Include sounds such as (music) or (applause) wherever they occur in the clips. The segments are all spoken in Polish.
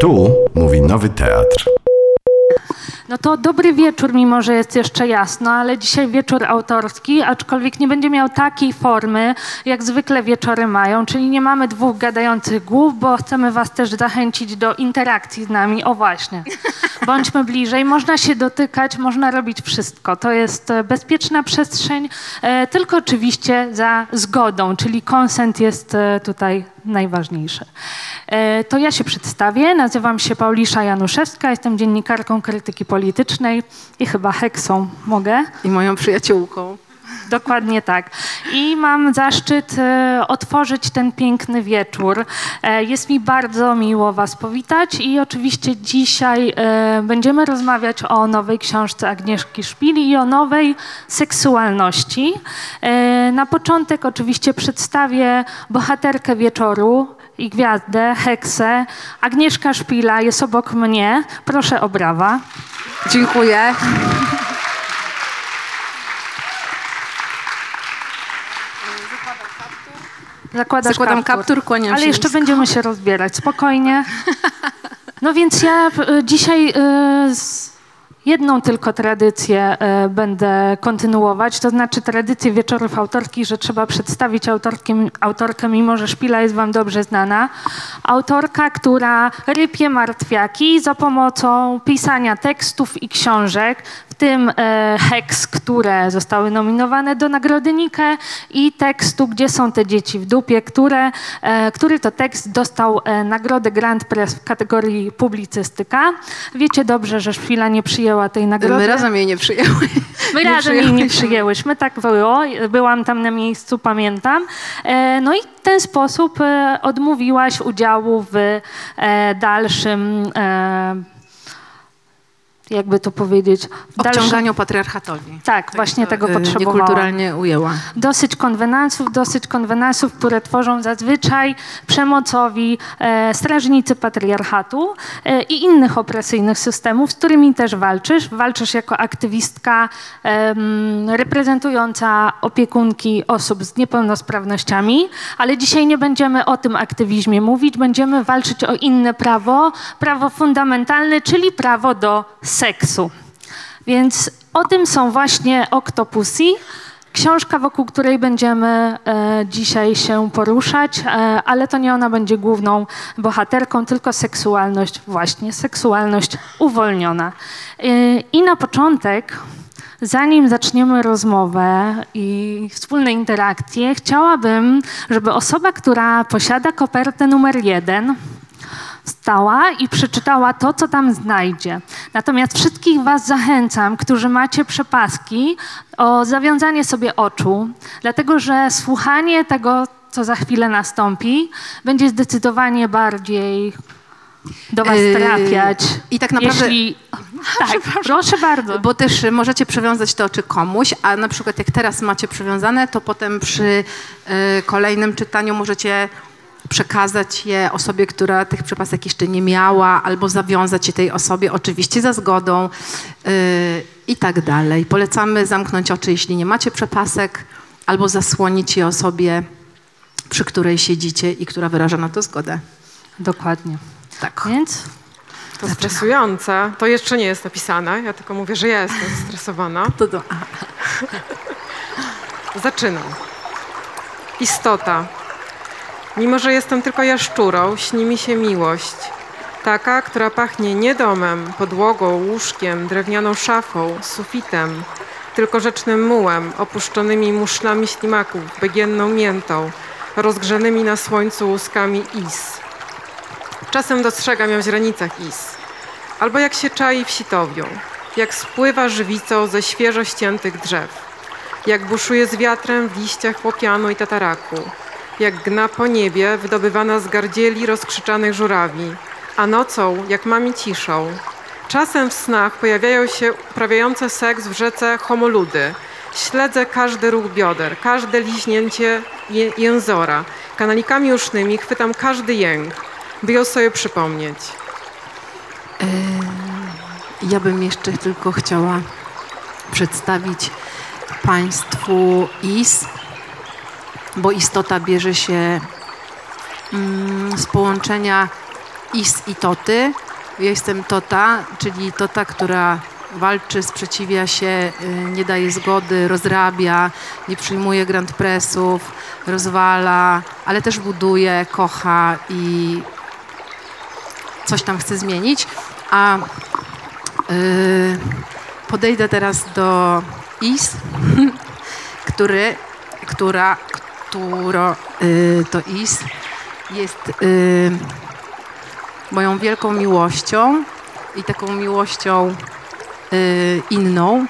Tu mówi Nowy Teatr. No to dobry wieczór, mimo że jest jeszcze jasno, ale dzisiaj wieczór autorski, aczkolwiek nie będzie miał takiej formy, jak zwykle wieczory mają, czyli nie mamy dwóch gadających głów, bo chcemy was też zachęcić do interakcji z nami. O właśnie, bądźmy bliżej, można się dotykać, można robić wszystko. To jest e, bezpieczna przestrzeń, e, tylko oczywiście za zgodą, czyli konsent jest e, tutaj najważniejsze. E, To ja się przedstawię. Nazywam się Paulisza Januszewska, jestem dziennikarką krytyki politycznej i chyba heksą mogę. I moją przyjaciółką. Dokładnie tak. I mam zaszczyt e, otworzyć ten piękny wieczór. E, jest mi bardzo miło Was powitać i oczywiście dzisiaj e, będziemy rozmawiać o nowej książce Agnieszki Szpili i o nowej seksualności. Na początek oczywiście przedstawię bohaterkę wieczoru i gwiazdę, heksę. Agnieszka Szpila jest obok mnie. Proszę o brawa. Dziękuję. Zakładasz Zakładam kaptur, kłaniam Ale się jeszcze nisko. będziemy się rozbierać, spokojnie. No więc ja e, dzisiaj e, jedną tylko tradycję e, będę kontynuować, to znaczy tradycję wieczorów autorskich, że trzeba przedstawić autorkę, autorkę, mimo że szpila jest wam dobrze znana. Autorka, która rypie martwiaki za pomocą pisania tekstów i książek, tym e, Hex, które zostały nominowane do Nagrody Nike i tekstu Gdzie są te dzieci w dupie, które, e, który to tekst dostał e, nagrodę Grand Press w kategorii publicystyka. Wiecie dobrze, że Szpila nie przyjęła tej nagrody. My razem jej nie przyjęły. (laughs) My nie razem jej nie przyjęłyśmy. tak było. Byłam tam na miejscu, pamiętam. E, No i w ten sposób e, odmówiłaś udziału w e, dalszym, jakby to powiedzieć, w Obciąganiu patriarchatowi. tak, właśnie tego Y, potrzebowałam. Niekulturalnie ujęła. Dosyć konwenansów, dosyć konwenansów, które tworzą zazwyczaj przemocowi e, strażnicy patriarchatu e, i innych opresyjnych systemów, z którymi też walczysz. Walczysz jako aktywistka em, reprezentująca opiekunki osób z niepełnosprawnościami, ale dzisiaj nie będziemy o tym aktywizmie mówić, będziemy walczyć o inne prawo, prawo fundamentalne, czyli prawo do seksu. Więc o tym są właśnie Octopussy. Książka, wokół której będziemy e, dzisiaj się poruszać, e, ale to nie ona będzie główną bohaterką, tylko seksualność, właśnie seksualność uwolniona. E, I na początek, zanim zaczniemy rozmowę i wspólne interakcje, chciałabym, żeby osoba, która posiada kopertę numer jeden, wstała i przeczytała to, co tam znajdzie. Natomiast wszystkich Was zachęcam, którzy macie przepaski, o zawiązanie sobie oczu, dlatego że słuchanie tego, co za chwilę nastąpi, będzie zdecydowanie bardziej do Was Yy, trafiać. i tak naprawdę- Jeśli... (laughs) Tak, proszę bardzo. Bo też możecie przywiązać te oczy komuś, a na przykład jak teraz macie przywiązane, to potem przy y, kolejnym czytaniu możecie przekazać je osobie, która tych przepasek jeszcze nie miała, albo zawiązać je tej osobie, oczywiście za zgodą y, i tak dalej. Polecamy zamknąć oczy, jeśli nie macie przepasek, albo zasłonić je osobie, przy której siedzicie i która wyraża na to zgodę. Dokładnie. Tak. Więc To stresujące. To jeszcze nie jest napisane. Ja tylko mówię, że ja jestem zestresowana. (laughs) To, to, Zaczynam. Istota. Mimo, że jestem tylko jaszczurą, śni mi się miłość. Taka, która pachnie nie domem, podłogą, łóżkiem, drewnianą szafą, sufitem, tylko rzecznym mułem, opuszczonymi muszlami ślimaków, begienną miętą, rozgrzanymi na słońcu łuskami is. Czasem dostrzegam ją w źrenicach is. Albo jak się czai w sitowiu, jak spływa żywicą ze świeżo ściętych drzew, jak buszuje z wiatrem w liściach łopianu i tataraku, jak gna po niebie wydobywana z gardzieli rozkrzyczanych żurawi, a nocą jak mami ciszą. Czasem w snach pojawiają się uprawiające seks w rzece homoludy. Śledzę każdy ruch bioder, każde liźnięcie jęzora. Kanalikami usznymi chwytam każdy jęk, by ją sobie przypomnieć. Ja bym jeszcze tylko chciała przedstawić Państwu IS, bo istota bierze się mm, z połączenia Is i Toty. Ja jestem Tota, czyli Tota, która walczy, sprzeciwia się, y, nie daje zgody, rozrabia, nie przyjmuje grand pressów, rozwala, ale też buduje, kocha i coś tam chce zmienić. A y, podejdę teraz do Is, (laughs) który, która, któro, y, to Is jest y, moją wielką miłością i taką miłością y, inną.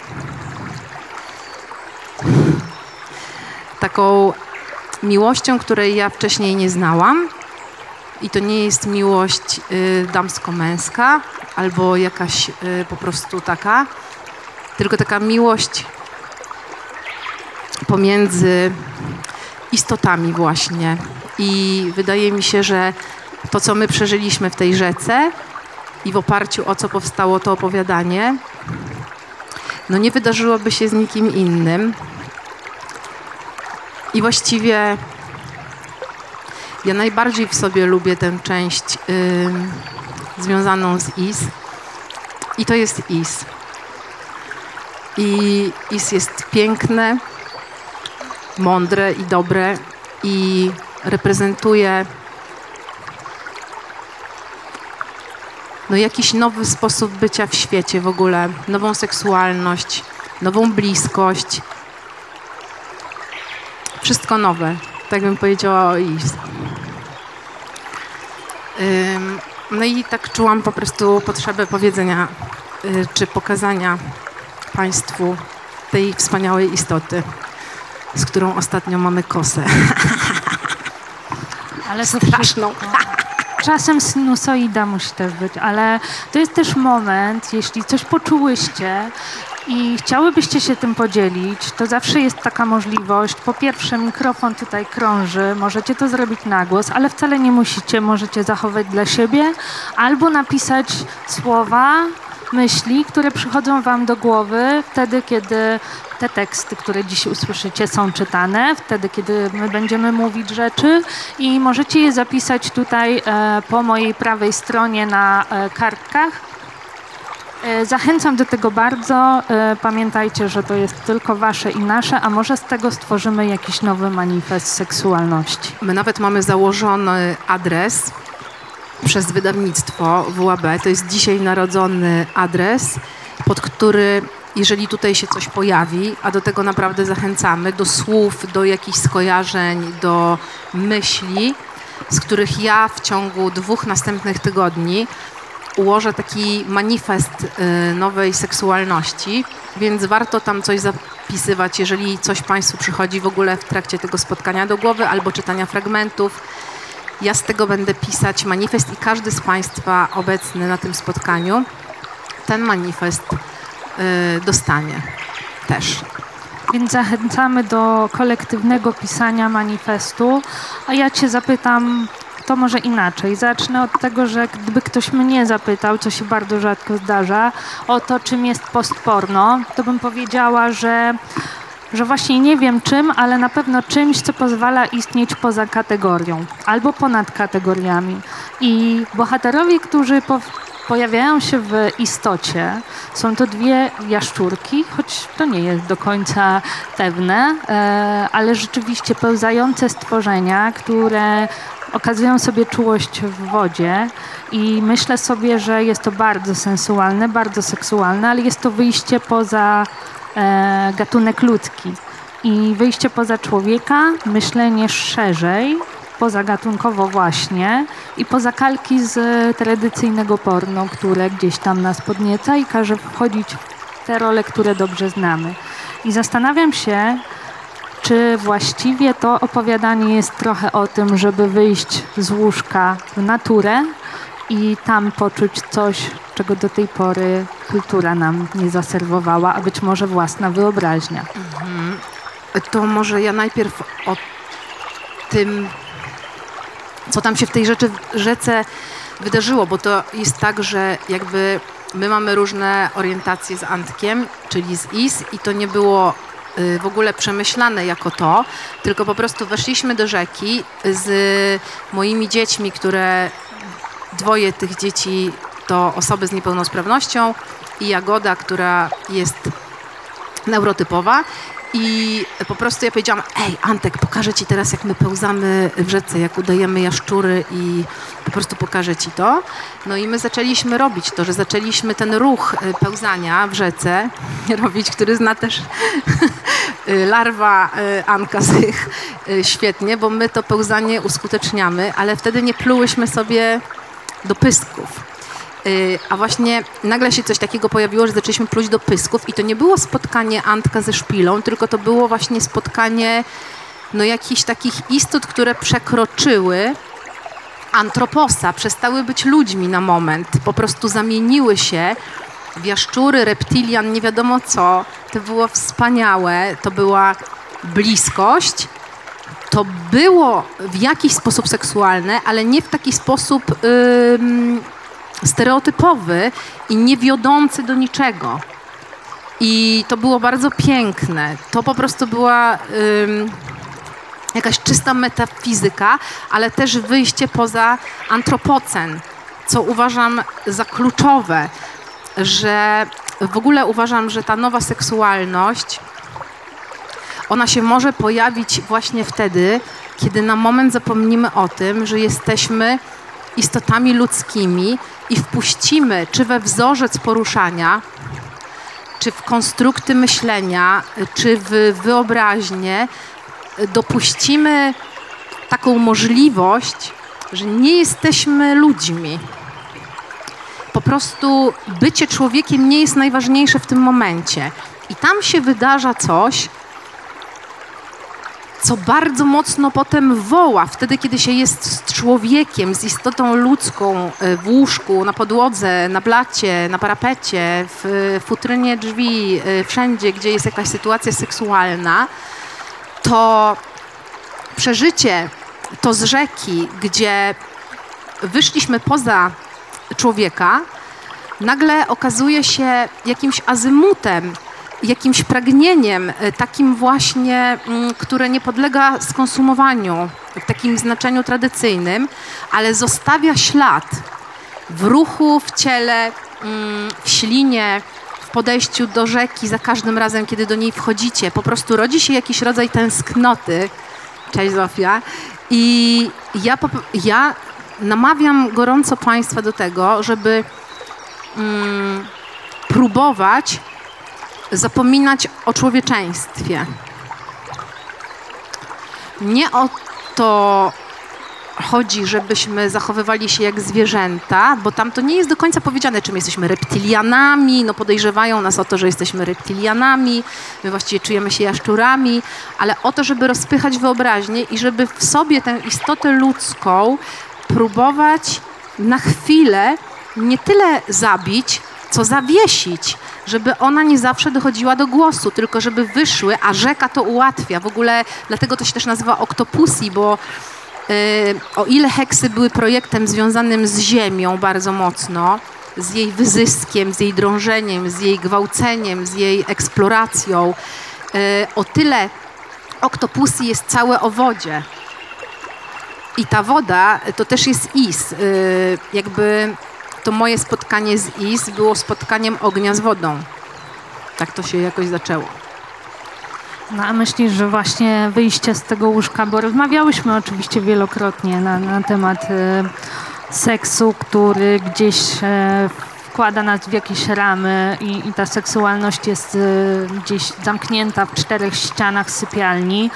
Taką miłością, której ja wcześniej nie znałam. I to nie jest miłość damsko-męska albo jakaś po prostu taka, tylko taka miłość pomiędzy istotami właśnie. I wydaje mi się, że to, co my przeżyliśmy w tej rzece i w oparciu o co powstało to opowiadanie, no nie wydarzyłoby się z nikim innym. I właściwie ja najbardziej w sobie lubię tę część ym, związaną z Is. I to jest Is. I Is jest piękne, mądre i dobre i reprezentuje no jakiś nowy sposób bycia w świecie w ogóle, nową seksualność, nową bliskość. Wszystko nowe, tak bym powiedziała o Is. Ym, No i tak czułam po prostu potrzebę powiedzenia y, czy pokazania Państwu tej wspaniałej istoty, z którą ostatnio mamy kosę. (laughs) Ale to Straszną. Czasem sinusoida musi też być, ale to jest też moment, jeśli coś poczułyście i chciałybyście się tym podzielić, to zawsze jest taka możliwość. Po pierwsze, mikrofon tutaj krąży, możecie to zrobić na głos, ale wcale nie musicie, możecie zachować dla siebie albo napisać słowa, myśli, które przychodzą Wam do głowy wtedy, kiedy te teksty, które dziś usłyszycie, są czytane, wtedy, kiedy my będziemy mówić rzeczy i możecie je zapisać tutaj e, po mojej prawej stronie na e, kartkach. E, Zachęcam do tego bardzo. Pamiętajcie, że to jest tylko wasze i nasze, a może z tego stworzymy jakiś nowy manifest seksualności. My nawet mamy założony adres przez wydawnictwo WAB. To jest dzisiaj narodzony adres, pod który, jeżeli tutaj się coś pojawi, a do tego naprawdę zachęcamy, do słów, do jakichś skojarzeń, do myśli, z których ja w ciągu dwóch następnych tygodni ułożę taki manifest y, nowej seksualności, więc warto tam coś zapisywać, jeżeli coś Państwu przychodzi w ogóle w trakcie tego spotkania do głowy albo czytania fragmentów. Ja z tego będę pisać manifest i każdy z Państwa obecny na tym spotkaniu ten manifest y, dostanie też. Więc zachęcamy do kolektywnego pisania manifestu. A ja Cię zapytam, to może inaczej. Zacznę od tego, że gdyby ktoś mnie zapytał, co się bardzo rzadko zdarza, o to, czym jest postporno, to bym powiedziała, że, że właśnie nie wiem czym, ale na pewno czymś, co pozwala istnieć poza kategorią albo ponad kategoriami. I bohaterowie, którzy po, pojawiają się w istocie. Są to dwie jaszczurki, choć to nie jest do końca pewne, e, ale rzeczywiście pełzające stworzenia, które okazują sobie czułość w wodzie i myślę sobie, że jest to bardzo sensualne, bardzo seksualne, ale jest to wyjście poza gatunek ludzki i wyjście poza człowieka, myślenie szerzej, pozagatunkowo właśnie i poza kalki z tradycyjnego porno, które gdzieś tam nas podnieca i każe wchodzić w te role, które dobrze znamy. I zastanawiam się, czy właściwie to opowiadanie jest trochę o tym, żeby wyjść z łóżka w naturę i tam poczuć coś, czego do tej pory kultura nam nie zaserwowała, a być może własna wyobraźnia. To może ja najpierw o tym, co tam się w tej rzeczy, rzece wydarzyło, bo to jest tak, że jakby my mamy różne orientacje z Antkiem, czyli z IS i to nie było y, w ogóle przemyślane jako to, tylko po prostu weszliśmy do rzeki z moimi dziećmi, które dwoje tych dzieci to osoby z niepełnosprawnością i Jagoda, która jest neurotypowa. I po prostu ja powiedziałam, ej Antek, pokażę ci teraz, jak my pełzamy w rzece, jak udajemy jaszczury i po prostu pokażę ci to. No i my zaczęliśmy robić to, że zaczęliśmy ten ruch y, pełzania w rzece (laughs) robić, który zna też (laughs) y, larwa y, Anka Zych świetnie, bo my to pełzanie uskuteczniamy, ale wtedy nie plułyśmy sobie do pysków. Y, A właśnie nagle się coś takiego pojawiło, że zaczęliśmy pluć do pysków i to nie było spotkanie Antka ze szpilą, tylko to było właśnie spotkanie no, jakichś takich istot, które przekroczyły antroposa, przestały być ludźmi na moment, po prostu zamieniły się w jaszczury, reptilian, nie wiadomo co. To było wspaniałe, to była bliskość, to było w jakiś sposób seksualne, ale nie w taki sposób ym, stereotypowy i nie wiodący do niczego. I to było bardzo piękne. To po prostu była ym, jakaś czysta metafizyka, ale też wyjście poza antropocen, co uważam za kluczowe, że w ogóle uważam, że ta nowa seksualność ona się może pojawić właśnie wtedy, kiedy na moment zapomnimy o tym, że jesteśmy istotami ludzkimi i wpuścimy czy we wzorzec poruszania, czy w konstrukty myślenia, czy w wyobraźnię, dopuścimy taką możliwość, że nie jesteśmy ludźmi. Po prostu bycie człowiekiem nie jest najważniejsze w tym momencie. I tam się wydarza coś, co bardzo mocno potem woła, wtedy, kiedy się jest z człowiekiem, z istotą ludzką y, w łóżku, na podłodze, na blacie, na parapecie, w futrynie drzwi, y, wszędzie, gdzie jest jakaś sytuacja seksualna, to przeżycie to z rzeki, gdzie wyszliśmy poza człowieka, nagle okazuje się jakimś azymutem, jakimś pragnieniem, e, takim właśnie, mm, które nie podlega skonsumowaniu w takim znaczeniu tradycyjnym, ale zostawia ślad w ruchu, w ciele, mm, w ślinie, w podejściu do rzeki za każdym razem, kiedy do niej wchodzicie. Po prostu rodzi się jakiś rodzaj tęsknoty. Cześć Zofia. I ja, ja namawiam gorąco Państwa do tego, żeby mm, próbować zapominać o człowieczeństwie. Nie o to chodzi, żebyśmy zachowywali się jak zwierzęta, bo tam to nie jest do końca powiedziane, czym jesteśmy reptilianami. No podejrzewają nas o to, że jesteśmy reptilianami, my właściwie czujemy się jaszczurami, ale o to, żeby rozpychać wyobraźnię i żeby w sobie tę istotę ludzką próbować na chwilę nie tyle zabić, co zawiesić, żeby ona nie zawsze dochodziła do głosu, tylko żeby wyszły, a rzeka to ułatwia. W ogóle dlatego to się też nazywa Octopussy, bo y, o ile heksy były projektem związanym z ziemią bardzo mocno, z jej wyzyskiem, z jej drążeniem, z jej gwałceniem, z jej eksploracją, y, o tyle Octopussy jest całe o wodzie. I ta woda to też jest is. Y, jakby to moje spotkanie z Is było spotkaniem ognia z wodą. Tak to się jakoś zaczęło. No a myślisz, że właśnie wyjście z tego łóżka, bo rozmawiałyśmy oczywiście wielokrotnie na, na temat e, seksu, który gdzieś e, wkłada nas w jakieś ramy i, i ta seksualność jest e, gdzieś zamknięta w czterech ścianach sypialni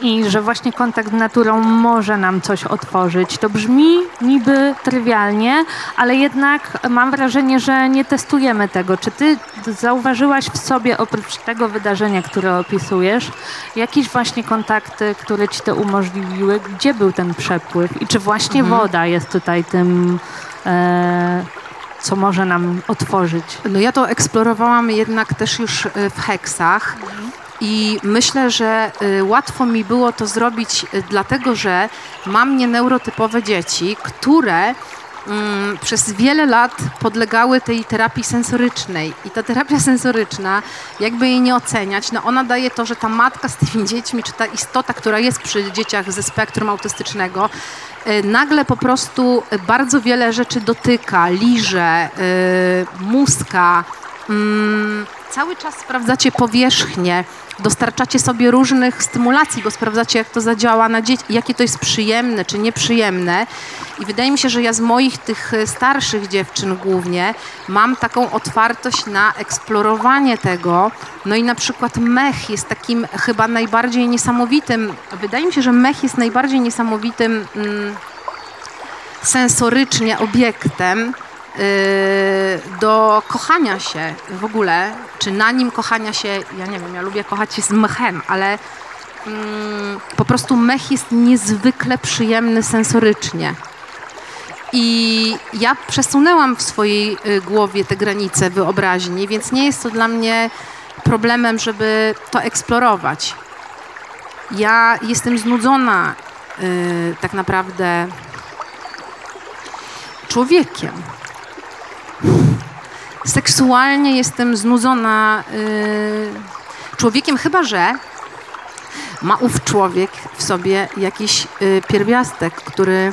i że właśnie kontakt z naturą może nam coś otworzyć. To brzmi niby trywialnie, ale jednak mam wrażenie, że nie testujemy tego. Czy ty zauważyłaś w sobie oprócz tego wydarzenia, które opisujesz, jakieś właśnie kontakty, które ci to umożliwiły? Gdzie był ten przepływ? I czy właśnie woda jest tutaj tym, e, co może nam otworzyć? No ja to eksplorowałam jednak też już y, w heksach i myślę, że y, łatwo mi było to zrobić y, dlatego, że mam nieneurotypowe dzieci, które przez wiele lat podlegały tej terapii sensorycznej. I ta terapia sensoryczna, jakby jej nie oceniać, no ona daje to, że ta matka z tymi dziećmi, czy ta istota, która jest przy dzieciach ze spektrum autystycznego, y, nagle po prostu bardzo wiele rzeczy dotyka, liże, y, muska, mm, cały czas sprawdzacie powierzchnię, dostarczacie sobie różnych stymulacji, bo sprawdzacie, jak to zadziała na dzieci, jakie to jest przyjemne czy nieprzyjemne. I wydaje mi się, że ja z moich tych e, starszych dziewczyn głównie mam taką otwartość na eksplorowanie tego. No i na przykład mech jest takim chyba najbardziej niesamowitym, wydaje mi się, że mech jest najbardziej niesamowitym mm, sensorycznie obiektem, do kochania się w ogóle, czy na nim kochania się, ja nie wiem, ja lubię kochać się z mechem, ale mm, po prostu mech jest niezwykle przyjemny sensorycznie. I ja przesunęłam w swojej y, głowie te granice wyobraźni, więc nie jest to dla mnie problemem, żeby to eksplorować. Ja jestem znudzona y, tak naprawdę człowiekiem. Seksualnie jestem znudzona y, człowiekiem, chyba że ma ów człowiek w sobie jakiś y, pierwiastek, który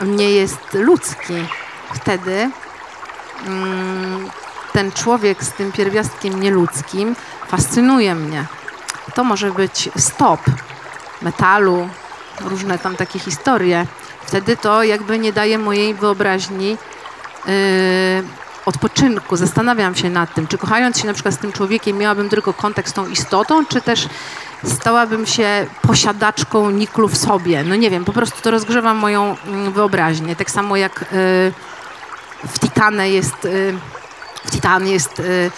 nie jest ludzki. Wtedy mm, ten człowiek z tym pierwiastkiem nieludzkim fascynuje mnie. To może być stop metalu, różne tam takie historie. Wtedy to jakby nie daje mojej wyobraźni odpoczynku. Zastanawiam się nad tym, czy kochając się na przykład z tym człowiekiem miałabym tylko kontakt z tą istotą, czy też stałabym się posiadaczką niklu w sobie. No nie wiem, po prostu to rozgrzewa moją mm, wyobraźnię. Tak samo jak yy, w Titane jest, yy, w Titan jest yy,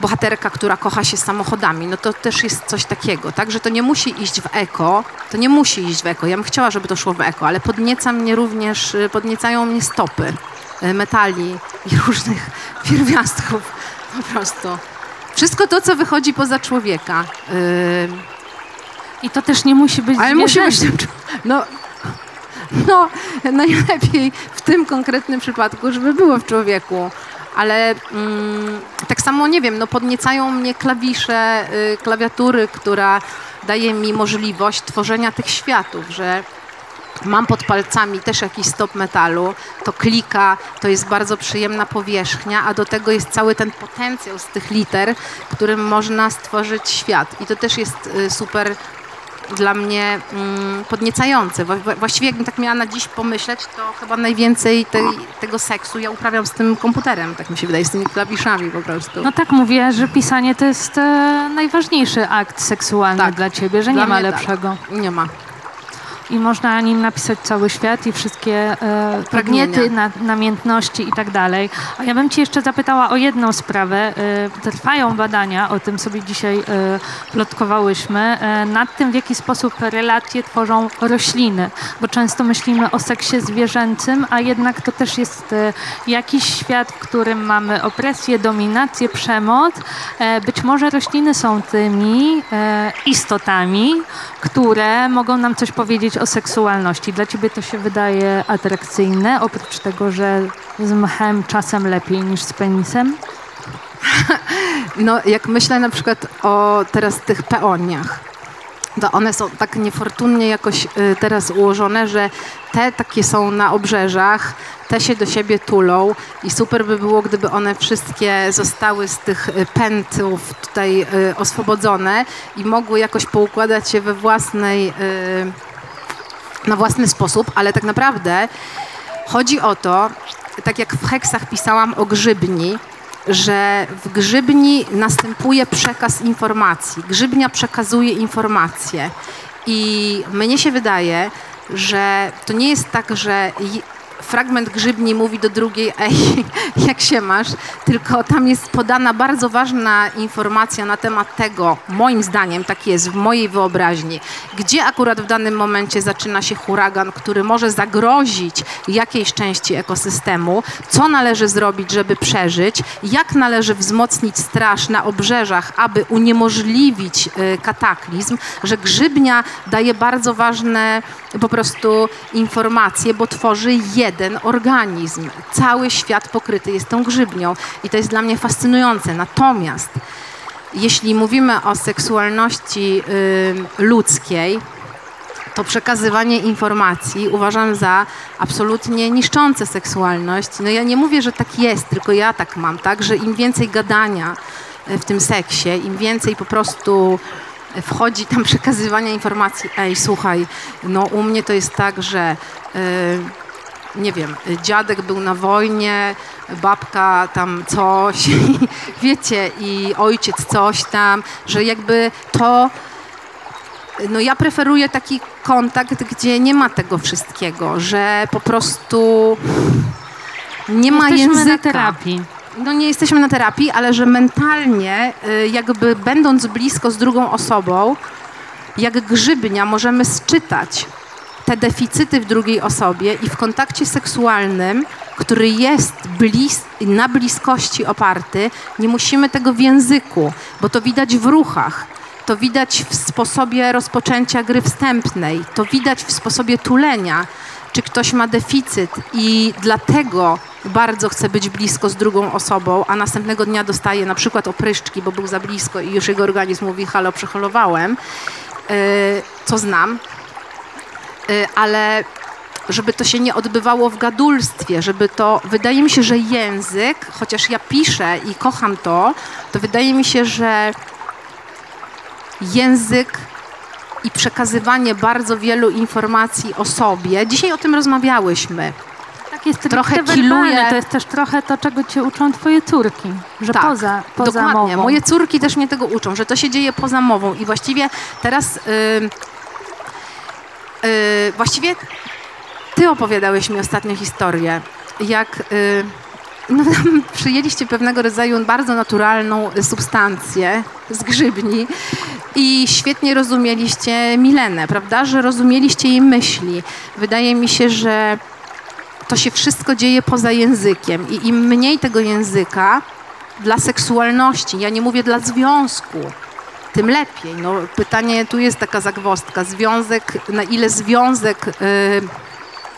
bohaterka, która kocha się samochodami, no to też jest coś takiego, tak, że to nie musi iść w eko, to nie musi iść w eko. Ja bym chciała, żeby to szło w eko, ale podnieca mnie również, podniecają mnie stopy metali i różnych (laughs) pierwiastków po prostu. Wszystko to, co wychodzi poza człowieka. y, I to też nie musi być ale musi być no, no, najlepiej w tym konkretnym przypadku, żeby było w człowieku. Ale mm, tak samo, nie wiem, no podniecają mnie klawisze, y, klawiatury, która daje mi możliwość tworzenia tych światów, że mam pod palcami też jakiś stop metalu, to klika, to jest bardzo przyjemna powierzchnia, a do tego jest cały ten potencjał z tych liter, którym można stworzyć świat. I to też jest y, super dla mnie mm, podniecające. Właściwie jakbym tak miała na dziś pomyśleć, to chyba najwięcej tej, tego seksu ja uprawiam z tym komputerem, tak mi się wydaje, z tymi klawiszami po prostu. No tak mówię, że pisanie to jest e, najważniejszy akt seksualny Tak. dla ciebie, że Dla nie ma tak. lepszego. Nie ma. I można na nim napisać cały świat i wszystkie e, Pragnienia. podniety, na, namiętności i tak dalej. A ja bym cię jeszcze zapytała o jedną sprawę. E, trwają badania, o tym sobie dzisiaj e, plotkowałyśmy, e, nad tym, w jaki sposób relacje tworzą rośliny. Bo często myślimy o seksie zwierzęcym, a jednak to też jest e, jakiś świat, w którym mamy opresję, dominację, przemoc. E, być może rośliny są tymi istotami, które mogą nam coś powiedzieć o seksualności. Dla ciebie to się wydaje atrakcyjne, oprócz tego, że z mchem czasem lepiej niż z penisem? (laughs) No, jak myślę na przykład o teraz tych peoniach, to one są tak niefortunnie jakoś y, teraz ułożone, że te takie są na obrzeżach, te się do siebie tulą i super by było, gdyby one wszystkie zostały z tych y, pętów tutaj y, oswobodzone i mogły jakoś poukładać się we własnej, na własny sposób, ale tak naprawdę chodzi o to, tak jak w heksach pisałam o grzybni, że w grzybni następuje przekaz informacji. Grzybnia przekazuje informacje. I mnie się wydaje, że to nie jest tak, że fragment grzybni mówi do drugiej, ej, (laughs) jak się masz, tylko tam jest podana bardzo ważna informacja na temat tego, moim zdaniem tak jest, w mojej wyobraźni, gdzie akurat w danym momencie zaczyna się huragan, który może zagrozić jakiejś części ekosystemu, co należy zrobić, żeby przeżyć, jak należy wzmocnić straż na obrzeżach, aby uniemożliwić y, kataklizm, że grzybnia daje bardzo ważne po prostu informacje, bo tworzy język jeden organizm. Cały świat pokryty jest tą grzybnią i to jest dla mnie fascynujące. Natomiast jeśli mówimy o seksualności y, ludzkiej, to przekazywanie informacji uważam za absolutnie niszczące seksualność. No ja nie mówię, że tak jest, tylko ja tak mam, tak, że im więcej gadania e, w tym seksie, im więcej po prostu wchodzi tam (laughs) przekazywania informacji, ej, słuchaj, no u mnie to jest tak, że e, nie wiem, dziadek był na wojnie, babka tam coś, (laughs) wiecie, i ojciec coś tam, że jakby to no ja preferuję taki kontakt, gdzie nie ma tego wszystkiego, że po prostu nie ma Jesteśmy języka. na terapii. No nie jesteśmy na terapii, ale że mentalnie, y, jakby będąc blisko z drugą osobą, jak grzybnia możemy sczytać te deficyty w drugiej osobie i w kontakcie seksualnym, który jest blis na bliskości oparty, nie musimy tego w języku, bo to widać w ruchach. To widać w sposobie rozpoczęcia gry wstępnej, to widać w sposobie tulenia, czy ktoś ma deficyt i dlatego bardzo chce być blisko z drugą osobą, a następnego dnia dostaje na przykład opryszczki, bo był za blisko i już jego organizm mówi halo, przeholowałem, yy, co znam, ale żeby to się nie odbywało w gadulstwie, żeby to, wydaje mi się, że język, chociaż ja piszę i kocham to, to wydaje mi się, że język i przekazywanie bardzo wielu informacji o sobie. Dzisiaj o tym rozmawiałyśmy. Tak jest Trochę trochę kiluje- To jest też trochę to, czego cię uczą twoje córki. Że Tak, poza, poza Dokładnie. mową. Moje córki też mnie tego uczą, że to się dzieje poza mową. I właściwie teraz. Yy, yy, właściwie ty opowiadałeś mi ostatnio historię, jak. Yy, no, (laughs) przyjęliście pewnego rodzaju bardzo naturalną substancję z grzybni i świetnie rozumieliście Milenę, prawda? Że rozumieliście jej myśli. Wydaje mi się, że to się wszystko dzieje poza językiem i im mniej tego języka dla seksualności, ja nie mówię dla związku, tym lepiej. No, pytanie, tu jest taka zagwozdka, związek, na ile związek... Yy,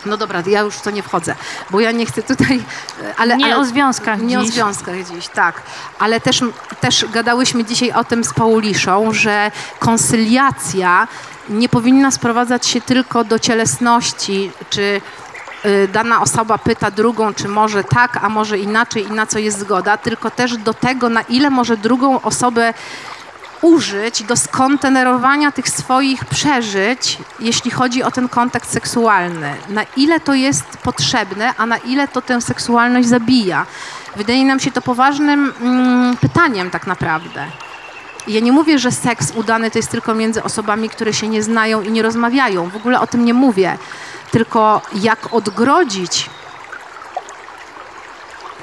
no dobra, ja już w to nie wchodzę, bo ja nie chcę tutaj... yy, Ale, Nie ale, o związkach Nie o dziś. związkach dziś, tak. Ale też, też gadałyśmy dzisiaj o tym z Pauliszą, że konsyliacja nie powinna sprowadzać się tylko do cielesności, czy y, dana osoba pyta drugą, czy może tak, a może inaczej i na co jest zgoda, tylko też do tego, na ile może drugą osobę użyć do skontenerowania tych swoich przeżyć, jeśli chodzi o ten kontakt seksualny. Na ile to jest potrzebne, a na ile to tę seksualność zabija. Wydaje nam się to poważnym mm, pytaniem tak naprawdę. Ja nie mówię, że seks udany to jest tylko między osobami, które się nie znają i nie rozmawiają. W ogóle o tym nie mówię. Tylko jak odgrodzić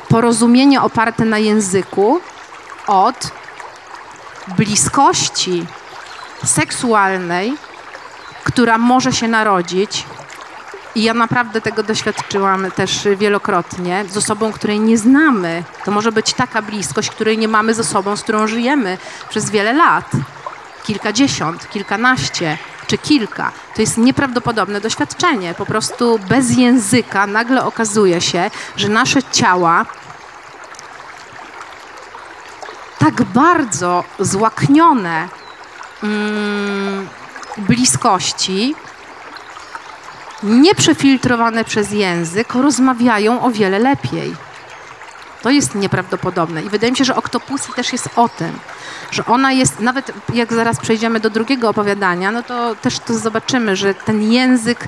porozumienie oparte na języku od bliskości seksualnej, która może się narodzić. I ja naprawdę tego doświadczyłam też wielokrotnie z osobą, której nie znamy. To może być taka bliskość, której nie mamy z osobą, z którą żyjemy przez wiele lat. Kilkadziesiąt, kilkanaście czy kilka. To jest nieprawdopodobne doświadczenie. Po prostu bez języka nagle okazuje się, że nasze ciała tak bardzo złaknione mm, bliskości, nieprzefiltrowane przez język, rozmawiają o wiele lepiej. To jest nieprawdopodobne. I wydaje mi się, że Octopussy też jest o tym, że ona jest, nawet jak zaraz przejdziemy do drugiego opowiadania, no to też to zobaczymy, że ten język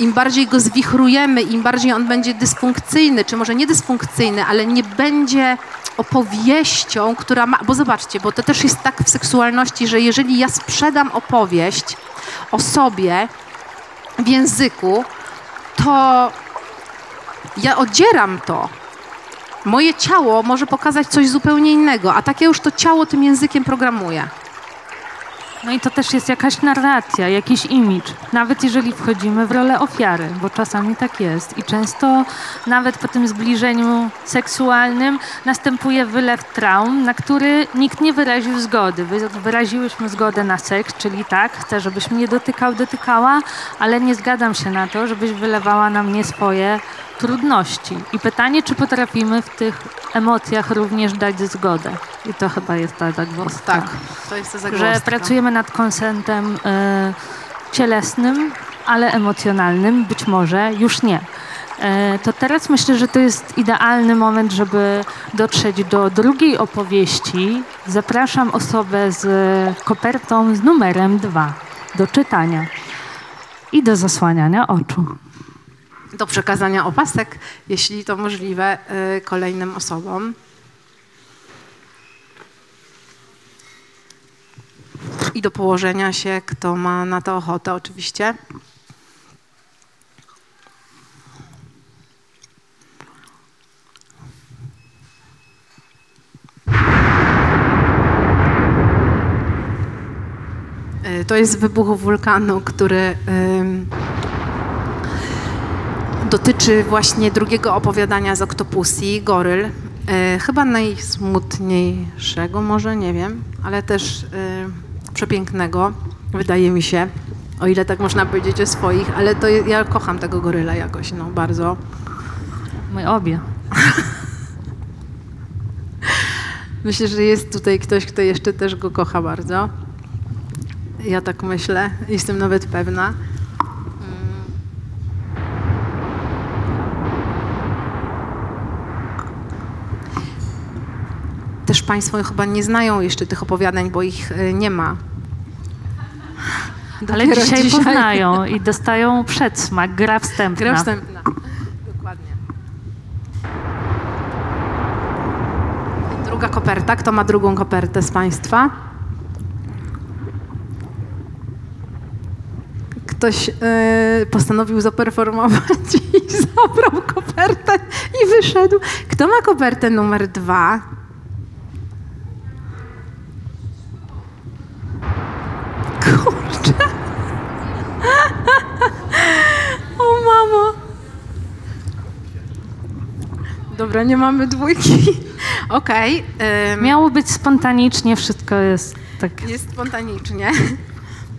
im bardziej go zwichrujemy, im bardziej on będzie dysfunkcyjny, czy może nie dysfunkcyjny, ale nie będzie opowieścią, która ma. Bo zobaczcie, bo to też jest tak w seksualności, że jeżeli ja sprzedam opowieść o sobie w języku, to ja odzieram to. Moje ciało może pokazać coś zupełnie innego, a takie już to ciało tym językiem programuje. No i to też jest jakaś narracja, jakiś imidż, nawet jeżeli wchodzimy w rolę ofiary, bo czasami tak jest. I często nawet po tym zbliżeniu seksualnym następuje wylew traum, na który nikt nie wyraził zgody. Wy- Wyraziłyśmy zgodę na seks, czyli tak, chcę, żebyś mnie dotykał, dotykała, ale nie zgadzam się na to, żebyś wylewała na mnie swoje trudności. I pytanie, czy potrafimy w tych emocjach również dać zgodę. I to chyba jest ta zagwozdka Tak, to jest to zagwozdka. że pracujemy nad konsentem e, cielesnym, ale emocjonalnym być może już nie. E, to teraz myślę, że to jest idealny moment, żeby dotrzeć do drugiej opowieści. Zapraszam osobę z kopertą z numerem dwa do czytania i do zasłaniania oczu. Do przekazania opasek, jeśli to możliwe, y, kolejnym osobom. I do położenia się, kto ma na to ochotę, oczywiście. Y, To jest wybuch wulkanu, który dotyczy właśnie drugiego opowiadania z Octopussy, Goryl. Y, chyba najsmutniejszego może, nie wiem, ale też y, przepięknego, wydaje mi się. O ile tak można powiedzieć o swoich, ale to ja kocham tego goryla jakoś, no bardzo. My obie. (laughs) Myślę, że jest tutaj ktoś, kto jeszcze też go kocha bardzo. Ja tak myślę, jestem nawet pewna. Mm. Też Państwo chyba nie znają jeszcze tych opowiadań, bo ich y, nie ma. Ale Dopiero dzisiaj, poznają i dostają przedsmak, gra wstępna. Gra wstępna. Dokładnie. Druga koperta. Kto ma drugą kopertę z Państwa? Ktoś e, postanowił zaperformować i (laughs) zabrał kopertę i wyszedł. Kto ma kopertę numer dwa? Kurczę. O mamo. Dobra, nie mamy dwójki. (laughs) Okej. ym, Miało być spontanicznie, wszystko jest tak. jest spontanicznie.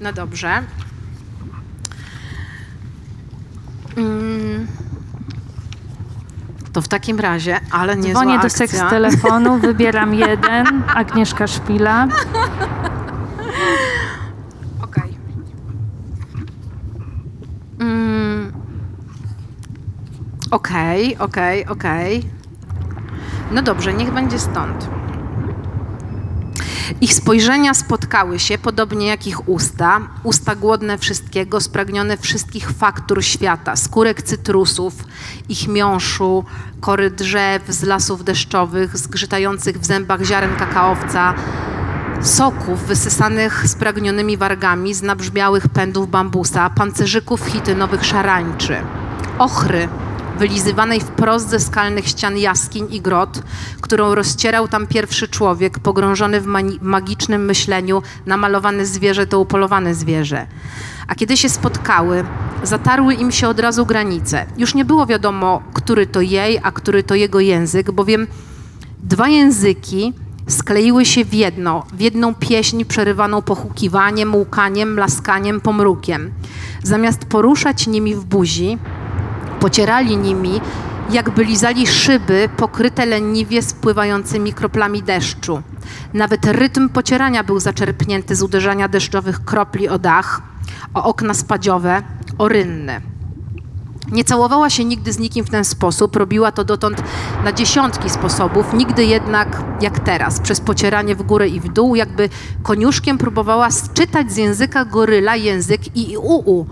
No dobrze. Mm. To w takim razie, ale nie Dzwonię do seks telefonu, (laughs) wybieram jeden, Agnieszka Szpila. Okej. Mm. Okej, okej, okej. No dobrze, niech będzie stąd. Ich spojrzenia spotkały się, podobnie jak ich usta. Usta głodne wszystkiego, spragnione wszystkich faktur świata, skórek cytrusów, ich miąższu, kory drzew z lasów deszczowych, zgrzytających w zębach ziaren kakaowca, soków wysysanych spragnionymi wargami z nabrzmiałych pędów bambusa, pancerzyków hitynowych szarańczy, ochry wylizywanej wprost ze skalnych ścian jaskiń i grot, którą rozcierał tam pierwszy człowiek, pogrążony w magicznym myśleniu, namalowane zwierzę to upolowane zwierzę. A kiedy się spotkały, zatarły im się od razu granice. Już nie było wiadomo, który to jej, a który to jego język, bowiem Dwa języki skleiły się w jedno, w jedną pieśń przerywaną pochukiwaniem, łkaniem, laskaniem, pomrukiem. Zamiast poruszać nimi w buzi, pocierali nimi, jakby lizali szyby pokryte leniwie spływającymi kroplami deszczu. Nawet rytm pocierania był zaczerpnięty z uderzania deszczowych kropli o dach, o okna spadziowe, o rynny. Nie całowała się nigdy z nikim w ten sposób, robiła to dotąd na dziesiątki sposobów, nigdy jednak jak teraz, przez pocieranie w górę i w dół, jakby koniuszkiem próbowała sczytać z języka goryla język i i u, u.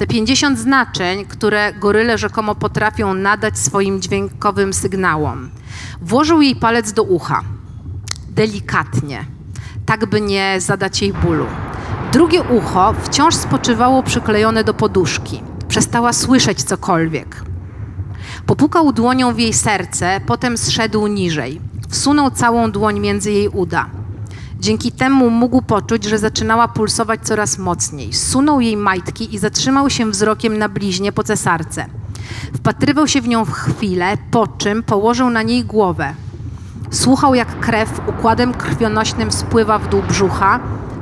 Te 50 znaczeń, które goryle rzekomo potrafią nadać swoim dźwiękowym sygnałom. Włożył jej palec do ucha, delikatnie, tak by nie zadać jej bólu. Drugie ucho wciąż spoczywało przyklejone do poduszki. Przestała słyszeć cokolwiek. Popukał dłonią w jej serce, potem zszedł niżej. Wsunął całą dłoń między jej uda. Dzięki temu mógł poczuć, że zaczynała pulsować coraz mocniej. Sunął jej majtki i zatrzymał się wzrokiem na bliźnie po cesarce. Wpatrywał się w nią w chwilę, po czym położył na niej głowę. Słuchał, jak krew układem krwionośnym spływa w dół brzucha,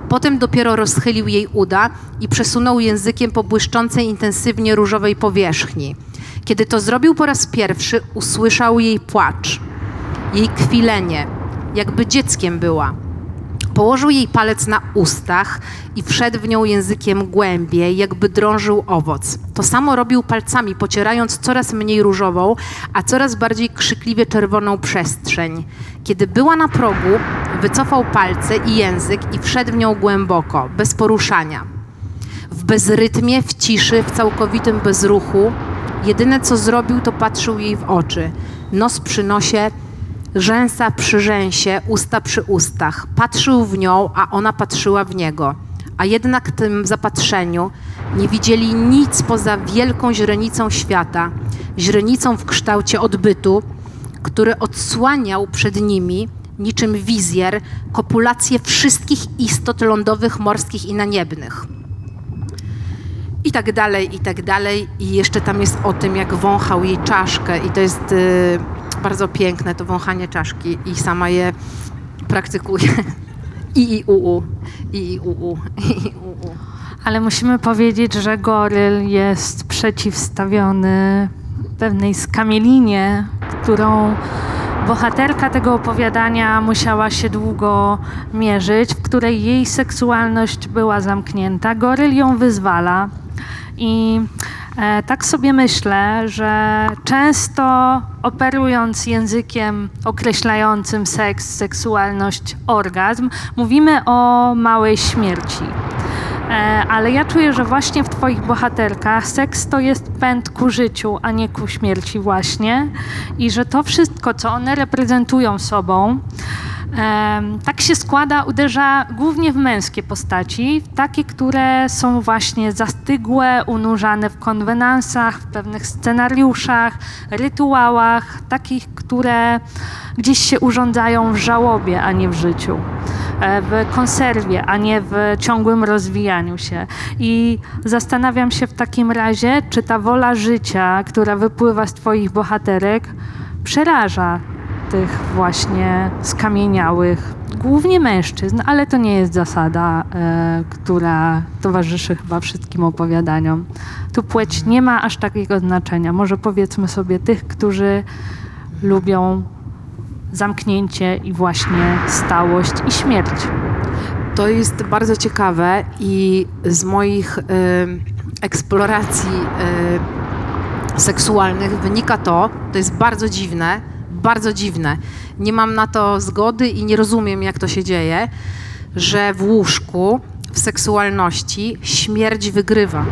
potem dopiero rozchylił jej uda i przesunął językiem po błyszczącej intensywnie różowej powierzchni. Kiedy to zrobił po raz pierwszy, usłyszał jej płacz, jej kwilenie, jakby dzieckiem była. Położył jej palec na ustach i wszedł w nią językiem głębiej, jakby drążył owoc. To samo robił palcami, pocierając coraz mniej różową, a coraz bardziej krzykliwie czerwoną przestrzeń. Kiedy była na progu, wycofał palce i język i wszedł w nią głęboko, bez poruszania. W bezrytmie, w ciszy, w całkowitym bezruchu, jedyne co zrobił, to patrzył jej w oczy. Nos przy nosie, rzęsa przy rzęsie, usta przy ustach. Patrzył w nią, a ona patrzyła w niego. A jednak tym zapatrzeniu nie widzieli nic poza wielką źrenicą świata, źrenicą w kształcie odbytu, który odsłaniał przed nimi, niczym wizjer, kopulację wszystkich istot lądowych, morskich i naniebnych. I tak dalej, i tak dalej. I jeszcze tam jest o tym, jak wąchał jej czaszkę i to jest bardzo piękne, to wąchanie czaszki i sama je praktykuje. I, i, u, u, i, i, u, u, i, i, u, u. Ale musimy powiedzieć, że goryl jest przeciwstawiony pewnej skamielinie, którą bohaterka tego opowiadania musiała się długo mierzyć, w której jej seksualność była zamknięta. Goryl ją wyzwala i tak sobie myślę, że często operując językiem określającym seks, seksualność, orgazm, mówimy o małej śmierci. E, Ale ja czuję, że właśnie w Twoich bohaterkach seks to jest pęd ku życiu, a nie ku śmierci właśnie. I że to wszystko, co one reprezentują sobą, tak się składa, uderza głównie w męskie postaci, takie, które są właśnie zastygłe, unurzane w konwenansach, w pewnych scenariuszach, rytuałach, takich, które gdzieś się urządzają w żałobie, a nie w życiu e, w konserwie, a nie w ciągłym rozwijaniu się. I zastanawiam się w takim razie, czy ta wola życia, która wypływa z Twoich bohaterek, przeraża tych właśnie skamieniałych, głównie mężczyzn, ale to nie jest zasada, e, która towarzyszy chyba wszystkim opowiadaniom. Tu płeć nie ma aż takiego znaczenia. Może powiedzmy sobie tych, którzy lubią zamknięcie i właśnie stałość i śmierć. To jest bardzo ciekawe i z moich y, eksploracji y, seksualnych wynika to, to jest bardzo dziwne, bardzo dziwne. Nie mam na to zgody i nie rozumiem, jak to się dzieje, że w łóżku, w seksualności śmierć wygrywa,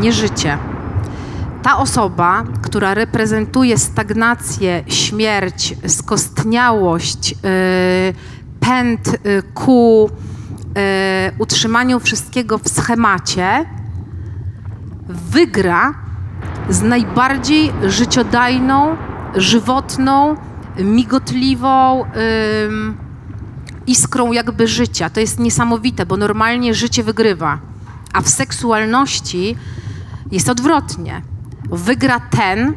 nie życie. Ta osoba, która reprezentuje stagnację, śmierć, skostniałość, yy, pęd yy, ku yy, utrzymaniu wszystkiego w schemacie, wygra z najbardziej życiodajną, żywotną, migotliwą iskrą jakby życia. To jest niesamowite, bo normalnie życie wygrywa, a w seksualności jest odwrotnie. Wygra ten,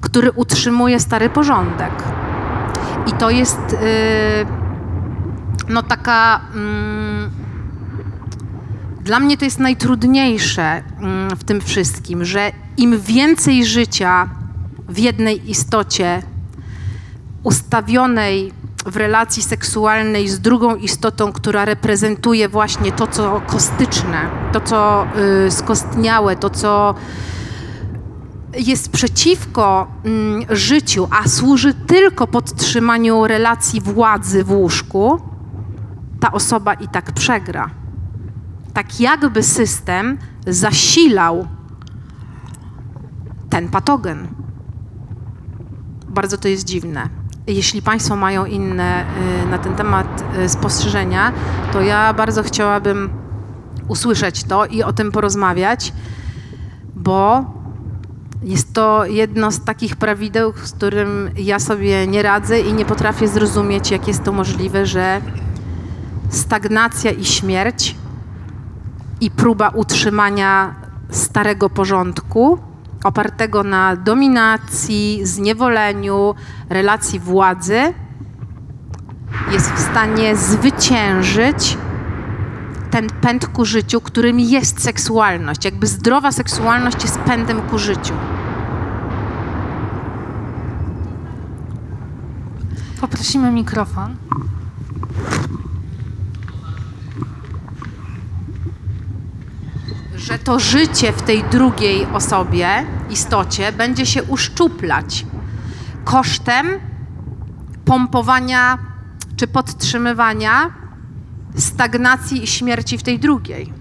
który utrzymuje stary porządek. I to jest yy, no taka. mm, dla mnie to jest najtrudniejsze mm, w tym wszystkim, że im więcej życia w jednej istocie ustawionej w relacji seksualnej z drugą istotą, która reprezentuje właśnie to, co kostyczne, to, co y, skostniałe, to, co jest przeciwko mm, życiu, a służy tylko podtrzymaniu relacji władzy w łóżku, ta osoba i tak przegra. Tak jakby system zasilał ten patogen. Bardzo to jest dziwne. Jeśli Państwo mają inne y, na ten temat y, spostrzeżenia, to ja bardzo chciałabym usłyszeć to i o tym porozmawiać, bo jest to jedno z takich prawideł, z którym ja sobie nie radzę i nie potrafię zrozumieć, jak jest to możliwe, że stagnacja i śmierć i próba utrzymania starego porządku opartego na dominacji, zniewoleniu, relacji władzy jest w stanie zwyciężyć ten pęd ku życiu, którym jest seksualność. Jakby zdrowa seksualność jest pędem ku życiu. Poprosimy mikrofon. Że to życie w tej drugiej osobie, istocie, będzie się uszczuplać kosztem pompowania czy podtrzymywania stagnacji i śmierci w tej drugiej.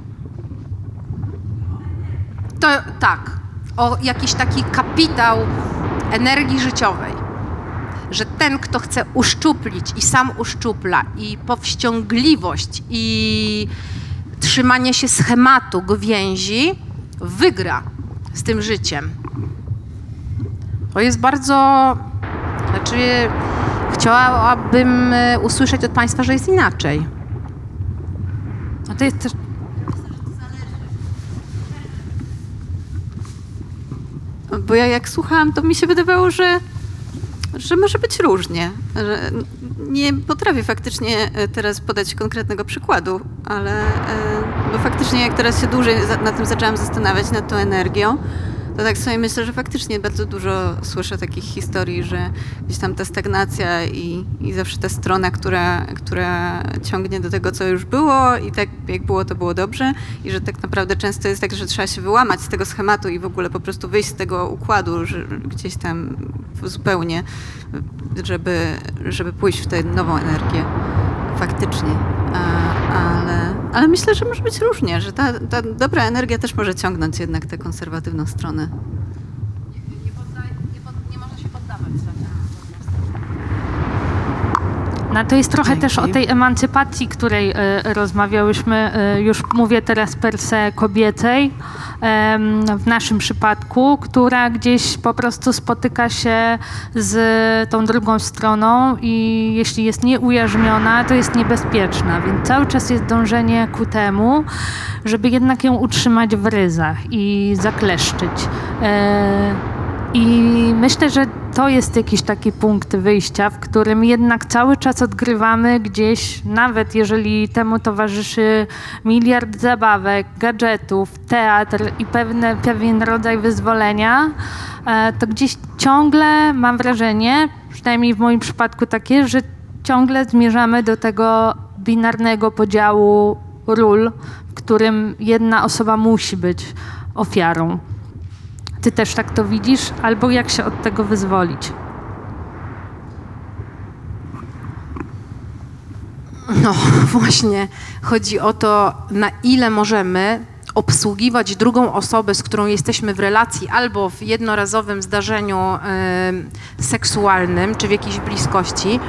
To tak, o jakiś taki kapitał energii życiowej, że ten, kto chce uszczuplić i sam uszczupla, i powściągliwość, i trzymanie się schematu, gwięzi, wygra z tym życiem. To jest bardzo. Znaczy, chciałabym e, usłyszeć od Państwa, że jest inaczej. A to jest też Bo ja jak słuchałam, to mi się wydawało, że, że może być różnie. Że nie potrafię faktycznie e, teraz podać konkretnego przykładu, ale e, bo faktycznie jak teraz się dłużej nad tym zaczęłam zastanawiać, nad tą energią, to tak sobie myślę, że faktycznie bardzo dużo słyszę takich historii, że gdzieś tam ta stagnacja i, i zawsze ta strona, która, która ciągnie do tego, co już było i tak jak było, to było dobrze i że tak naprawdę często jest tak, że trzeba się wyłamać z tego schematu i w ogóle po prostu wyjść z tego układu, że gdzieś tam zupełnie, żeby, żeby pójść w tę nową energię faktycznie. Ale, ale myślę, że może być różnie, że ta, ta dobra energia też może ciągnąć jednak tę konserwatywną stronę. No to jest trochę Dzięki. też o tej emancypacji, której e, rozmawiałyśmy. E, już mówię teraz per se kobiecej, em, w naszym przypadku, która gdzieś po prostu spotyka się z tą drugą stroną i jeśli jest nieujarzmiona, to jest niebezpieczna. Więc cały czas jest dążenie ku temu, żeby jednak ją utrzymać w ryzach i zakleszczyć. E, i myślę, że to jest jakiś taki punkt wyjścia, w którym jednak cały czas odgrywamy gdzieś, nawet jeżeli temu towarzyszy miliard zabawek, gadżetów, teatr i pewne, pewien rodzaj wyzwolenia, e, to gdzieś ciągle mam wrażenie, przynajmniej w moim przypadku takie, że ciągle zmierzamy do tego binarnego podziału ról, w którym jedna osoba musi być ofiarą. Ty też tak to widzisz? Albo jak się od tego wyzwolić? No (laughs) właśnie, chodzi o to, na ile możemy obsługiwać drugą osobę, z którą jesteśmy w relacji albo w jednorazowym zdarzeniu em, seksualnym czy w jakiejś bliskości,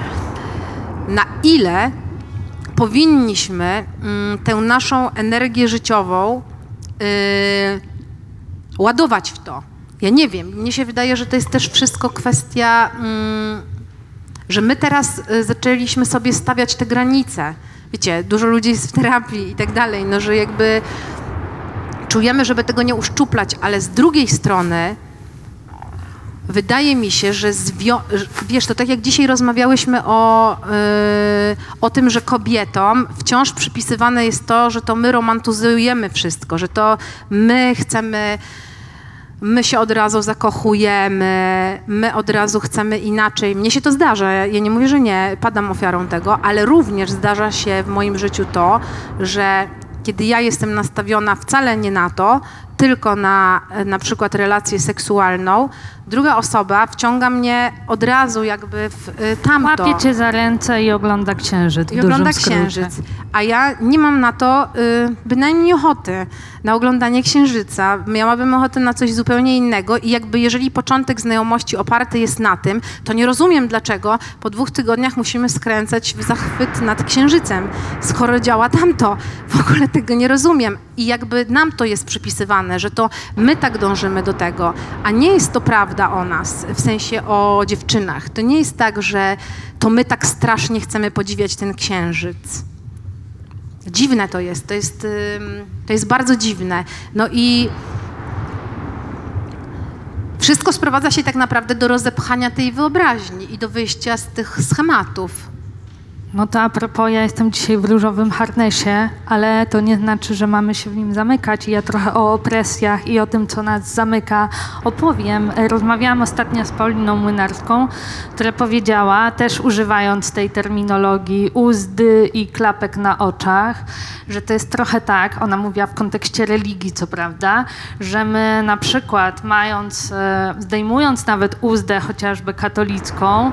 na ile powinniśmy mm, tę naszą energię życiową y, ładować w to. Ja nie wiem, mnie się wydaje, że to jest też wszystko kwestia, mm, że my teraz y, zaczęliśmy sobie stawiać te granice. Wiecie, dużo ludzi jest w terapii i tak dalej, no że jakby czujemy, żeby tego nie uszczuplać, ale z drugiej strony wydaje mi się, że wiesz, to tak jak dzisiaj rozmawiałyśmy o, yy, o tym, że kobietom wciąż przypisywane jest to, że to my romantyzujemy wszystko, że to my chcemy, my się od razu zakochujemy, my od razu chcemy inaczej. Mnie się to zdarza, ja nie mówię, że nie, padam ofiarą tego, ale również zdarza się w moim życiu to, że kiedy ja jestem nastawiona wcale nie na to, tylko na na przykład relację seksualną, druga osoba wciąga mnie od razu jakby w y, tamto. Łapie cię za ręce i ogląda księżyc. I ogląda księżyc. A ja nie mam na to y, bynajmniej ochoty na oglądanie księżyca. Miałabym ochotę na coś zupełnie innego i jakby jeżeli początek znajomości oparty jest na tym, to nie rozumiem dlaczego po dwóch tygodniach musimy skręcać w zachwyt nad księżycem, skoro działa tamto. W ogóle tego nie rozumiem. I jakby nam to jest przypisywane, że to my tak dążymy do tego, a nie jest to prawda o nas, w sensie o dziewczynach. To nie jest tak, że to my tak strasznie chcemy podziwiać ten księżyc. Dziwne to jest, to jest, to jest bardzo dziwne. No i wszystko sprowadza się tak naprawdę do rozepchania tej wyobraźni i do wyjścia z tych schematów. No to a propos, ja jestem dzisiaj w różowym harnesie, ale to nie znaczy, że mamy się w nim zamykać. I ja trochę o opresjach i o tym, co nas zamyka, opowiem. Rozmawiałam ostatnio z Pauliną Młynarską, która powiedziała, też używając tej terminologii uzdy i klapek na oczach, że to jest trochę tak, ona mówiła w kontekście religii, co prawda, że my na przykład mając, e, zdejmując nawet uzdę chociażby katolicką,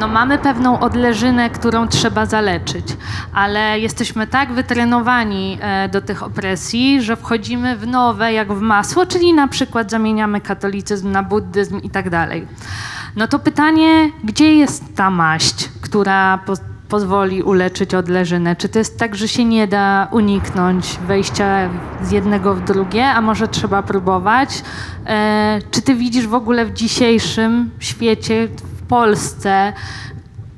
no mamy pewną odleżynę, którą trzeba zaleczyć, ale jesteśmy tak wytrenowani e, do tych opresji, że wchodzimy w nowe jak w masło, czyli na przykład zamieniamy katolicyzm na buddyzm i tak dalej. No to pytanie, gdzie jest ta maść, która po, pozwoli uleczyć odleżynę? Czy to jest tak, że się nie da uniknąć wejścia z jednego w drugie, a może trzeba próbować? E, czy ty widzisz w ogóle w dzisiejszym świecie, w Polsce,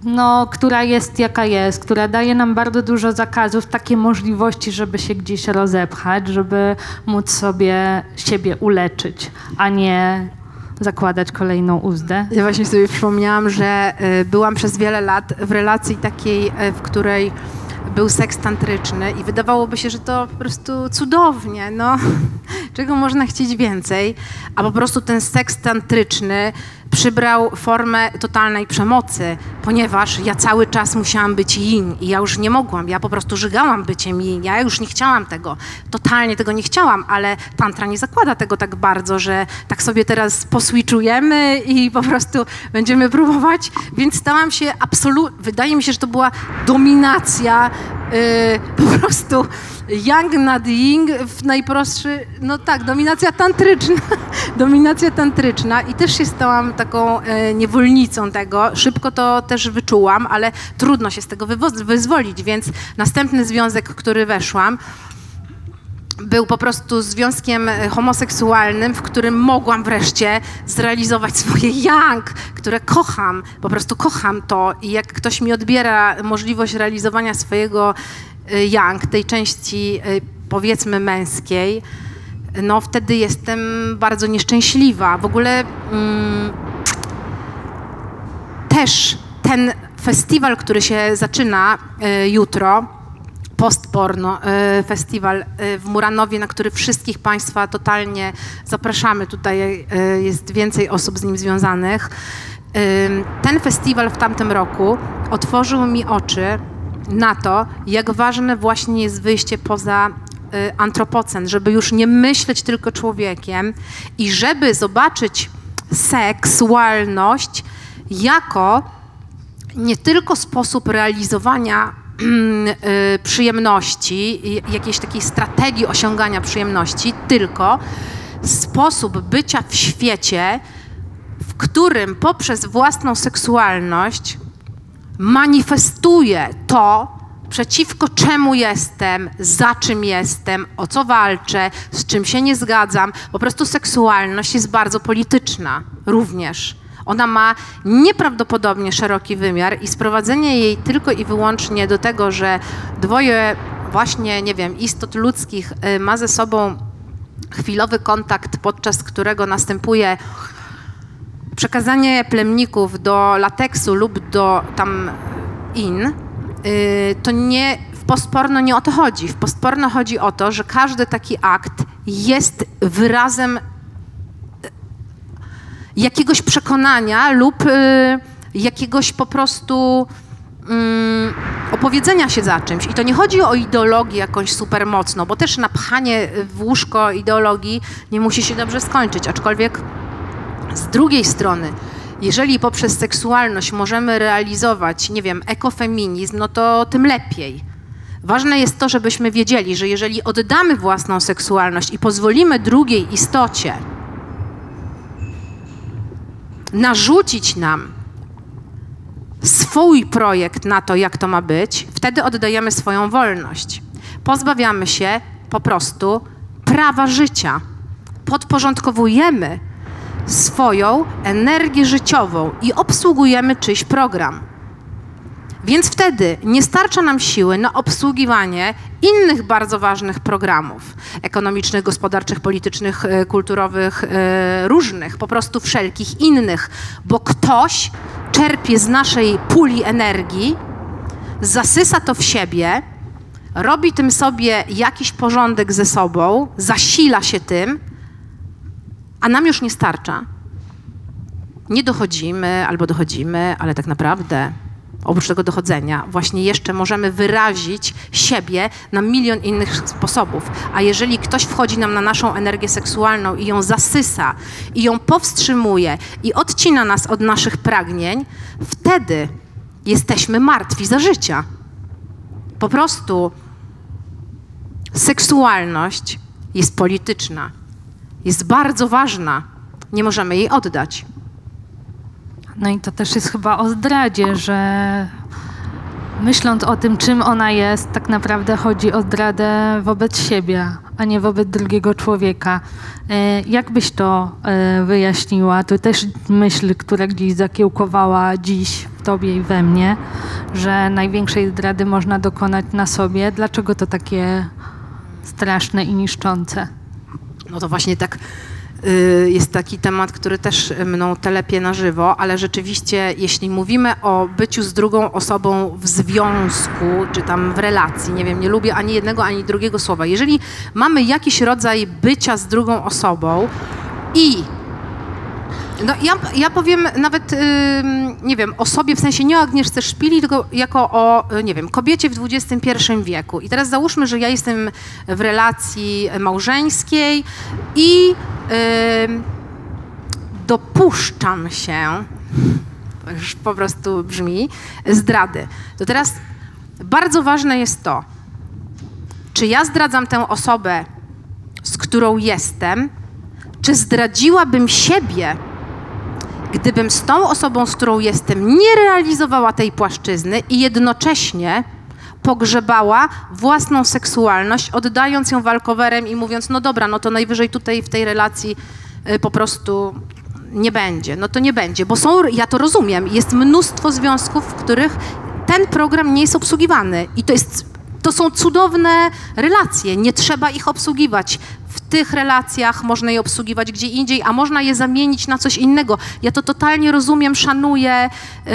no, która jest jaka jest, która daje nam bardzo dużo zakazów, takie możliwości, żeby się gdzieś rozepchać, żeby móc sobie siebie uleczyć, a nie zakładać kolejną uzdę. Ja właśnie sobie przypomniałam, że y, byłam przez wiele lat w relacji takiej, y, w której był seks tantryczny i wydawałoby się, że to po prostu cudownie, no. (laughs) Czego można chcieć więcej? A po prostu ten seks tantryczny przybrał formę totalnej przemocy, ponieważ ja cały czas musiałam być yin i ja już nie mogłam. Ja po prostu żygałam byciem yin. Ja już nie chciałam tego. Totalnie tego nie chciałam, ale tantra nie zakłada tego tak bardzo, że tak sobie teraz poswitchujemy i po prostu będziemy próbować. Więc stałam się absolutnie, wydaje mi się, że to była dominacja yy, po prostu yang nad ying w najprostszy, no tak, dominacja tantryczna, (laughs) dominacja tantryczna i też się stałam taką e, niewolnicą tego. Szybko to też wyczułam, ale trudno się z tego wyzwolić, więc następny związek, który weszłam, był po prostu związkiem e, homoseksualnym, w którym mogłam wreszcie zrealizować swoje yang, które kocham, po prostu kocham to i jak ktoś mi odbiera możliwość realizowania swojego yang, tej części e, powiedzmy męskiej, no wtedy jestem bardzo nieszczęśliwa. W ogóle mm, też ten festiwal, który się zaczyna y, jutro, Postporno y, Festiwal y, w Muranowie, na który wszystkich Państwa totalnie zapraszamy. Tutaj y, jest więcej osób z nim związanych. Ym, Ten festiwal w tamtym roku otworzył mi oczy na to, jak ważne właśnie jest wyjście poza y, antropocen, żeby już nie myśleć tylko człowiekiem i żeby zobaczyć seksualność jako nie tylko sposób realizowania (clears throat) y, przyjemności, i jakiejś takiej strategii osiągania przyjemności, tylko sposób bycia w świecie, w którym poprzez własną seksualność manifestuję to, przeciwko czemu jestem, za czym jestem, o co walczę, z czym się nie zgadzam. Po prostu seksualność jest bardzo polityczna również. Ona ma nieprawdopodobnie szeroki wymiar i sprowadzenie jej tylko i wyłącznie do tego, że dwoje właśnie, nie wiem, istot ludzkich y, ma ze sobą chwilowy kontakt, podczas którego następuje przekazanie plemników do lateksu lub do tam in, y, to nie, w postporno nie o to chodzi. W postporno chodzi o to, że każdy taki akt jest wyrazem y, jakiegoś przekonania lub y, jakiegoś po prostu mm, opowiedzenia się za czymś. I to nie chodzi o ideologię jakąś super mocno, bo też napchanie w łóżko ideologii nie musi się dobrze skończyć, aczkolwiek z drugiej strony, jeżeli poprzez seksualność możemy realizować, nie wiem, ekofeminizm, no to tym lepiej. Ważne jest to, żebyśmy wiedzieli, że jeżeli oddamy własną seksualność i pozwolimy drugiej istocie narzucić nam swój projekt na to, jak to ma być, wtedy oddajemy swoją wolność. Pozbawiamy się po prostu prawa życia. Podporządkowujemy swoją energię życiową i obsługujemy czyjś program. Więc wtedy nie starcza nam siły na obsługiwanie innych bardzo ważnych programów ekonomicznych, gospodarczych, politycznych, e, kulturowych, e, różnych, po prostu wszelkich innych, bo ktoś czerpie z naszej puli energii, zasysa to w siebie, robi tym sobie jakiś porządek ze sobą, zasila się tym, a nam już nie starcza. Nie dochodzimy albo dochodzimy, ale tak naprawdę oprócz tego dochodzenia właśnie jeszcze możemy wyrazić siebie na milion innych sposobów. A jeżeli ktoś wchodzi nam na naszą energię seksualną i ją zasysa, i ją powstrzymuje, i odcina nas od naszych pragnień, wtedy jesteśmy martwi za życia. Po prostu seksualność jest polityczna, jest bardzo ważna. Nie możemy jej oddać. No i to też jest chyba o zdradzie, że myśląc o tym, czym ona jest, tak naprawdę chodzi o zdradę wobec siebie, a nie wobec drugiego człowieka. E, Jak byś to e, wyjaśniła? To też myśl, która gdzieś zakiełkowała dziś w tobie i we mnie, że największej zdrady można dokonać na sobie. Dlaczego to takie straszne i niszczące? No to właśnie tak y, jest taki temat, który też mną telepie na żywo, ale rzeczywiście, jeśli mówimy o byciu z drugą osobą w związku, czy tam w relacji, nie wiem, nie lubię ani jednego, ani drugiego słowa. Jeżeli mamy jakiś rodzaj bycia z drugą osobą i no ja, ja powiem nawet, nie wiem, o sobie, w sensie nie o Agnieszce Szpili, tylko jako o, nie wiem, kobiecie w XXI wieku. I teraz załóżmy, że ja jestem w relacji małżeńskiej i ym, dopuszczam się, to już po prostu brzmi, zdrady. To teraz bardzo ważne jest to, czy ja zdradzam tę osobę, z którą jestem, czy zdradziłabym siebie, gdybym z tą osobą, z którą jestem, nie realizowała tej płaszczyzny i jednocześnie pogrzebała własną seksualność, oddając ją walkowerem i mówiąc, no dobra, no to najwyżej tutaj w tej relacji y, po prostu nie będzie. No to nie będzie, bo są, ja to rozumiem, jest mnóstwo związków, w których ten program nie jest obsługiwany i to jest to są cudowne relacje, nie trzeba ich obsługiwać. W tych relacjach można je obsługiwać gdzie indziej, a można je zamienić na coś innego. Ja to totalnie rozumiem, szanuję yy,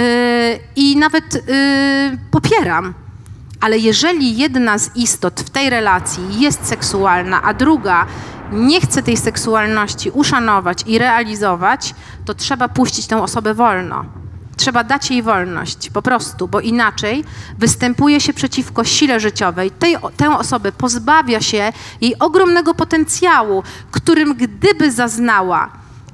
i nawet yy, popieram. Ale jeżeli jedna z istot w tej relacji jest seksualna, a druga nie chce tej seksualności uszanować i realizować, to trzeba puścić tę osobę wolno. Trzeba dać jej wolność, po prostu, bo inaczej występuje się przeciwko sile życiowej. Tej, tę osobę pozbawia się jej ogromnego potencjału, którym gdyby zaznała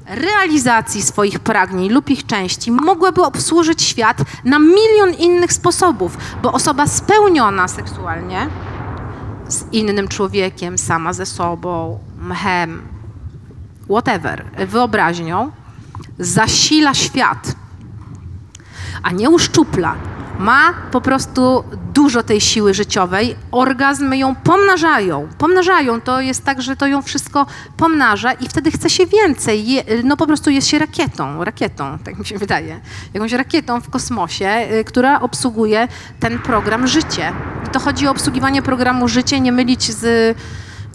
realizacji swoich pragnień lub ich części, mogłaby obsłużyć świat na milion innych sposobów, bo osoba spełniona seksualnie z innym człowiekiem, sama ze sobą, mchem, whatever, wyobraźnią, zasila świat a nie uszczupla. Ma po prostu dużo tej siły życiowej, orgazmy ją pomnażają. Pomnażają, to jest tak, że to ją wszystko pomnaża i wtedy chce się więcej. Je, no po prostu jest się rakietą, rakietą, tak mi się wydaje. Jakąś rakietą w kosmosie, y, która obsługuje ten program życie. I to chodzi o obsługiwanie programu życie, nie mylić z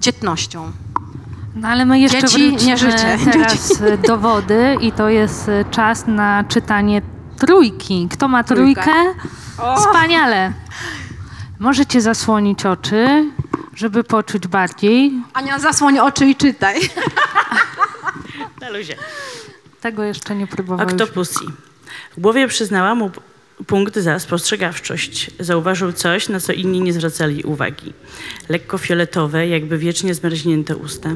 dzietnością. No ale my jeszcze Dzieci, nie życzę. (laughs) teraz do wody i to jest e, czas na czytanie trójki. Kto ma trójkę? Wspaniale. Możecie zasłonić oczy, żeby poczuć bardziej. Ania, zasłoń oczy i czytaj. Na luzie. Tego jeszcze nie próbowaliśmy. Octopussy. W głowie przyznała mu punkt za spostrzegawczość. Zauważył coś, na co inni nie zwracali uwagi. Lekko fioletowe, jakby wiecznie zmarznięte usta.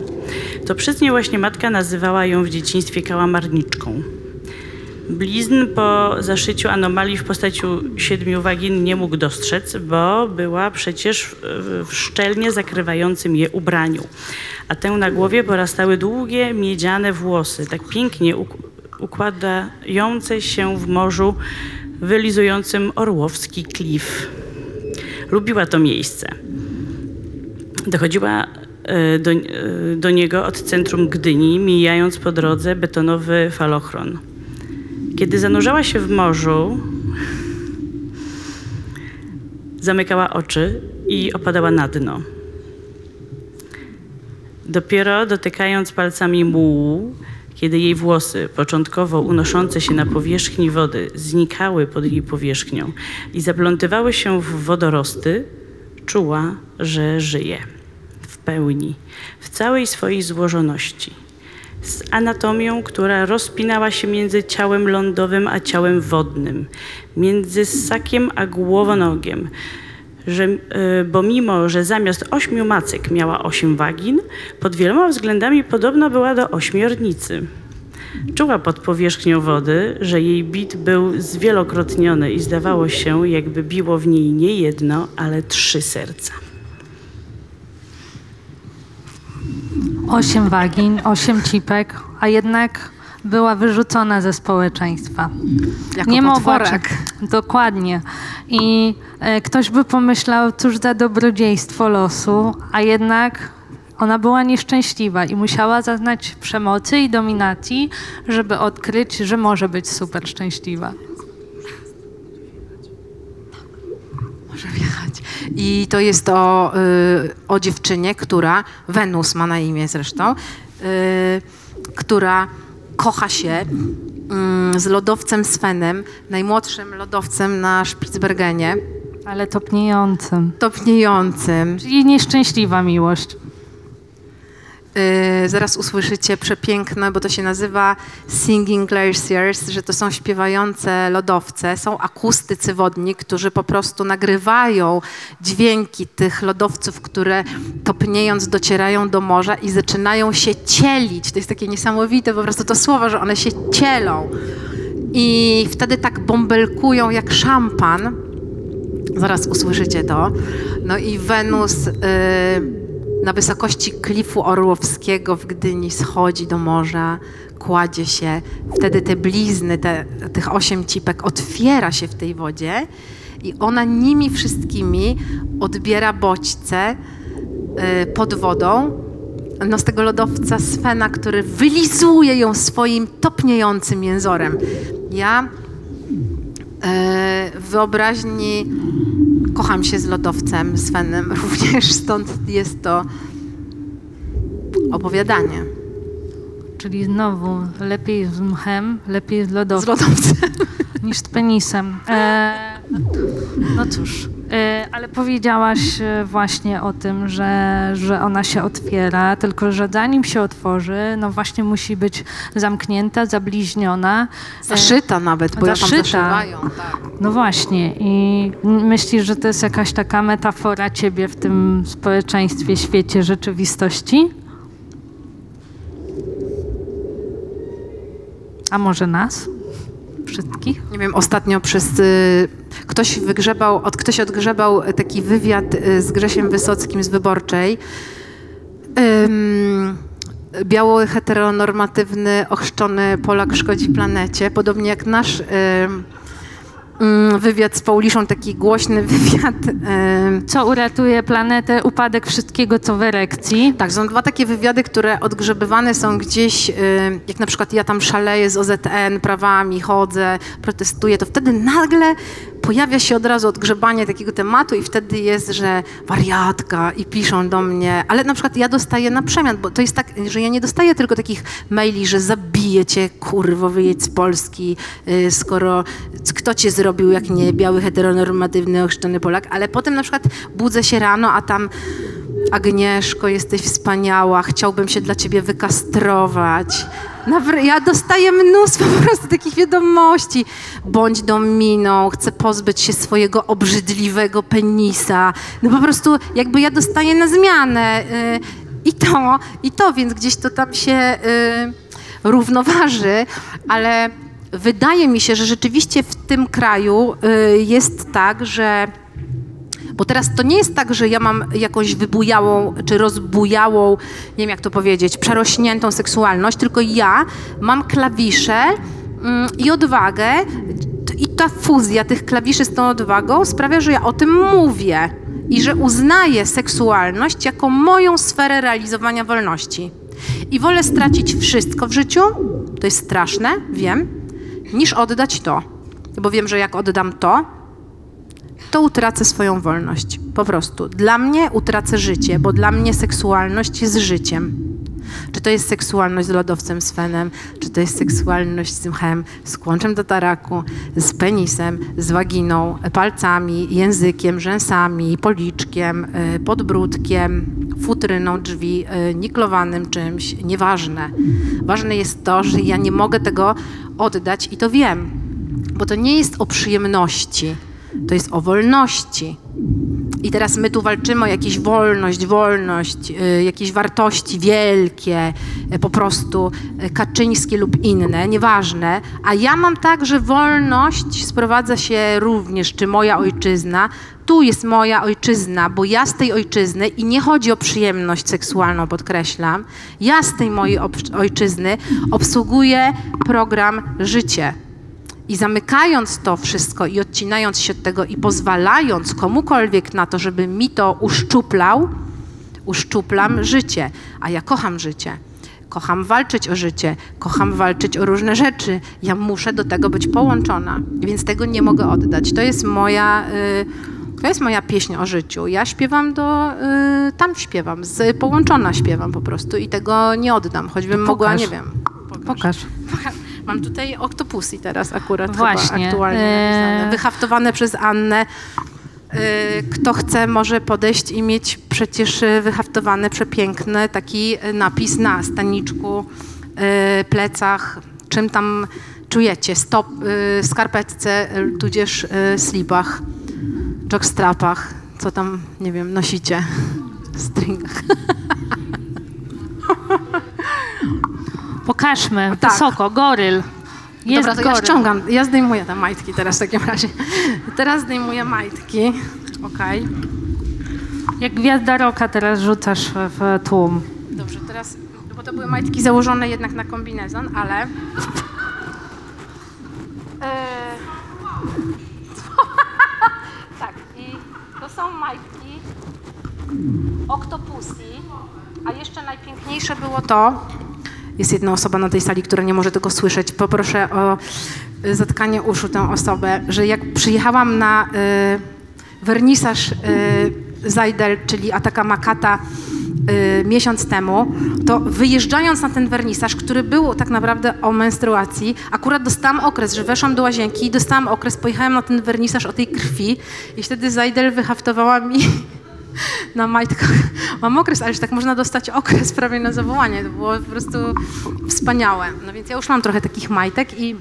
To przez nie właśnie matka nazywała ją w dzieciństwie kałamarniczką. Blizn po zaszyciu anomalii w postaci siedmiu wagin nie mógł dostrzec, bo była przecież w- szczelnie zakrywającym je ubraniu. A tę na głowie porastały długie, miedziane włosy, tak pięknie uk- układające się w morzu wylizującym orłowski klif. Lubiła to miejsce. Dochodziła e, do, e, do niego od centrum Gdyni, mijając po drodze betonowy falochron. Kiedy zanurzała się w morzu, Zamykała oczy i opadała na dno. Dopiero dotykając palcami mułu, kiedy jej włosy, początkowo unoszące się na powierzchni wody, znikały pod jej powierzchnią i zaplątywały się w wodorosty, czuła, że żyje w pełni, w całej swojej złożoności. Z anatomią, która rozpinała się między ciałem lądowym a ciałem wodnym, między ssakiem a głowonogiem, że, y, bo mimo, że zamiast ośmiu macek miała osiem wagin, pod wieloma względami podobna była do ośmiornicy. Czuła pod powierzchnią wody, że jej bit był zwielokrotniony i zdawało się, jakby biło w niej nie jedno, ale trzy serca. Osiem wagin, osiem cipek, a jednak była wyrzucona ze społeczeństwa. Jako Niemowłaczek. potworek. Dokładnie. I e, ktoś by pomyślał, cóż za dobrodziejstwo losu, a jednak ona była nieszczęśliwa i musiała zaznać przemocy i dominacji, żeby odkryć, że może być super szczęśliwa. Może wjechać. I to jest o, y, o dziewczynie, która, Wenus ma na imię zresztą, y, która kocha się mm, z lodowcem Svenem, najmłodszym lodowcem na Spitsbergenie, Ale topniejącym. topniejącym. Czyli nieszczęśliwa miłość. Y, zaraz usłyszycie przepiękne, bo to się nazywa Singing Glaciers, że to są śpiewające lodowce, są akustycy wodni, którzy po prostu nagrywają dźwięki tych lodowców, które topniejąc docierają do morza i zaczynają się cielić. To jest takie niesamowite po prostu to słowo, że one się cielą. I wtedy tak bąbelkują jak szampan. Zaraz usłyszycie to. No i Wenus y, na wysokości klifu Orłowskiego w Gdyni schodzi do morza, kładzie się. Wtedy te blizny, te, tych osiem cipek otwiera się w tej wodzie i ona nimi wszystkimi odbiera bodźce y, pod wodą no, z tego lodowca Svena, który wylizuje ją swoim topniejącym jęzorem. Ja wyobraźni kocham się z lodowcem Svenem (laughs) również, stąd jest to opowiadanie Czyli znowu lepiej z mchem, lepiej z z lodowcem. lodowcem. niż z penisem. E, no cóż, e, ale powiedziałaś e, właśnie o tym, że, że ona się otwiera, tylko że zanim się otworzy, no właśnie musi być zamknięta, zabliźniona. E, Zaszyta nawet, bo ja tam Zaszyta. zaszywają. Tak. No właśnie i myślisz, że to jest jakaś taka metafora ciebie w tym społeczeństwie, świecie rzeczywistości? A może nas? Wszystkich? Nie wiem, ostatnio przez... Y, ktoś wygrzebał, od, ktoś odgrzebał taki wywiad y, z Grzesiem Wysockim z Wyborczej. Ym, biały, heteronormatywny, ochrzczony Polak szkodzi planecie. Podobnie jak nasz ym, wywiad z Pauliszą, taki głośny (laughs) wywiad. Co uratuje planetę? Upadek wszystkiego, co w erekcji. Tak, są dwa takie wywiady, które odgrzebywane są gdzieś, jak na przykład ja tam szaleję z OZN, prawami, chodzę, protestuję, to wtedy nagle pojawia się od razu odgrzebanie takiego tematu i wtedy jest, że wariatka i piszą do mnie, ale na przykład ja dostaję na przemian, bo to jest tak, że ja nie dostaję tylko takich maili, że zabiję cię, kurwo, wyjedź z Polski, y, skoro kto cię zrobił, jak nie biały, heteronormatywny, ochrzczony Polak, ale potem na przykład budzę się rano, a tam Agnieszko, jesteś wspaniała, chciałbym się dla ciebie wykastrować. Ja dostaję mnóstwo (laughs) po prostu takich wiadomości. Bądź dominą, chcę pozbyć się swojego obrzydliwego penisa. No po prostu jakby ja dostaję na zmianę. y, I to, i to, więc gdzieś to tam się y, równoważy, ale wydaje mi się, że rzeczywiście w tym kraju y, jest tak, że bo teraz to nie jest tak, że ja mam jakąś wybujałą czy rozbujałą, nie wiem jak to powiedzieć, przerośniętą seksualność, tylko ja mam klawisze mm, i odwagę i ta fuzja tych klawiszy z tą odwagą sprawia, że ja o tym mówię i że uznaję seksualność jako moją sferę realizowania wolności. I wolę stracić wszystko w życiu, to jest straszne, wiem, niż oddać to. Bo wiem, że jak oddam to, to utracę swoją wolność. Po prostu. Dla mnie utracę życie, bo dla mnie seksualność jest życiem. Czy to jest seksualność z lodowcem Svenem, czy to jest seksualność z tym chem, z kłączem do taraku, z penisem, z waginą, palcami, językiem, rzęsami, policzkiem, y, podbródkiem, futryną drzwi, y, niklowanym czymś, nieważne. Ważne jest to, że ja nie mogę tego oddać i to wiem, bo to nie jest o przyjemności, to jest o wolności. I teraz my tu walczymy o jakąś wolność, wolność, y, jakieś wartości wielkie, y, po prostu y, kaczyńskie lub inne, nieważne. A ja mam tak, że wolność sprowadza się również, czy moja ojczyzna, tu jest moja ojczyzna, bo ja z tej ojczyzny, i nie chodzi o przyjemność seksualną, podkreślam, ja z tej mojej ojczyzny obsługuję program życie. I zamykając to wszystko i odcinając się od tego i pozwalając komukolwiek na to, żeby mi to uszczuplał, uszczuplam życie. A ja kocham życie. Kocham walczyć o życie, kocham walczyć o różne rzeczy. Ja muszę do tego być połączona, więc tego nie mogę oddać. To jest moja, y, to jest moja pieśń o życiu. Ja śpiewam do, y, tam śpiewam, z, połączona śpiewam po prostu i tego nie oddam, choćbym mogła, Pokaż. nie wiem. Pokaż. Mam tutaj Octopusy teraz akurat Właśnie, chyba aktualnie e- napisane. Wyhaftowane przez Annę. E, Kto chce, może podejść i mieć przecież e, wyhaftowany, przepiękny taki e, napis na staniczku, e, plecach, czym tam czujecie, stop, e, skarpetce, e, tudzież e, slipach, jockstrapach, co tam, nie wiem, nosicie, stringach. (laughs) Pokażmy. Tak. Wysoko, goryl. Jest Dobra, to ja goryl. ściągam, ja zdejmuję te majtki teraz w takim razie. Teraz zdejmuję majtki, okej. Jak gwiazda roka teraz rzucasz w tłum. Dobrze, teraz, bo to były majtki założone jednak na kombinezon, ale... Eee, (laughs) tak, i to są majtki Octopusy, a jeszcze najpiękniejsze było to, jest jedna osoba na tej sali, która nie może tego słyszeć, poproszę o y, zatkanie uszu tę osobę, że jak przyjechałam na y, wernisaż y, Zajdel, czyli Ataka Makata y, miesiąc temu, to wyjeżdżając na ten wernisaż, który był tak naprawdę o menstruacji, akurat dostałam okres, że weszłam do łazienki dostałam okres, pojechałam na ten wernisaż o tej krwi i wtedy Zajdel wyhaftowała mi na majtkach. (laughs) Mam okres, ale że tak można dostać okres prawie na zawołanie. To było po prostu wspaniałe. No więc ja już mam trochę takich majtek i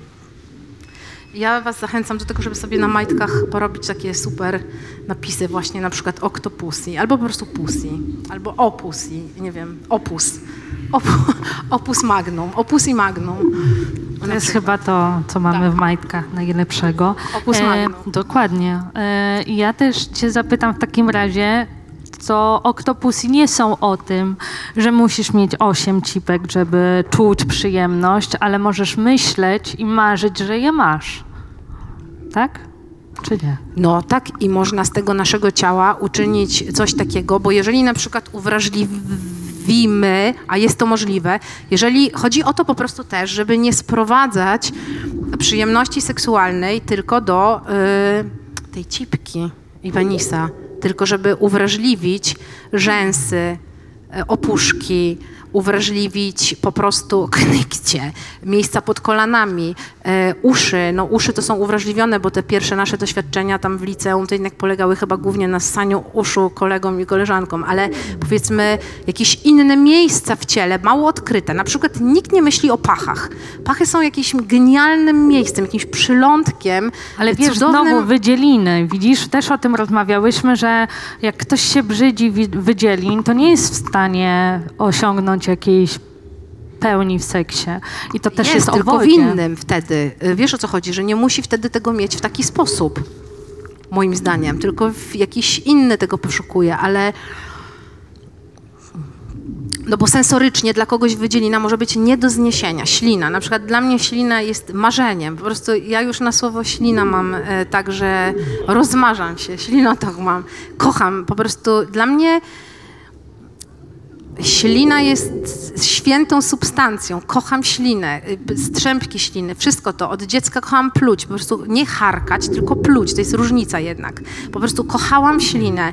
ja was zachęcam do tego, żeby sobie na majtkach porobić takie super napisy właśnie na przykład Octopusy, albo po prostu Pussy, albo Opusy, nie wiem, Opus. Op, (laughs) opus Magnum, Opus i Magnum. To jest chyba to, co mamy Tak. w majtkach najlepszego. Opus magnum. dokładnie. E, ja też cię zapytam w takim razie, co oktopusy nie są o tym, że musisz mieć osiem cipek, żeby czuć przyjemność, ale możesz myśleć i marzyć, że je masz. Tak? Czy nie? No tak i można z tego naszego ciała uczynić coś takiego, bo jeżeli na przykład uwrażliwimy, a jest to możliwe, jeżeli chodzi o to po prostu też, żeby nie sprowadzać przyjemności seksualnej tylko do y, tej cipki i penisa, tylko żeby uwrażliwić rzęsy, e, opuszki, uwrażliwić po prostu knykcie, miejsca pod kolanami, e, uszy. No uszy to są uwrażliwione, bo te pierwsze nasze doświadczenia tam w liceum to jednak polegały chyba głównie na ssaniu uszu kolegom i koleżankom, ale powiedzmy jakieś inne miejsca w ciele, mało odkryte. Na przykład nikt nie myśli o pachach. Pachy są jakimś genialnym miejscem, jakimś przylądkiem, Ale wiesz, cudownym... znowu wydzieliny. Widzisz, też o tym rozmawiałyśmy, że jak ktoś się brzydzi wydzielin, to nie jest w stanie osiągnąć jakiejś pełni w seksie. I to też jest, tylko o w innym wtedy. Y, Wiesz o co chodzi, że nie musi wtedy tego mieć w taki sposób, moim zdaniem, tylko w jakiś inny tego poszukuje, ale no bo sensorycznie dla kogoś wydzielina może być nie do zniesienia. Ślina, na przykład dla mnie ślina jest marzeniem. Po prostu ja już na słowo ślina mam e, tak, że rozmarzam się, ślinotok mam, kocham. Po prostu dla mnie Ślina jest świętą substancją. Kocham ślinę, y, strzępki śliny, wszystko to. Od dziecka kochałam pluć, po prostu nie harkać, tylko pluć. To jest różnica jednak. Po prostu kochałam ślinę.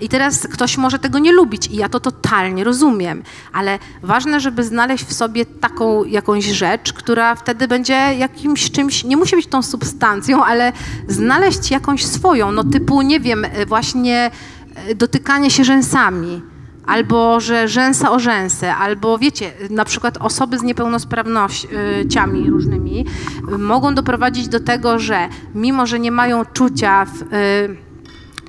I teraz ktoś może tego nie lubić i ja to totalnie rozumiem, ale ważne, żeby znaleźć w sobie taką jakąś rzecz, która wtedy będzie jakimś czymś, nie musi być tą substancją, ale znaleźć jakąś swoją, no typu, nie wiem, y, właśnie y, dotykanie się rzęsami albo że rzęsa o rzęsę, albo wiecie, na przykład osoby z niepełnosprawnościami różnymi y, mogą doprowadzić do tego, że mimo, że nie mają czucia w y,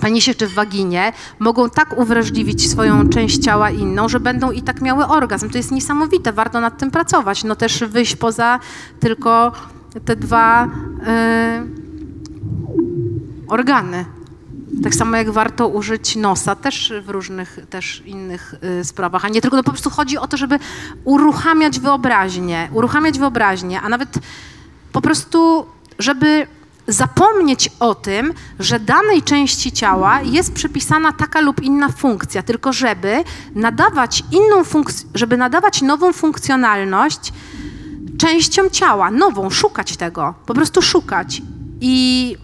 penisie czy w waginie, mogą tak uwrażliwić swoją część ciała inną, że będą i tak miały orgazm. To jest niesamowite, warto nad tym pracować. No też wyjść poza tylko te dwa y, organy. Tak samo jak warto użyć nosa też w różnych też innych y, sprawach, a nie tylko, no po prostu chodzi o to, żeby uruchamiać wyobraźnię, uruchamiać wyobraźnię, a nawet po prostu, żeby zapomnieć o tym, że danej części ciała jest przypisana taka lub inna funkcja, tylko żeby nadawać inną funkcję, żeby nadawać nową funkcjonalność częściom ciała, nową, szukać tego, po prostu szukać. I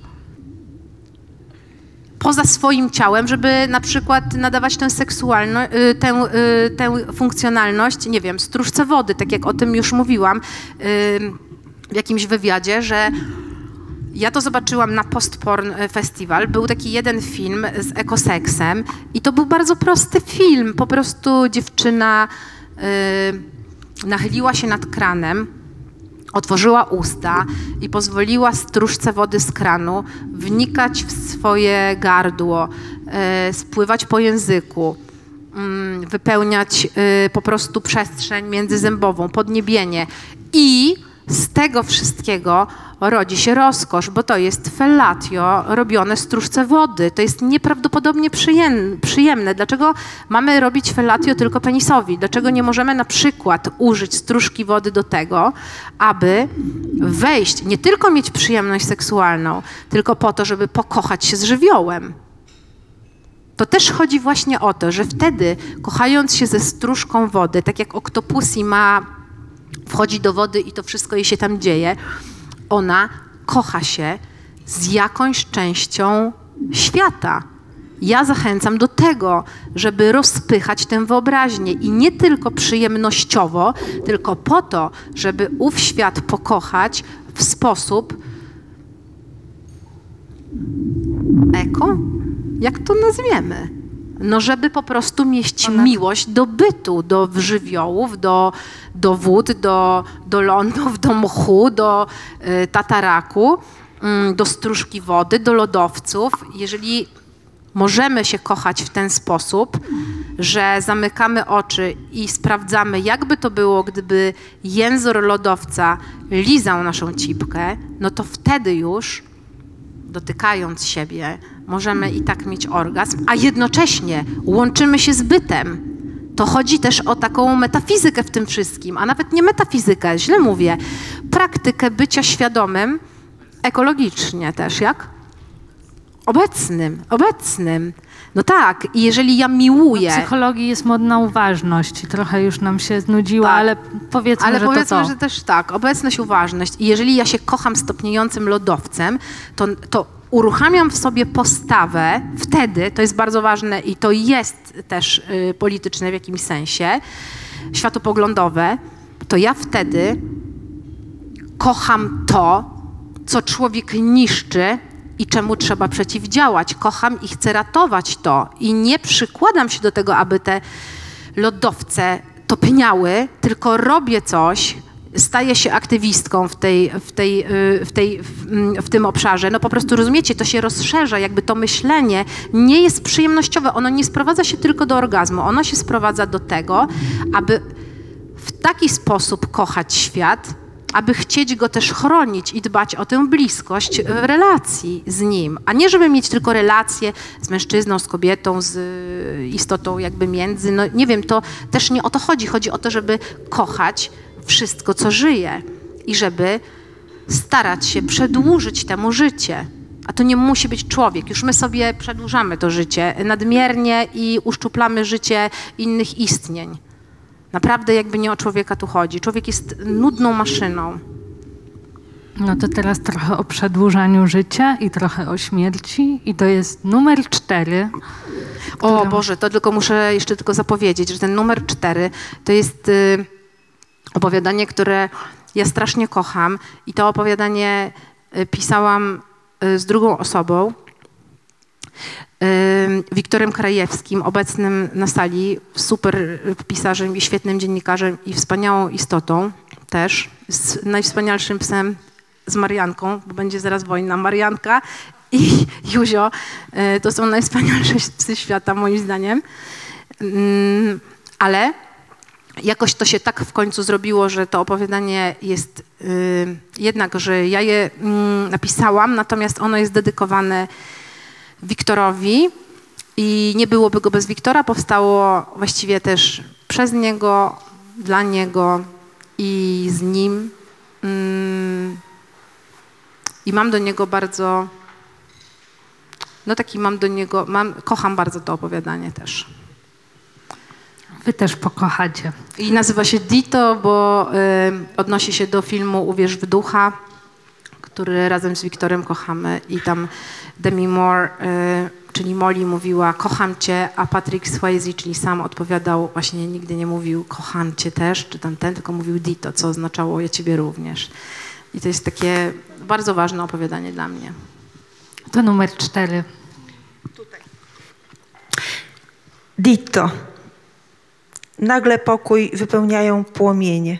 poza swoim ciałem, żeby na przykład nadawać tę seksualność, tę, y, tę funkcjonalność, nie wiem, stróżce wody, tak jak o tym już mówiłam y, w jakimś wywiadzie, że ja to zobaczyłam na Postporn Festival. Był taki jeden film z ekoseksem i to był bardzo prosty film. Po prostu dziewczyna y, nachyliła się nad kranem, otworzyła usta i pozwoliła stróżce wody z kranu wnikać w swoje gardło, e, spływać po języku, mm, wypełniać e, po prostu przestrzeń międzyzębową, podniebienie. I z tego wszystkiego rodzi się rozkosz, bo to jest fellatio robione stróżce wody. To jest nieprawdopodobnie przyjem, przyjemne. Dlaczego mamy robić fellatio tylko penisowi? Dlaczego nie możemy na przykład użyć stróżki wody do tego, aby wejść, nie tylko mieć przyjemność seksualną, tylko po to, żeby pokochać się z żywiołem? To też chodzi właśnie o to, że wtedy, kochając się ze stróżką wody, tak jak oktopusi ma, wchodzi do wody i to wszystko jej się tam dzieje, ona kocha się z jakąś częścią świata. Ja zachęcam do tego, żeby rozpychać tę wyobraźnię i nie tylko przyjemnościowo, tylko po to, żeby ów świat pokochać w sposób eko? Jak to nazwiemy? No, żeby po prostu mieć miłość do bytu, do żywiołów, do, do wód, do, do lądów, do mchu, do y, tataraku, y, do stróżki wody, do lodowców. Jeżeli możemy się kochać w ten sposób, że zamykamy oczy i sprawdzamy, jakby to było, gdyby jęzor lodowca lizał naszą cipkę, no to wtedy już dotykając siebie, możemy i tak mieć orgazm, a jednocześnie łączymy się z bytem. To chodzi też o taką metafizykę w tym wszystkim, a nawet nie metafizykę, źle mówię, praktykę bycia świadomym ekologicznie też, jak? Obecnym, obecnym. No tak, i jeżeli ja W miłuję, psychologii jest modna uważność i trochę już nam się znudziła, Tak. ale powiedzmy, ale że powiedzmy, to to. że też tak, obecność, uważność. I jeżeli ja się kocham stopniejącym lodowcem, to, to uruchamiam w sobie postawę, wtedy, to jest bardzo ważne i to jest też y, polityczne w jakimś sensie, światopoglądowe, to ja wtedy kocham to, co człowiek niszczy i czemu trzeba przeciwdziałać. Kocham i chcę ratować to. I nie przykładam się do tego, aby te lodowce topniały, tylko robię coś, staję się aktywistką w, tej, w, tej, y, w, tej, mm, w tym obszarze. No po prostu rozumiecie, to się rozszerza, jakby to myślenie nie jest przyjemnościowe. Ono nie sprowadza się tylko do orgazmu. Ono się sprowadza do tego, aby w taki sposób kochać świat, aby chcieć go też chronić i dbać o tę bliskość w relacji z nim, a nie żeby mieć tylko relacje z mężczyzną, z kobietą, z y, istotą jakby między. No nie wiem, to też nie o to chodzi. Chodzi o to, żeby kochać wszystko, co żyje i żeby starać się przedłużyć temu życie. A to nie musi być człowiek. Już my sobie przedłużamy to życie nadmiernie i uszczuplamy życie innych istnień. Naprawdę jakby nie o człowieka tu chodzi. Człowiek jest nudną maszyną. No to teraz trochę o przedłużaniu życia i trochę o śmierci. I to jest numer cztery. O którą- Boże, to tylko muszę jeszcze tylko zapowiedzieć, że ten numer cztery to jest y, opowiadanie, które ja strasznie kocham i to opowiadanie y, pisałam y, z drugą osobą, Wiktorem Krajewskim, obecnym na sali, super pisarzem i świetnym dziennikarzem i wspaniałą istotą też, z najwspanialszym psem z Marianką, bo będzie zaraz wojna. Marianka i (laughs) Juzio y, to są najwspanialsze (laughs) psy świata moim zdaniem. Mm, Ale jakoś to się tak w końcu zrobiło, że to opowiadanie jest y, jednak, że ja je mm, napisałam, natomiast ono jest dedykowane Wiktorowi i nie byłoby go bez Wiktora. Powstało właściwie też przez niego, dla niego i z nim. Mm, I mam do niego bardzo, no taki mam do niego, mam, kocham bardzo to opowiadanie też. Wy też pokochacie. I nazywa się Dito, bo y, odnosi się do filmu Uwierz w ducha, który razem z Wiktorem kochamy. I tam Demi Moore, y, czyli Molly mówiła kocham cię, a Patrick Swayze, czyli sam odpowiadał, właśnie nigdy nie mówił kocham cię też, czy tam ten, tylko mówił Dito, co oznaczało ja ciebie również. I to jest takie bardzo ważne opowiadanie dla mnie. To numer cztery. Ditto. Nagle pokój wypełniają płomienie.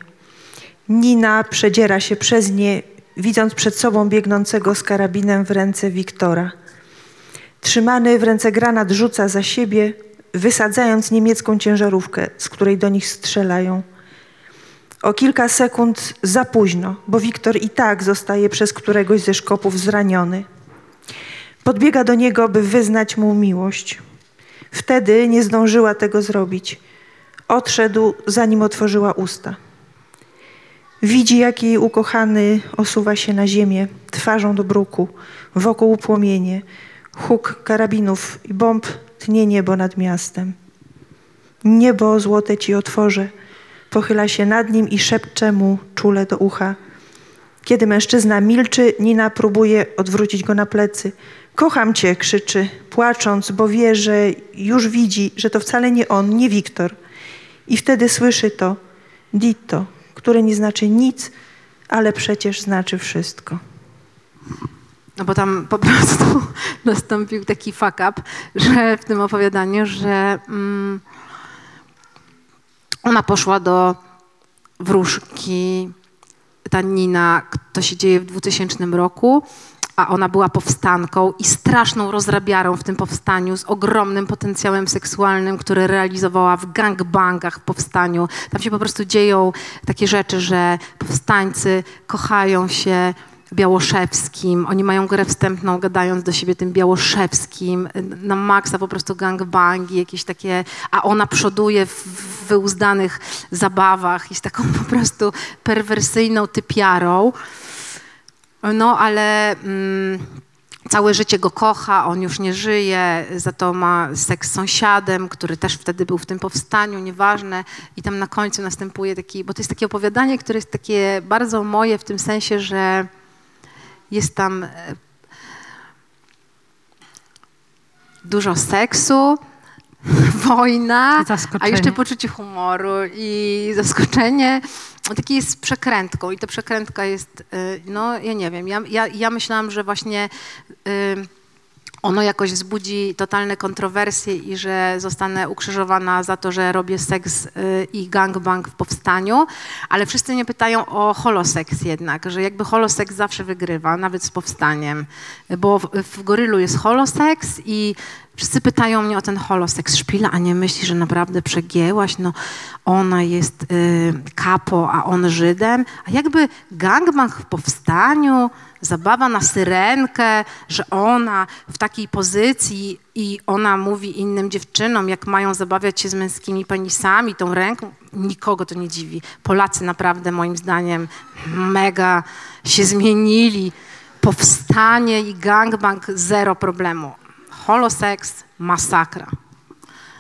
Nina przedziera się przez nie, widząc przed sobą biegnącego z karabinem w ręce Wiktora. Trzymany w ręce granat rzuca za siebie, wysadzając niemiecką ciężarówkę, z której do nich strzelają. O kilka sekund za późno, bo Wiktor i tak zostaje przez któregoś ze szkopów zraniony. Podbiega do niego, by wyznać mu miłość. Wtedy nie zdążyła tego zrobić. Odszedł, zanim otworzyła usta. Widzi, jak jej ukochany osuwa się na ziemię, twarzą do bruku, wokół płomienie, huk karabinów i bomb tnie niebo nad miastem. Niebo złote ci otworzę, pochyla się nad nim i szepcze mu czule do ucha. Kiedy mężczyzna milczy, Nina próbuje odwrócić go na plecy. Kocham cię, krzyczy, płacząc, bo wie, że już widzi, że to wcale nie on, nie Wiktor. I wtedy słyszy to ditto, które nie znaczy nic, ale przecież znaczy wszystko. No bo tam po prostu (laughs) nastąpił taki fuck up, że w tym opowiadaniu, że mm, ona poszła do wróżki, ta Nina, to się dzieje w 2000 roku, a ona była powstanką i straszną rozrabiarą w tym powstaniu z ogromnym potencjałem seksualnym, który realizowała w gangbangach w powstaniu. Tam się po prostu dzieją takie rzeczy, że powstańcy kochają się Białoszewskim. Oni mają grę wstępną, gadając do siebie tym Białoszewskim. Na maksa po prostu gangbangi, jakieś takie, a ona przoduje w wyuzdanych zabawach z taką po prostu perwersyjną typiarą. No, ale mm, całe życie go kocha, on już nie żyje, za to ma seks z sąsiadem, który też wtedy był w tym powstaniu, nieważne. I tam na końcu następuje taki, bo to jest takie opowiadanie, które jest takie bardzo moje w tym sensie, że jest tam e, dużo seksu, (laughs) wojna, a jeszcze poczucie humoru i zaskoczenie. Takie jest przekrętką i ta przekrętka jest, y, no ja nie wiem, ja, ja, ja myślałam, że właśnie y, ono jakoś wzbudzi totalne kontrowersje i że zostanę ukrzyżowana za to, że robię seks y, i gangbang w powstaniu, ale wszyscy mnie pytają o holoseks jednak, że jakby holoseks zawsze wygrywa, nawet z powstaniem, bo w, w Gorylu jest holoseks i wszyscy pytają mnie o ten holoseks. Szpila, a nie myśli, że naprawdę przegięłaś? No ona jest y, kapo, a on Żydem. A jakby gangbang w powstaniu, zabawa na syrenkę, że ona w takiej pozycji i ona mówi innym dziewczynom, jak mają zabawiać się z męskimi penisami, tą ręką, nikogo to nie dziwi. Polacy naprawdę moim zdaniem mega się zmienili. Powstanie i gangbang zero problemu. Holoseks masakra.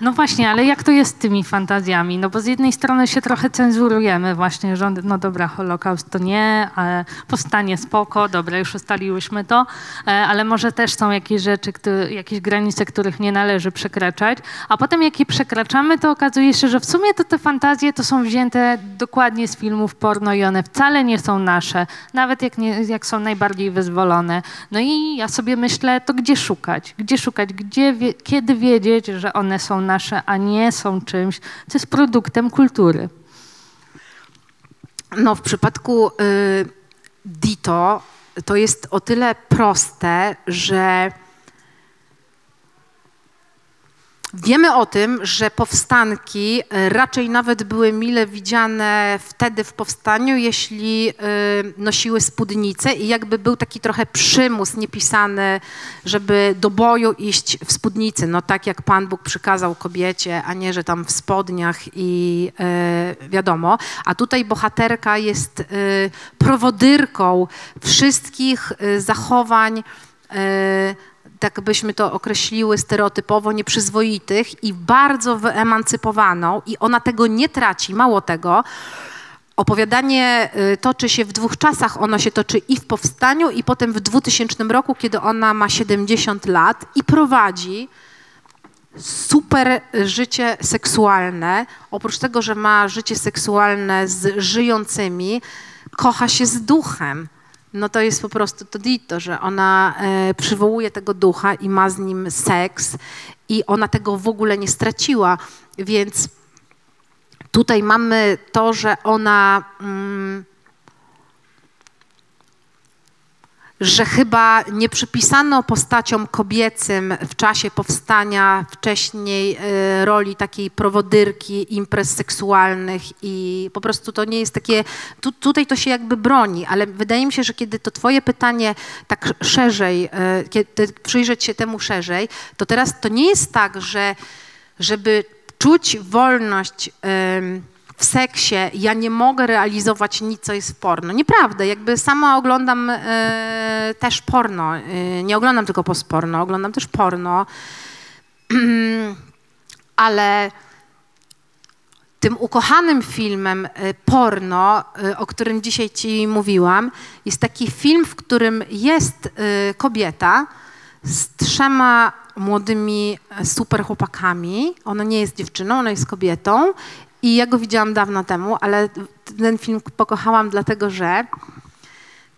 No właśnie, ale jak to jest z tymi fantazjami? No bo z jednej strony się trochę cenzurujemy właśnie, że no dobra, Holokaust to nie, ale powstanie spoko, dobra, już ustaliłyśmy to, e, ale może też są jakieś rzeczy, jakieś granice, których nie należy przekraczać, a potem jak je przekraczamy, to okazuje się, że w sumie to te fantazje to są wzięte dokładnie z filmów porno i one wcale nie są nasze, nawet jak, nie, jak są najbardziej wyzwolone. No i ja sobie myślę, to gdzie szukać? Gdzie szukać? Gdzie, kiedy wiedzieć, że one są nasze, a nie są czymś, co jest produktem kultury? No, w przypadku y, Dito to jest o tyle proste, że wiemy o tym, że powstanki y, raczej nawet były mile widziane wtedy w powstaniu, jeśli y, nosiły spódnice i jakby był taki trochę przymus niepisany, żeby do boju iść w spódnicy, no tak jak Pan Bóg przykazał kobiecie, a nie, że tam w spodniach i y, wiadomo. A tutaj bohaterka jest prowodyrką wszystkich zachowań tak byśmy to określiły stereotypowo, nieprzyzwoitych i bardzo wyemancypowaną i ona tego nie traci. Mało tego, opowiadanie y, toczy się w dwóch czasach. Ono się toczy i w powstaniu i potem w 2000 roku, kiedy ona ma 70 lat i prowadzi super życie seksualne. Oprócz tego, że ma życie seksualne z żyjącymi, kocha się z duchem. No to jest po prostu to dito, że ona e, przywołuje tego ducha i ma z nim seks i ona tego w ogóle nie straciła, więc tutaj mamy to, że ona... Mm, że chyba nie przypisano postaciom kobiecym w czasie powstania wcześniej y, roli takiej prowodyrki, imprez seksualnych i po prostu to nie jest takie, tu, tutaj to się jakby broni, ale wydaje mi się, że kiedy to twoje pytanie tak szerzej, y, kiedy przyjrzeć się temu szerzej, to teraz to nie jest tak, że żeby czuć wolność w seksie ja nie mogę realizować nic, co jest porno. Nieprawda, jakby sama oglądam e, też porno. E, nie oglądam tylko postporno, oglądam też porno. (clears throat) Ale tym ukochanym filmem e, porno, o którym dzisiaj ci mówiłam, jest taki film, w którym jest kobieta z trzema młodymi super chłopakami. Ona nie jest dziewczyną, ona jest kobietą i ja go widziałam dawno temu, ale ten film pokochałam dlatego, że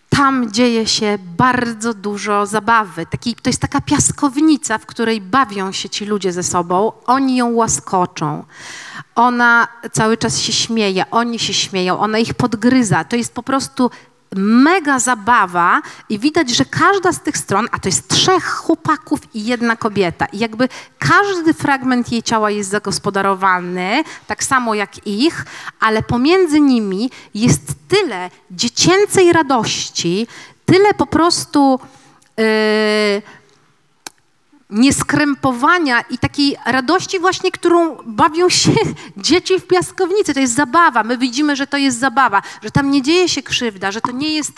tam dzieje się bardzo dużo zabawy. Taki, to jest taka piaskownica, w której bawią się ci ludzie ze sobą. Oni ją łaskoczą. Ona cały czas się śmieje, oni się śmieją, ona ich podgryza. To jest po prostu mega zabawa i widać, że każda z tych stron, a to jest trzech chłopaków i jedna kobieta i jakby każdy fragment jej ciała jest zagospodarowany, tak samo jak ich, ale pomiędzy nimi jest tyle dziecięcej radości, tyle po prostu... Yy, nieskrępowania i takiej radości właśnie, którą bawią się (laughs) dzieci w piaskownicy. To jest zabawa. My widzimy, że to jest zabawa, że tam nie dzieje się krzywda, że to nie jest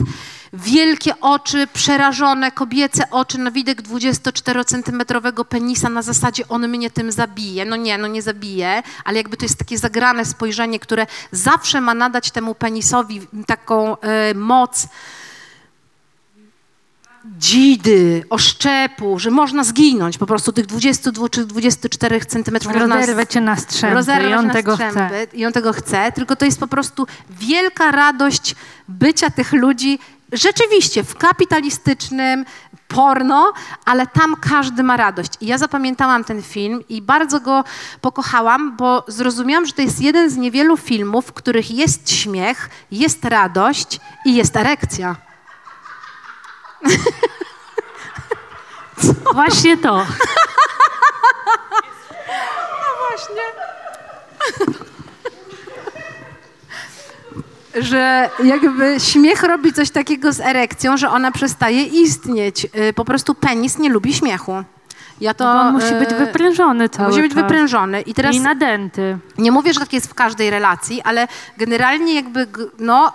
wielkie oczy, przerażone kobiece oczy na widok 24-centymetrowego penisa na zasadzie on mnie tym zabije. No nie, no nie zabije, ale jakby to jest takie zagrane spojrzenie, które zawsze ma nadać temu penisowi taką y, moc, dzidy, oszczepu, że można zginąć po prostu tych 22 czy 24 centymetrów. Rozerwę cię na strzępy rozerwać i on tego strzępy chce. I on tego chce, tylko to jest po prostu wielka radość bycia tych ludzi rzeczywiście w kapitalistycznym porno, ale tam każdy ma radość. I ja zapamiętałam ten film i bardzo go pokochałam, bo zrozumiałam, że to jest jeden z niewielu filmów, w których jest śmiech, jest radość i jest erekcja. Właśnie to. że jakby śmiech robi coś takiego z erekcją, że ona przestaje istnieć. Y, Po prostu penis nie lubi śmiechu. Ja to, on musi być y, wyprężony cały Musi być czas. wyprężony. I teraz I nadęty. nie mówię, że tak jest w każdej relacji, ale generalnie jakby, no,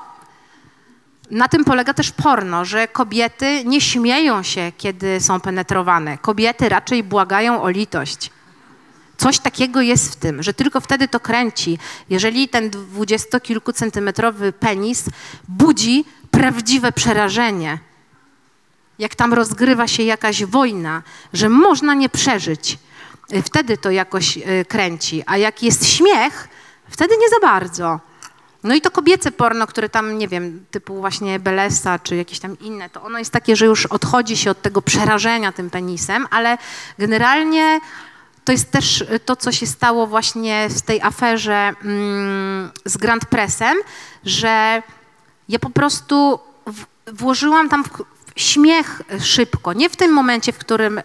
na tym polega też porno, że kobiety nie śmieją się, kiedy są penetrowane. Kobiety raczej błagają o litość. Coś takiego jest w tym, że tylko wtedy to kręci, jeżeli ten dwudziestokilkucentymetrowy penis budzi prawdziwe przerażenie. Jak tam rozgrywa się jakaś wojna, że można nie przeżyć, wtedy to jakoś y, kręci. A jak jest śmiech, wtedy nie za bardzo. No i to kobiece porno, które tam, nie wiem, typu właśnie Belesa czy jakieś tam inne, to ono jest takie, że już odchodzi się od tego przerażenia tym penisem, ale generalnie to jest też to, co się stało właśnie w tej aferze mm, z Grand Pressem, że ja po prostu w, włożyłam tam w, w śmiech szybko. Nie w tym momencie, w którym y,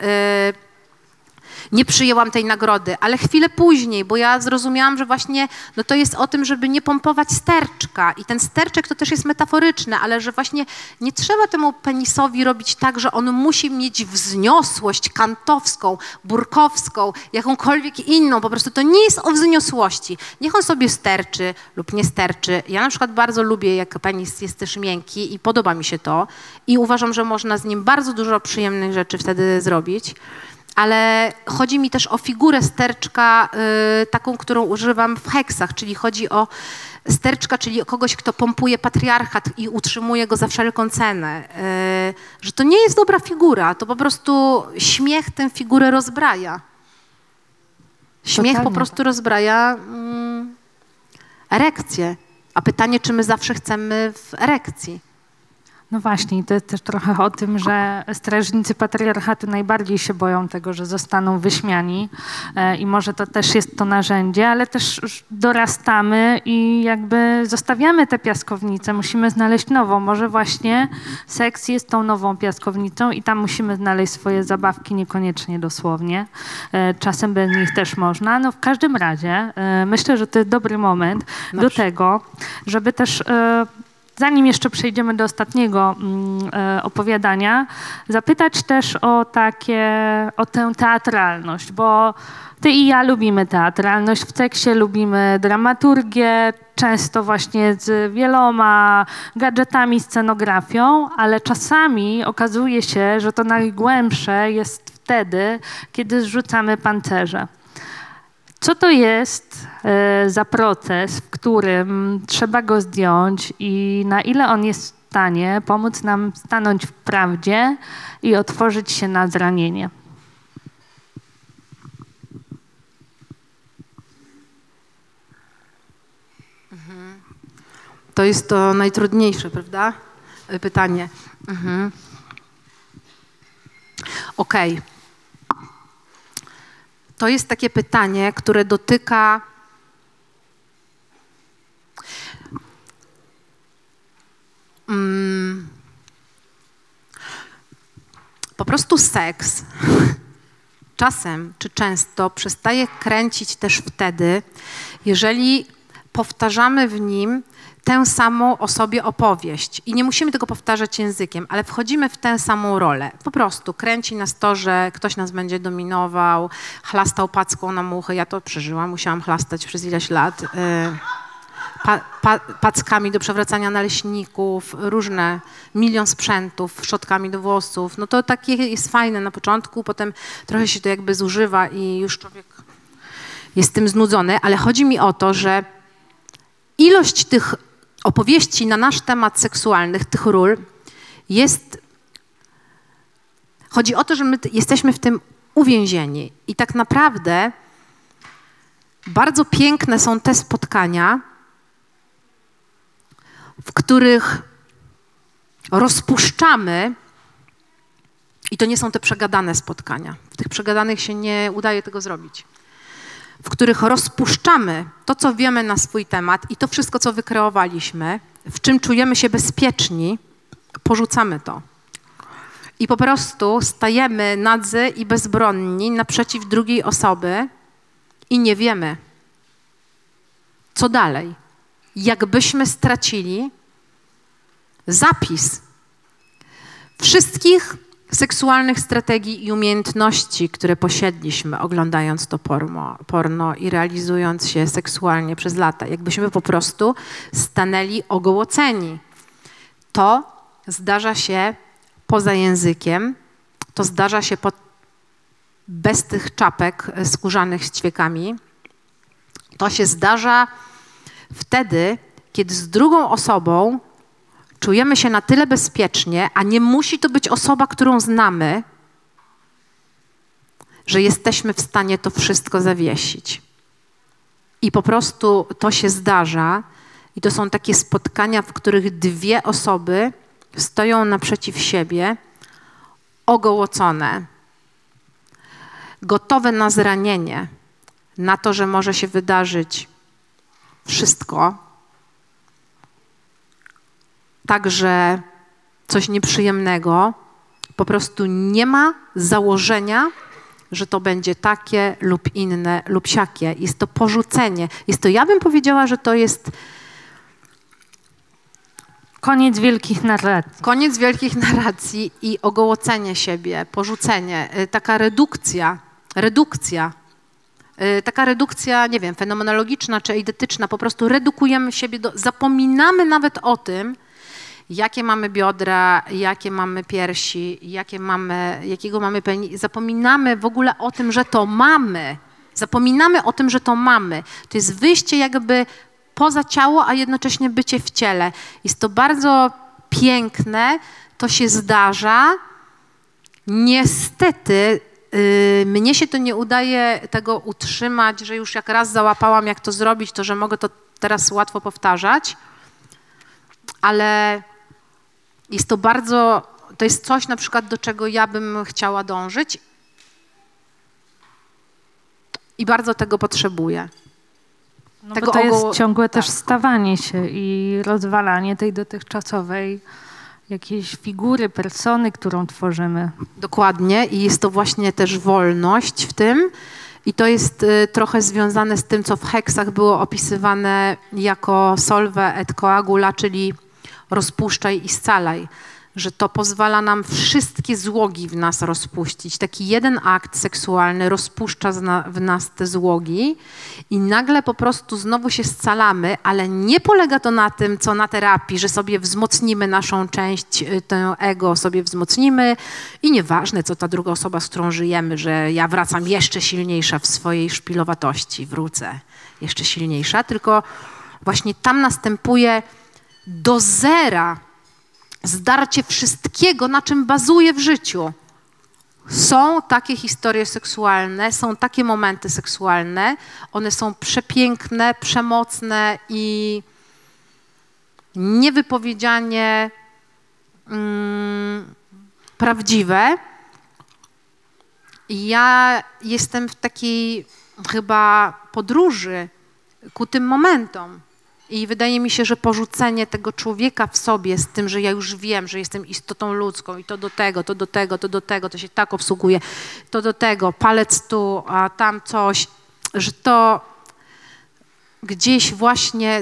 nie przyjęłam tej nagrody, ale chwilę później, bo ja zrozumiałam, że właśnie no to jest o tym, żeby nie pompować sterczka. I ten sterczek to też jest metaforyczne, ale że właśnie nie trzeba temu penisowi robić tak, że on musi mieć wzniosłość kantowską, burkowską, jakąkolwiek inną. Po prostu to nie jest o wzniosłości. Niech on sobie sterczy lub nie sterczy. Ja na przykład bardzo lubię, jak penis jest też miękki i podoba mi się to. I uważam, że można z nim bardzo dużo przyjemnych rzeczy wtedy zrobić ale chodzi mi też o figurę sterczka, y, taką, którą używam w heksach, czyli chodzi o sterczka, czyli o kogoś, kto pompuje patriarchat i utrzymuje go za wszelką cenę. Y, że to nie jest dobra figura, to po prostu śmiech tę figurę rozbraja. Śmiech Totalnie po prostu rozbraja mm, erekcję. A pytanie, czy my zawsze chcemy w erekcji? No właśnie, i to jest też trochę o tym, że strażnicy patriarchatu najbardziej się boją tego, że zostaną wyśmiani e, i może to też jest to narzędzie, ale też dorastamy i jakby zostawiamy tę piaskownicę, musimy znaleźć nową. Może właśnie seks jest tą nową piaskownicą i tam musimy znaleźć swoje zabawki, niekoniecznie dosłownie. E, Czasem bez nich też można. No w każdym razie e, myślę, że to jest dobry moment do tego, żeby też Zanim jeszcze przejdziemy do ostatniego mm, e, opowiadania, zapytać też o takie, o tę teatralność, bo ty i ja lubimy teatralność, w tekście lubimy dramaturgię, często właśnie z wieloma gadżetami, scenografią, ale czasami okazuje się, że to najgłębsze jest wtedy, kiedy zrzucamy pancerze. Co to jest e, za proces, w którym trzeba go zdjąć i na ile on jest w stanie pomóc nam stanąć w prawdzie i otworzyć się na zranienie? To jest to najtrudniejsze, prawda? Y, Pytanie. Mhm. Okej. To jest takie pytanie, które dotyka. Mm, po prostu seks (laughs) czasem czy często przestaje kręcić też wtedy, jeżeli powtarzamy w nim tę samą o sobie opowieść. I nie musimy tego powtarzać językiem, ale wchodzimy w tę samą rolę. Po prostu kręci nas to, że ktoś nas będzie dominował, chlastał packą na muchy. Ja to przeżyłam, musiałam chlastać przez ileś lat. y, Pa, pa, packami do przewracania naleśników, różne, milion sprzętów, szczotkami do włosów. No to takie jest fajne na początku, potem trochę się to jakby zużywa i już człowiek jest tym znudzony, ale chodzi mi o to, że ilość tych opowieści na nasz temat seksualnych, tych ról, jest. Chodzi o to, że my jesteśmy w tym uwięzieni. I tak naprawdę bardzo piękne są te spotkania, w których rozpuszczamy, i to nie są te przegadane spotkania. W tych przegadanych się nie udaje tego zrobić w których rozpuszczamy to, co wiemy na swój temat i to wszystko, co wykreowaliśmy, w czym czujemy się bezpieczni, porzucamy to. I po prostu stajemy nadzy i bezbronni naprzeciw drugiej osoby i nie wiemy, co dalej. Jakbyśmy stracili zapis wszystkich seksualnych strategii i umiejętności, które posiedliśmy oglądając to porno, porno i realizując się seksualnie przez lata. Jakbyśmy po prostu stanęli ogołoceni. To zdarza się poza językiem, to zdarza się pod bez tych czapek e, skórzanych z ćwiekami. To się zdarza wtedy, kiedy z drugą osobą czujemy się na tyle bezpiecznie, a nie musi to być osoba, którą znamy, że jesteśmy w stanie to wszystko zawiesić. I po prostu to się zdarza, i to są takie spotkania, w których dwie osoby stoją naprzeciw siebie, ogołocone, gotowe na zranienie, na to, że może się wydarzyć wszystko, także coś nieprzyjemnego, po prostu nie ma założenia, że to będzie takie lub inne lub siakie. Jest to porzucenie. Jest to, ja bym powiedziała, że to jest Koniec wielkich narracji. koniec wielkich narracji i ogołocenie siebie, porzucenie, y, taka redukcja, redukcja. y, Taka redukcja, nie wiem, fenomenologiczna czy eidetyczna, po prostu redukujemy siebie, do, zapominamy nawet o tym, jakie mamy biodra, jakie mamy piersi, jakie mamy, jakiego mamy penis. Zapominamy w ogóle o tym, że to mamy. Zapominamy o tym, że to mamy. To jest wyjście jakby poza ciało, a jednocześnie bycie w ciele. Jest to bardzo piękne, to się zdarza. Niestety yy, mnie się to nie udaje tego utrzymać, że już jak raz załapałam, jak to zrobić, to że mogę to teraz łatwo powtarzać. Ale jest to bardzo, to jest coś na przykład, do czego ja bym chciała dążyć i bardzo tego potrzebuję. No Tego bo to jest ogoło- ciągłe też tak. stawanie się i rozwalanie tej dotychczasowej jakiejś figury, persony, którą tworzymy. Dokładnie i jest to właśnie też wolność w tym. I to jest y, trochę związane z tym, co w heksach było opisywane jako solve et coagula, czyli rozpuszczaj i scalaj. Że to pozwala nam wszystkie złogi w nas rozpuścić. Taki jeden akt seksualny rozpuszcza w nas te złogi i nagle po prostu znowu się scalamy, ale nie polega to na tym, co na terapii, że sobie wzmocnimy naszą część, y, tę ego sobie wzmocnimy i nieważne, co ta druga osoba, z którą żyjemy, że ja wracam jeszcze silniejsza w swojej szpilowatości, wrócę jeszcze silniejsza, tylko właśnie tam następuje do zera zdarcie wszystkiego, na czym bazuje w życiu. Są takie historie seksualne, są takie momenty seksualne, one są przepiękne, przemocne i niewypowiedzianie mm, prawdziwe. Ja jestem w takiej chyba podróży ku tym momentom. I wydaje mi się, że porzucenie tego człowieka w sobie z tym, że ja już wiem, że jestem istotą ludzką i to do tego, to do tego, to do tego, to się tak obsługuje, to do tego, palec tu, a tam coś, że to gdzieś właśnie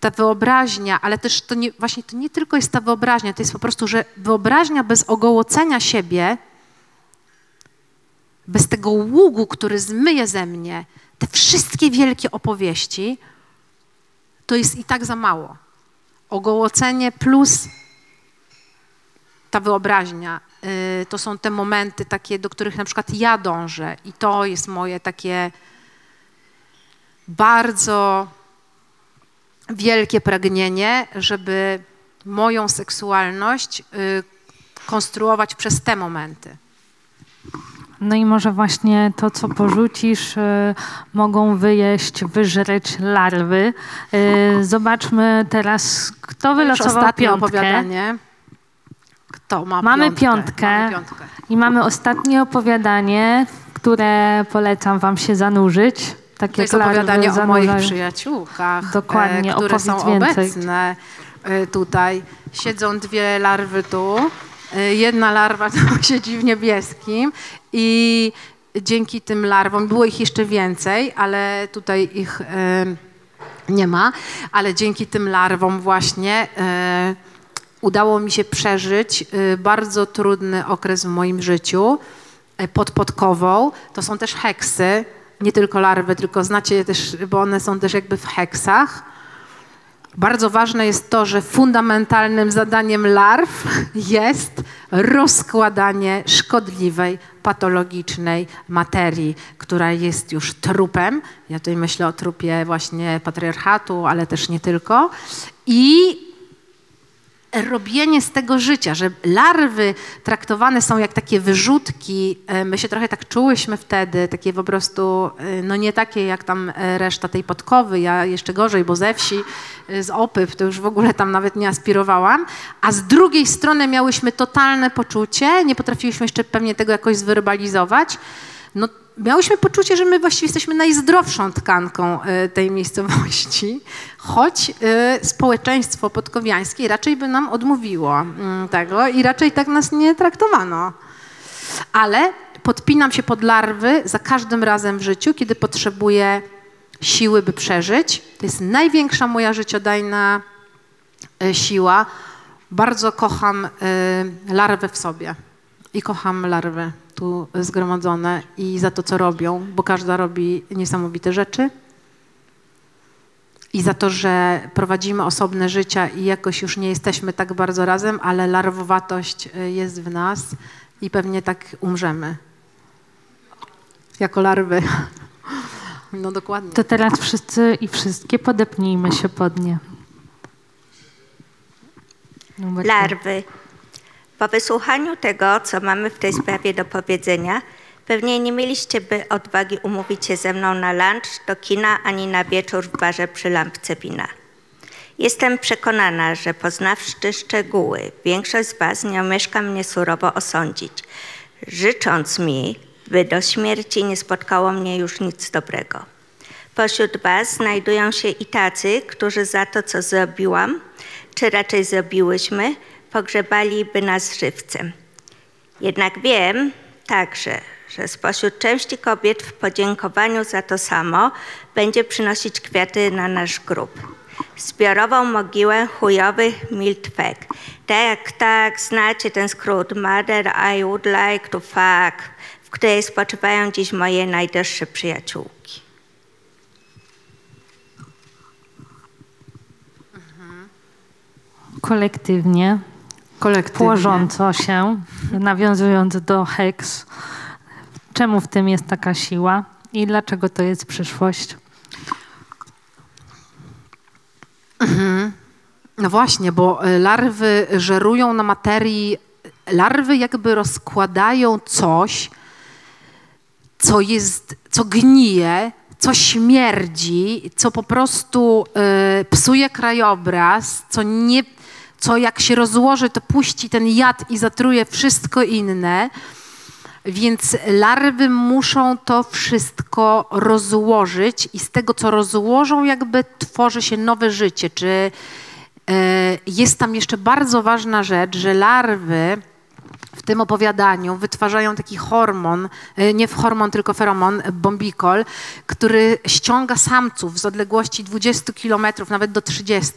ta wyobraźnia, ale też to nie, właśnie to nie tylko jest ta wyobraźnia, to jest po prostu, że wyobraźnia bez ogołocenia siebie, bez tego ługu, który zmyje ze mnie te wszystkie wielkie opowieści, to jest i tak za mało. Ogołocenie plus ta wyobraźnia, y, to są te momenty takie, do których na przykład ja dążę i to jest moje takie bardzo wielkie pragnienie, żeby moją seksualność y, konstruować przez te momenty. No i może właśnie to, co porzucisz, y, mogą wyjeść, wyżreć larwy. Y, zobaczmy teraz, kto wylosował ostatnie piątkę. opowiadanie. Kto ma Mamy piątkę? piątkę. Mamy piątkę. I mamy ostatnie opowiadanie, które polecam wam się zanurzyć. Tak To jest opowiadanie o moich przyjaciółkach, Dokładnie, e, które są więcej. obecne e, tutaj. Siedzą dwie larwy tu. E, Jedna larwa (laughs) tam siedzi w niebieskim i dzięki tym larwom, było ich jeszcze więcej, ale tutaj ich e, nie ma, ale dzięki tym larwom właśnie e, udało mi się przeżyć bardzo trudny okres w moim życiu pod Podkową. To są też heksy, nie tylko larwy, tylko znacie je też, bo one są też jakby w heksach. Bardzo ważne jest to, że fundamentalnym zadaniem larw jest rozkładanie szkodliwej, patologicznej materii, która jest już trupem. Ja tutaj myślę o trupie właśnie patriarchatu, ale też nie tylko. I robienie z tego życia, że larwy traktowane są jak takie wyrzutki. E, My się trochę tak czułyśmy wtedy, takie po prostu, e, no nie takie jak tam e, reszta tej podkowy, ja jeszcze gorzej, bo ze wsi, z Opyw, to już w ogóle tam nawet nie aspirowałam. A z drugiej strony miałyśmy totalne poczucie, nie potrafiłyśmy jeszcze pewnie tego jakoś zwerbalizować, no, miałyśmy poczucie, że my właściwie jesteśmy najzdrowszą tkanką e, tej miejscowości, choć e, społeczeństwo podkowiańskie raczej by nam odmówiło mm, tego i raczej tak nas nie traktowano. Ale podpinam się pod larwy za każdym razem w życiu, kiedy potrzebuję siły, by przeżyć. To jest największa moja życiodajna e, siła. Bardzo kocham larwy w sobie i kocham larwy tu zgromadzone i za to, co robią, bo każda robi niesamowite rzeczy. I za to, że prowadzimy osobne życia i jakoś już nie jesteśmy tak bardzo razem, ale larwowatość y, jest w nas i pewnie tak umrzemy. Jako larwy. (laughs) No dokładnie. To teraz wszyscy i wszystkie podepnijmy się pod nie. Larwy. Po wysłuchaniu tego, co mamy w tej sprawie do powiedzenia, pewnie nie mieliście by odwagi umówić się ze mną na lunch, do kina, ani na wieczór w barze przy lampce wina. Jestem przekonana, że poznawszy szczegóły, większość z Was nie omieszka mnie surowo osądzić, życząc mi, by do śmierci nie spotkało mnie już nic dobrego. Pośród Was znajdują się i tacy, którzy za to, co zrobiłam, czy raczej zrobiłyśmy, pogrzebaliby nas żywcem. Jednak wiem także, że spośród części kobiet w podziękowaniu za to samo będzie przynosić kwiaty na nasz grób. Zbiorową mogiłę chujowych miltwek. Tak, tak, znacie ten skrót. Mother, I would like to fuck, w której spoczywają dziś moje najdroższe przyjaciółki. Kolektywnie, Kolektywnie. płożąco się, nawiązując do heks. Czemu w tym jest taka siła i dlaczego to jest przyszłość? No właśnie, bo y, larwy żerują na materii, larwy jakby rozkładają coś, co jest, co gnije, co śmierdzi, co po prostu y, psuje krajobraz, co nie, co jak się rozłoży, to puści ten jad i zatruje wszystko inne. Więc larwy muszą to wszystko rozłożyć i z tego, co rozłożą, jakby tworzy się nowe życie. Czy e, jest tam jeszcze bardzo ważna rzecz, że larwy w tym opowiadaniu wytwarzają taki hormon, e, nie hormon, tylko feromon, bombikol, który ściąga samców z odległości 20 kilometrów, nawet do 30,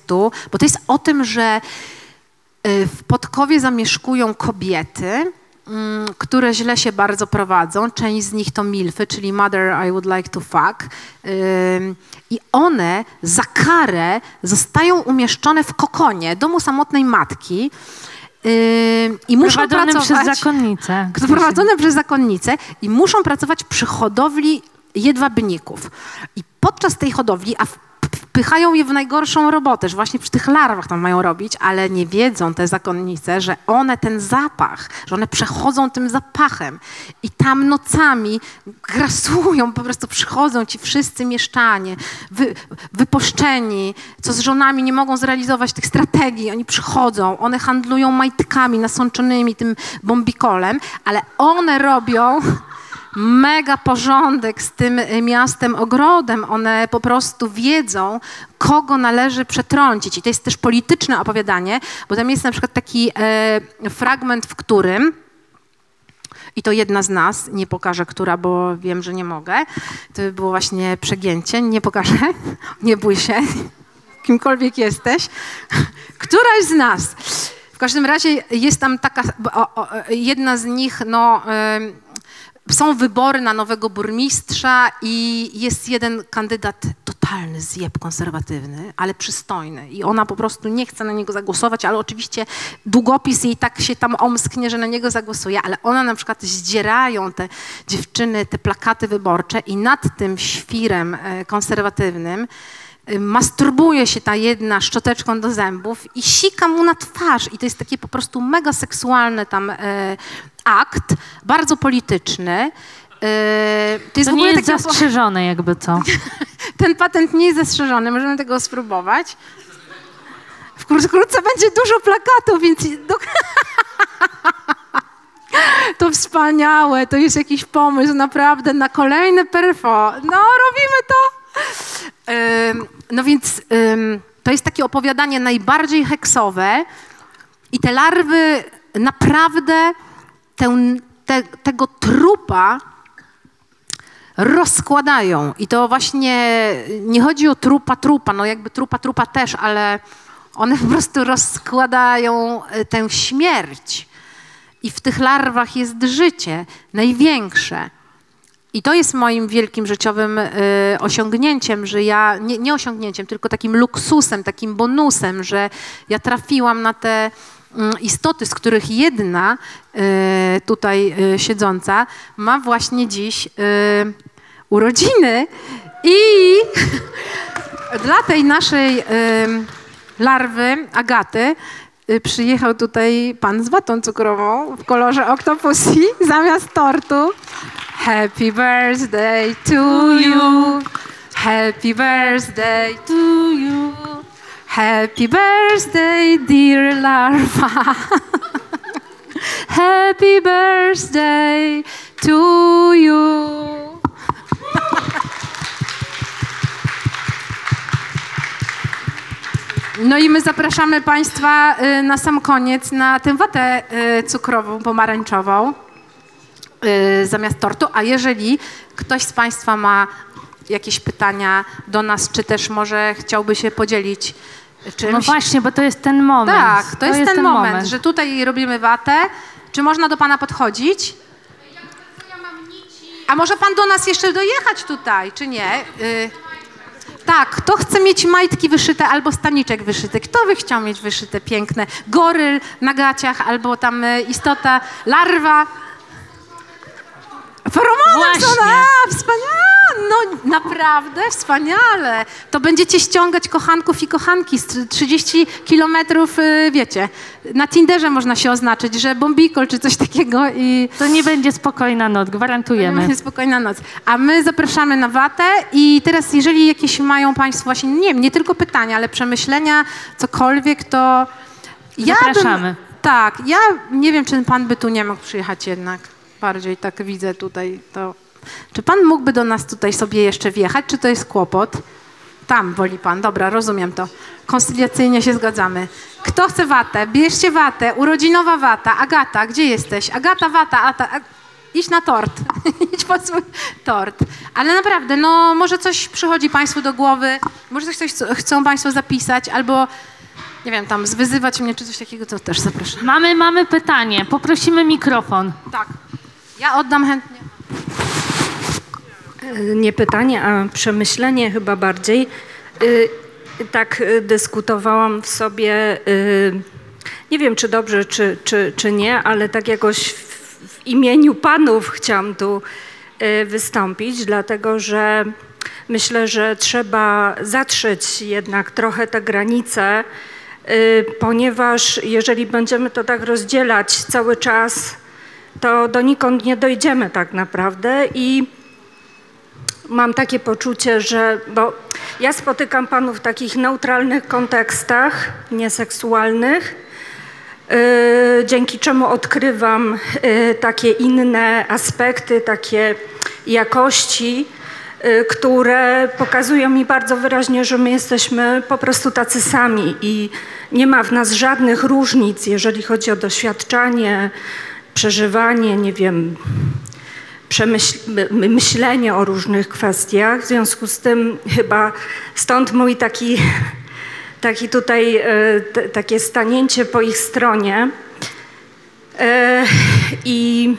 bo to jest o tym, że e, w Podkowie zamieszkują kobiety, mm, które źle się bardzo prowadzą. Część z nich to milfy, czyli mother I would like to fuck. I one za karę zostają umieszczone w kokonie domu samotnej matki. Ym, I muszą pracować przez zakonnicę. (laughs) prowadzone przez zakonnice i muszą pracować przy hodowli jedwabników. I podczas tej hodowli, a w- wpychają je w najgorszą robotę, że właśnie przy tych larwach tam mają robić, ale nie wiedzą te zakonnice, że one ten zapach, że one przechodzą tym zapachem i tam nocami grasują, po prostu przychodzą ci wszyscy mieszczanie, wy, co z żonami nie mogą zrealizować tych strategii, oni przychodzą, one handlują majtkami nasączonymi tym bombikolem, ale one robią mega porządek z tym y, miastem, ogrodem. One po prostu wiedzą, kogo należy przetrącić. I to jest też polityczne opowiadanie, bo tam jest na przykład taki e, fragment, w którym i to jedna z nas, nie pokażę, która, bo wiem, że nie mogę. To by było właśnie przegięcie. Nie pokażę, (laughs) nie bój się, (laughs) kimkolwiek jesteś. (laughs) Któraś z nas. W każdym razie jest tam taka, jedna z nich, no, są wybory na nowego burmistrza i jest jeden kandydat totalny zjeb konserwatywny, ale przystojny. I ona po prostu nie chce na niego zagłosować, ale oczywiście długopis jej tak się tam omsknie, że na niego zagłosuje, ale ona na przykład zdzierają te dziewczyny, te plakaty wyborcze i nad tym świrem e, konserwatywnym masturbuje się ta jedna szczoteczką do zębów i sika mu na twarz. I to jest taki po prostu mega seksualny tam e, akt, bardzo polityczny. E, to jest To nie jest takie zastrzeżone jakby co. (laughs) ten patent nie jest zastrzeżony, możemy tego spróbować. Wkrótce będzie dużo plakatów, więc (laughs) to wspaniałe, to jest jakiś pomysł naprawdę na kolejne perfo. No, robimy to. No więc to jest takie opowiadanie najbardziej heksowe i te larwy naprawdę te, tego trupa rozkładają. I to właśnie nie chodzi o trupa trupa, no jakby trupa trupa też, ale one po prostu rozkładają e, tę śmierć. I w tych larwach jest życie, największe. I to jest moim wielkim życiowym y, osiągnięciem, że ja, nie, nie osiągnięciem, tylko takim luksusem, takim bonusem, że ja trafiłam na te mm, istoty, z których jedna y, tutaj y, siedząca ma właśnie dziś urodziny i (laughs) dla tej naszej larwy, Agaty, przyjechał tutaj pan z watą cukrową w kolorze Octopussy (laughs) zamiast tortu. Happy birthday to you. Happy birthday to you. Happy birthday, dear larva. (laughs) Happy birthday to you. No i my zapraszamy Państwa y, na sam koniec na tę watę y, cukrową, pomarańczową zamiast tortu. A jeżeli ktoś z Państwa ma jakieś pytania do nas, czy też może chciałby się podzielić czymś. No właśnie, bo to jest ten moment. Tak, to, jest, ten, moment, że tutaj robimy watę. Czy można do Pana podchodzić? A może Pan do nas jeszcze dojechać tutaj, czy nie? Y, tak, kto chce mieć majtki wyszyte albo staniczek wyszyty? Kto by chciał mieć wyszyte piękne? Goryl na gaciach albo tam y, istota, larwa. Feromony są, Właśnie. a, wspaniale, no naprawdę wspaniale. To będziecie ściągać kochanków i kochanki z 30 kilometrów, y, wiecie. Na Tinderze można się oznaczyć, że bombikol czy coś takiego i To nie będzie spokojna noc, gwarantujemy. Będzie spokojna noc. A my zapraszamy na watę i teraz jeżeli jakieś mają Państwo właśnie, nie wiem, nie tylko pytania, ale przemyślenia, cokolwiek, to ja Zapraszamy. Bym, tak, ja nie wiem, czy Pan by tu nie mógł przyjechać jednak. Bardziej tak widzę tutaj to. Czy Pan mógłby do nas tutaj sobie jeszcze wjechać, czy to jest kłopot? Tam woli Pan, dobra, rozumiem to. Konstyliacyjnie się zgadzamy. Kto chce watę? Bierzcie watę, urodzinowa wata. Agata, gdzie jesteś? Agata, wata, Ata, a... idź na tort. (laughs) idź po swój tort. Ale naprawdę, no może coś przychodzi Państwu do głowy, może coś, coś co- chcą Państwo zapisać, albo nie wiem, tam zwyzywać mnie, czy coś takiego, to też zapraszam. Mamy, mamy pytanie. Poprosimy mikrofon. Tak. Ja oddam chętnie. Nie pytanie, a przemyślenie chyba bardziej. Y, Tak y, dyskutowałam w sobie, nie wiem czy dobrze, czy, czy, czy nie, ale tak jakoś w, imieniu panów chciałam tu wystąpić, dlatego że myślę, że trzeba zatrzeć jednak trochę te granice, ponieważ jeżeli będziemy to tak rozdzielać cały czas, to donikąd nie dojdziemy tak naprawdę i mam takie poczucie, że, bo ja spotykam panów w takich neutralnych kontekstach, nieseksualnych, yy, dzięki czemu odkrywam yy, takie inne aspekty, takie jakości, yy, które pokazują mi bardzo wyraźnie, że my jesteśmy po prostu tacy sami i nie ma w nas żadnych różnic, jeżeli chodzi o doświadczanie, przeżywanie, nie wiem, myślenie o różnych kwestiach. W związku z tym chyba stąd mój taki, (laughs) taki tutaj, e, t, takie stanięcie po ich stronie. E, I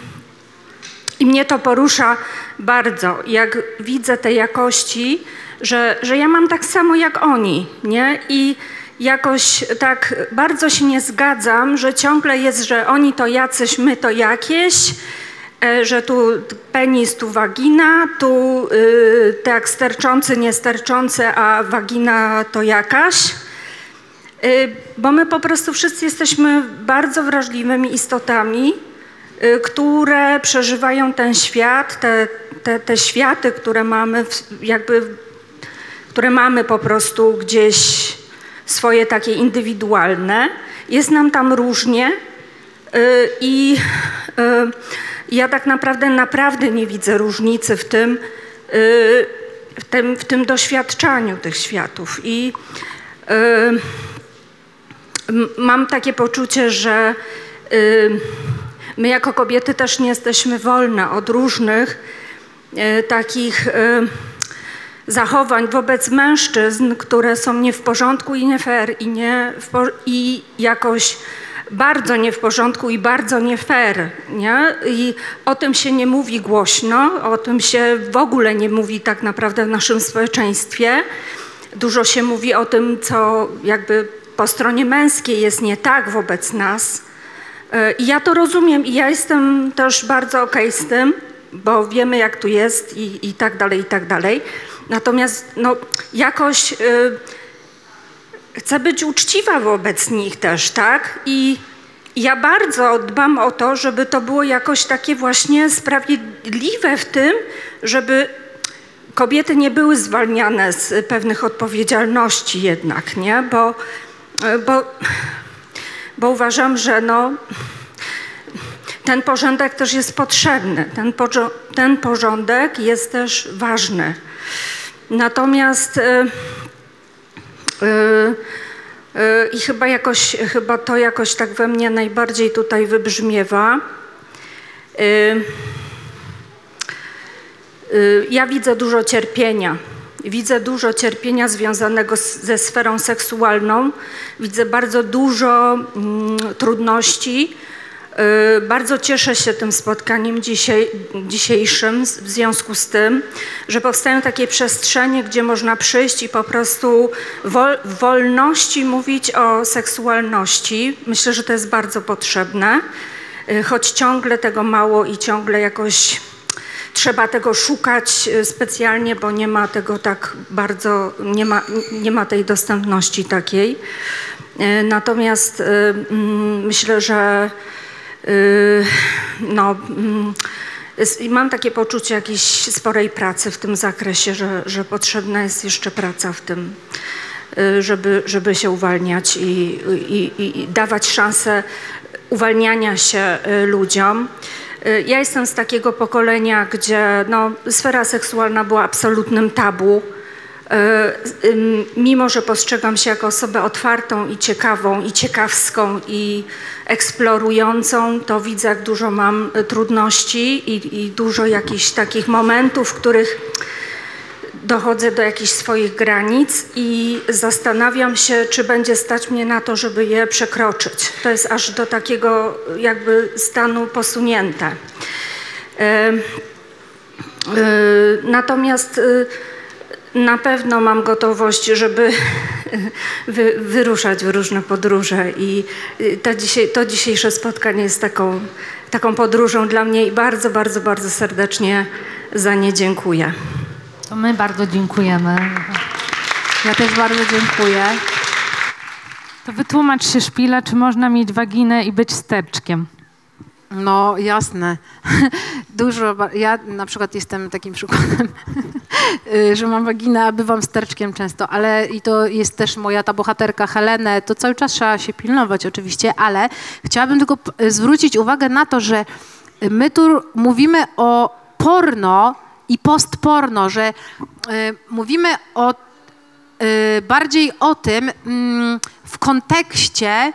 I mnie to porusza bardzo, jak widzę te jakości, że, że ja mam tak samo jak oni, nie? I jakoś tak bardzo się nie zgadzam, że ciągle jest, że oni to jacyś, my to jakieś, e, że tu penis, tu wagina, tu y, tak sterczący, niesterczący, a wagina to jakaś. Y, Bo my po prostu wszyscy jesteśmy bardzo wrażliwymi istotami, y, które przeżywają ten świat, te, te, te światy, które mamy, w- jakby, które mamy po prostu gdzieś swoje takie indywidualne. Jest nam tam różnie y, i y, ja tak naprawdę naprawdę nie widzę różnicy w tym, y, w tym, w tym doświadczaniu tych światów. I Mam takie poczucie, że my jako kobiety też nie jesteśmy wolne od różnych takich zachowań wobec mężczyzn, które są nie w porządku i nie fair i, nie i jakoś bardzo nie w porządku i bardzo nie fair. Nie? I o tym się nie mówi głośno, o tym się w ogóle nie mówi tak naprawdę w naszym społeczeństwie. Dużo się mówi o tym, co jakby po stronie męskiej jest nie tak wobec nas. E, I ja to rozumiem i ja jestem też bardzo okej z tym, bo wiemy jak tu jest i, i tak dalej, i tak dalej. Natomiast no, jakoś y, chcę być uczciwa wobec nich też, tak? I ja bardzo dbam o to, żeby to było jakoś takie właśnie sprawiedliwe w tym, żeby kobiety nie były zwalniane z pewnych odpowiedzialności jednak, nie? Bo, bo, bo uważam, że no, ten porządek też jest potrzebny. Ten porządek jest też ważny. Natomiast y, y, y, i chyba jakoś, chyba to jakoś tak we mnie najbardziej tutaj wybrzmiewa. Ja widzę dużo cierpienia. Widzę dużo cierpienia związanego z, ze sferą seksualną. Widzę bardzo dużo mm, trudności. Y, Bardzo cieszę się tym spotkaniem dzisiaj, dzisiejszym w związku z tym, że powstają takie przestrzenie, gdzie można przyjść i po prostu wol, w wolności mówić o seksualności. Myślę, że to jest bardzo potrzebne, Y, choć ciągle tego mało i ciągle jakoś trzeba tego szukać y, specjalnie, bo nie ma tego tak bardzo, nie ma, nie ma tej dostępności takiej. Natomiast mm, myślę, że no, mm, mam takie poczucie jakiejś sporej pracy w tym zakresie, że, że potrzebna jest jeszcze praca w tym, y, żeby, żeby się uwalniać i, i, i, dawać szansę uwalniania się y, ludziom. Ja jestem z takiego pokolenia, gdzie no, sfera seksualna była absolutnym tabu. Ym, Mimo, że postrzegam się jako osobę otwartą i ciekawą, i ciekawską, i eksplorującą, to widzę, jak dużo mam y, trudności i, i dużo jakichś takich momentów, w których dochodzę do jakichś swoich granic i zastanawiam się, czy będzie stać mnie na to, żeby je przekroczyć. To jest aż do takiego jakby stanu posunięte. Y, Natomiast y, na pewno mam gotowość, żeby (laughs) wy, wyruszać w różne podróże i y, to, dzisiaj, to dzisiejsze spotkanie jest taką, taką podróżą dla mnie i bardzo, bardzo, bardzo serdecznie za nie dziękuję. To my bardzo dziękujemy. Ja też bardzo dziękuję. To wytłumacz się, Szpila, czy można mieć waginę i być sterczkiem? No jasne. (laughs) Dużo. Ja na przykład jestem takim przykładem, (laughs) y, że mam waginę, a bywam sterczkiem często, ale i to jest też moja ta bohaterka Helenę, to cały czas trzeba się pilnować oczywiście, ale chciałabym tylko p- zwrócić uwagę na to, że my tu mówimy o porno i postporno, że y, mówimy o y, bardziej o tym mm, w kontekście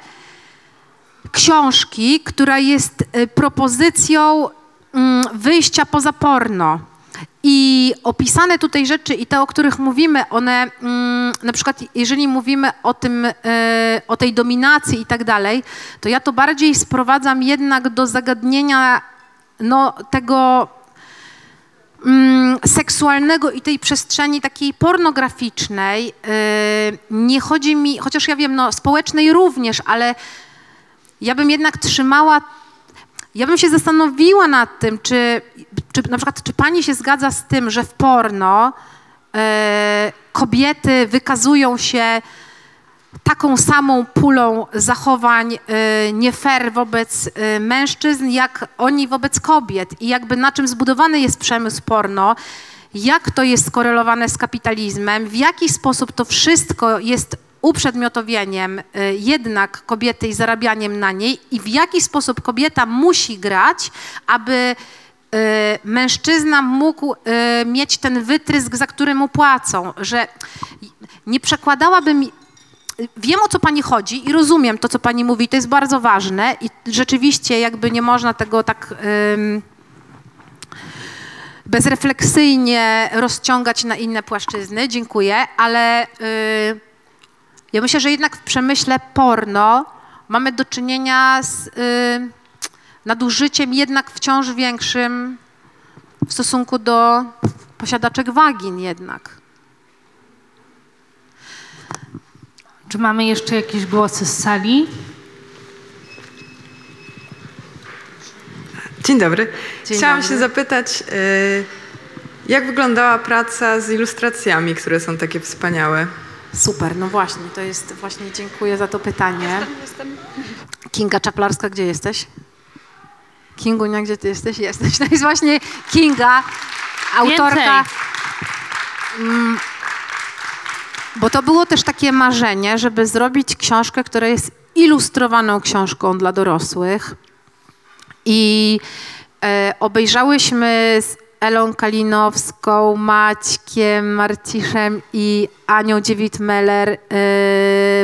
książki, która jest y, propozycją mm, wyjścia poza porno. I opisane tutaj rzeczy i te, o których mówimy, one mm, na przykład jeżeli mówimy o tym, y, o tej dominacji i tak dalej, to ja to bardziej sprowadzam jednak do zagadnienia no, tego mm, seksualnego i tej przestrzeni takiej pornograficznej. Yy, nie chodzi mi, chociaż ja wiem, no, społecznej również, ale ja bym jednak trzymała. Ja bym się zastanowiła nad tym, czy, czy na przykład, czy pani się zgadza z tym, że w porno e, kobiety wykazują się taką samą pulą zachowań e, nie fair wobec e, mężczyzn, jak oni wobec kobiet. I jakby na czym zbudowany jest przemysł porno, jak to jest skorelowane z kapitalizmem, w jaki sposób to wszystko jest uprzedmiotowieniem y, jednak kobiety i zarabianiem na niej i w jaki sposób kobieta musi grać, aby y, mężczyzna mógł y, mieć ten wytrysk, za który mu płacą, że nie przekładałabym Wiem o co pani chodzi i rozumiem to, co pani mówi, to jest bardzo ważne i rzeczywiście jakby nie można tego tak ym, bezrefleksyjnie rozciągać na inne płaszczyzny. Dziękuję, ale y, ja myślę, że jednak w przemyśle porno mamy do czynienia z y, nadużyciem jednak wciąż większym w stosunku do posiadaczek wagin jednak. Czy mamy jeszcze jakieś głosy z sali? Dzień dobry. Dzień Chciałam dobry. się zapytać, y, jak wyglądała praca z ilustracjami, które są takie wspaniałe? Super, no właśnie, to jest właśnie, dziękuję za to pytanie. Kinga Czaplarska, gdzie jesteś? Kingunia, gdzie ty jesteś? Jesteś. (laughs) To jest właśnie Kinga, autorka. Mm, bo to było też takie marzenie, żeby zrobić książkę, która jest ilustrowaną książką dla dorosłych. I e, obejrzałyśmy z Elą Kalinowską, Maćkiem Marciszem i Anią Dziewit-Meller e,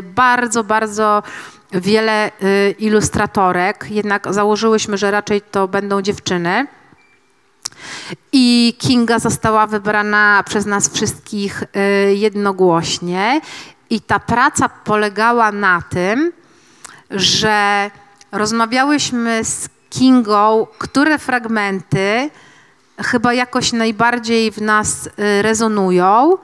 bardzo, bardzo wiele e, ilustratorek. Jednak założyłyśmy, że raczej to będą dziewczyny. I Kinga została wybrana przez nas wszystkich y, jednogłośnie. I ta praca polegała na tym, że rozmawiałyśmy z Kingą, które fragmenty chyba jakoś najbardziej w nas y, rezonują,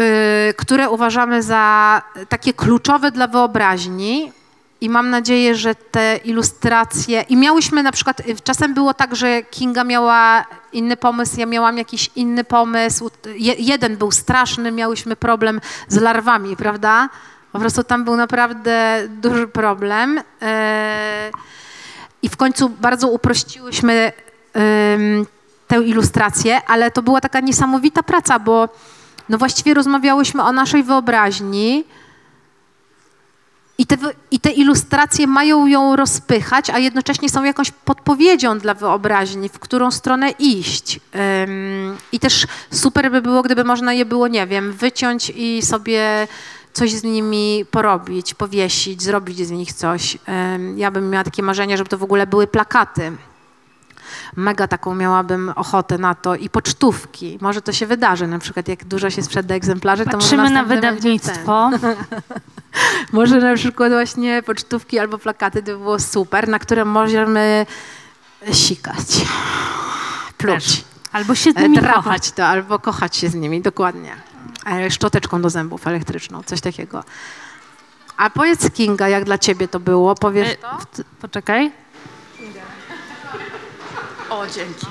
y, które uważamy za takie kluczowe dla wyobraźni. I mam nadzieję, że te ilustracje. I miałyśmy na przykład. y, Czasem było tak, że Kinga miała inny pomysł, ja miałam jakiś inny pomysł. Je, jeden był straszny, miałyśmy problem z larwami, prawda? Po prostu tam był naprawdę duży problem. I w końcu bardzo uprościłyśmy tę ilustrację, ale to była taka niesamowita praca, bo no właściwie rozmawiałyśmy o naszej wyobraźni. I te, I te ilustracje mają ją rozpychać, a jednocześnie są jakąś podpowiedzią dla wyobraźni, w którą stronę iść. I też super by było, gdyby można je było, nie wiem, wyciąć i sobie coś z nimi porobić, powiesić, zrobić z nich coś. Ja bym miała takie marzenie, żeby to w ogóle były plakaty. Mega taką miałabym ochotę na to i pocztówki. Może to się wydarzy, na przykład jak dużo się sprzeda egzemplarzy, to może Patrzymy na wydawnictwo. (laughs) Może na przykład właśnie pocztówki albo plakaty to by było super, na które możemy sikać, pluć, Albo się z e, nimi kochać. drapać to, albo kochać się z nimi, dokładnie. E, Szczoteczką do zębów elektryczną, coś takiego. A powiedz Kinga, jak dla ciebie to było, powiesz E, to? Poczekaj. O, dzięki.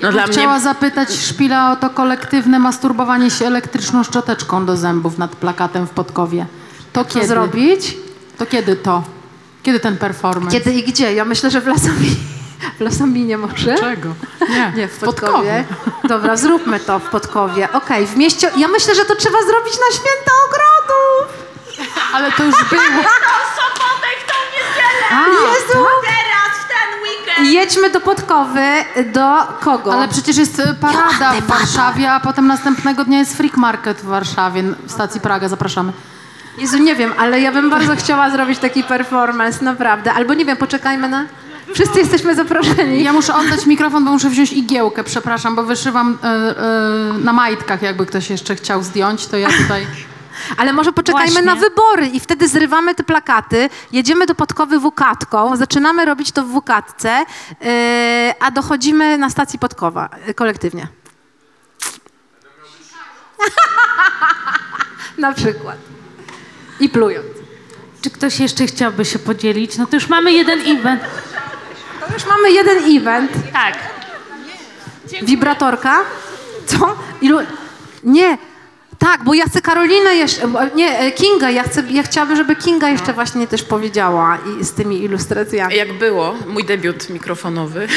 No dla Chciała mnie zapytać Szpila o to kolektywne masturbowanie się elektryczną szczoteczką do zębów nad plakatem w Podkowie. To Co kiedy? zrobić? To kiedy to? Kiedy ten performance? Kiedy i gdzie? Ja myślę, że w Lasomi. W Lasominie może? Czego? Nie, Nie, w Podkowie. Dobra, zróbmy to w Podkowie. Okej, w mieście. Ja myślę, że to trzeba zrobić na święta ogrodów. Ale to już było. Jezu! Teraz, w ten weekend! Jedźmy do Podkowy. Do kogo? Ale przecież jest e, parada w Warszawie, a potem następnego dnia jest Freak Market w Warszawie, w stacji Praga. Zapraszamy. Jezu, nie wiem, ale ja bym bardzo chciała zrobić taki performance, naprawdę. Albo nie wiem, poczekajmy na... Wszyscy jesteśmy zaproszeni. Ja muszę oddać mikrofon, bo muszę wziąć igiełkę, przepraszam, bo wyszywam e, e, na majtkach, jakby ktoś jeszcze chciał zdjąć, to ja tutaj... Ale może poczekajmy Właśnie. na wybory i wtedy zrywamy te plakaty, jedziemy do Podkowy wukatką, zaczynamy robić to w wukatce, yy, a dochodzimy na stacji Podkowa yy, kolektywnie. (laughs) na przykład. I plując. Czy ktoś jeszcze chciałby się podzielić? No to już mamy jeden event. To już mamy jeden event. Tak. Wibratorka? Co? Ilu... Nie. Tak, bo ja chcę Karolinę jeszcze, nie, e, Kinga, ja, chcę, ja chciałabym, żeby Kinga jeszcze właśnie też powiedziała i z tymi ilustracjami. Jak było, mój debiut mikrofonowy, (laughs)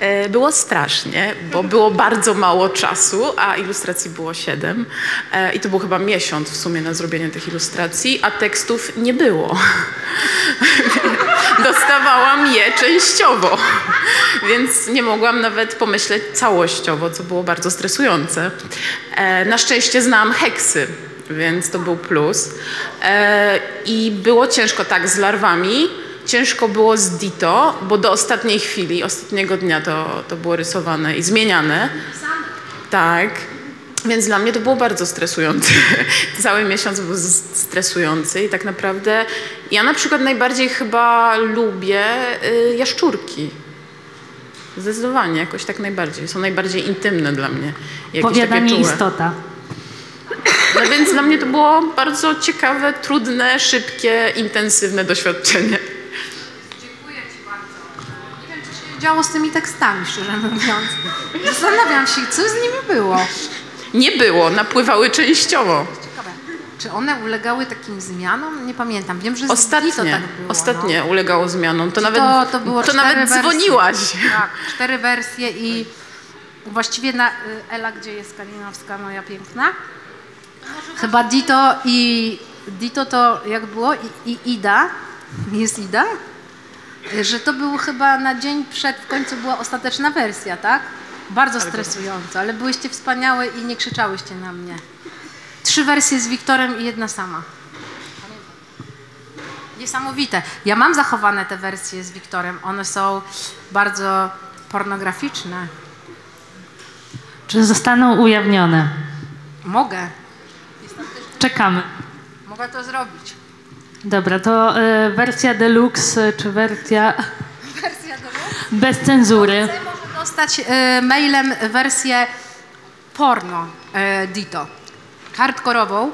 e, było strasznie, bo było bardzo mało czasu, a ilustracji było siedem. E, I to był chyba miesiąc w sumie na zrobienie tych ilustracji, a tekstów nie było. (laughs) Dostawałam je częściowo, więc nie mogłam nawet pomyśleć całościowo, co było bardzo stresujące. E, Na szczęście znam heksy, więc to był plus. E, I było ciężko tak z larwami, ciężko było z Dito, bo do ostatniej chwili, ostatniego dnia to, to było rysowane i zmieniane. Tak. Więc dla mnie to było bardzo stresujące. (laughs) Cały miesiąc był stresujący i tak naprawdę ja na przykład najbardziej chyba lubię y, jaszczurki. Zdecydowanie, jakoś tak najbardziej. Są najbardziej intymne dla mnie. Jakieś Powiadanie istota. No więc dla mnie to było bardzo ciekawe, trudne, szybkie, intensywne doświadczenie. Nie wiem, co się działo z tymi tekstami, szczerze mówiąc. Zastanawiam się, co z nimi było. Nie było, napływały częściowo. Czy one ulegały takim zmianom? Nie pamiętam. Wiem, że Ostatnie, tak było. ostatnie No. ulegało zmianom. To nawet, to, to, było to nawet wersje. dzwoniłaś. Tak, cztery wersje i właściwie na y, Ela, gdzie jest Kalinowska, moja piękna. Chyba Dito i Dito to jak było? I, i Ida. Jest Ida? Że to był chyba na dzień przed, w końcu była ostateczna wersja, tak? Bardzo stresująco, ale byłyście wspaniałe i nie krzyczałyście na mnie. Trzy wersje z Wiktorem i jedna sama. Niesamowite. Ja mam zachowane te wersje z Wiktorem. One są bardzo pornograficzne. Czy zostaną ujawnione? Mogę. Czekamy. Mogę to zrobić. Dobra, to y, wersja deluxe y, czy wersja (laughs) Wersja do bez cenzury? Może dostać e, mailem wersję porno e, Dito. Hardkorową.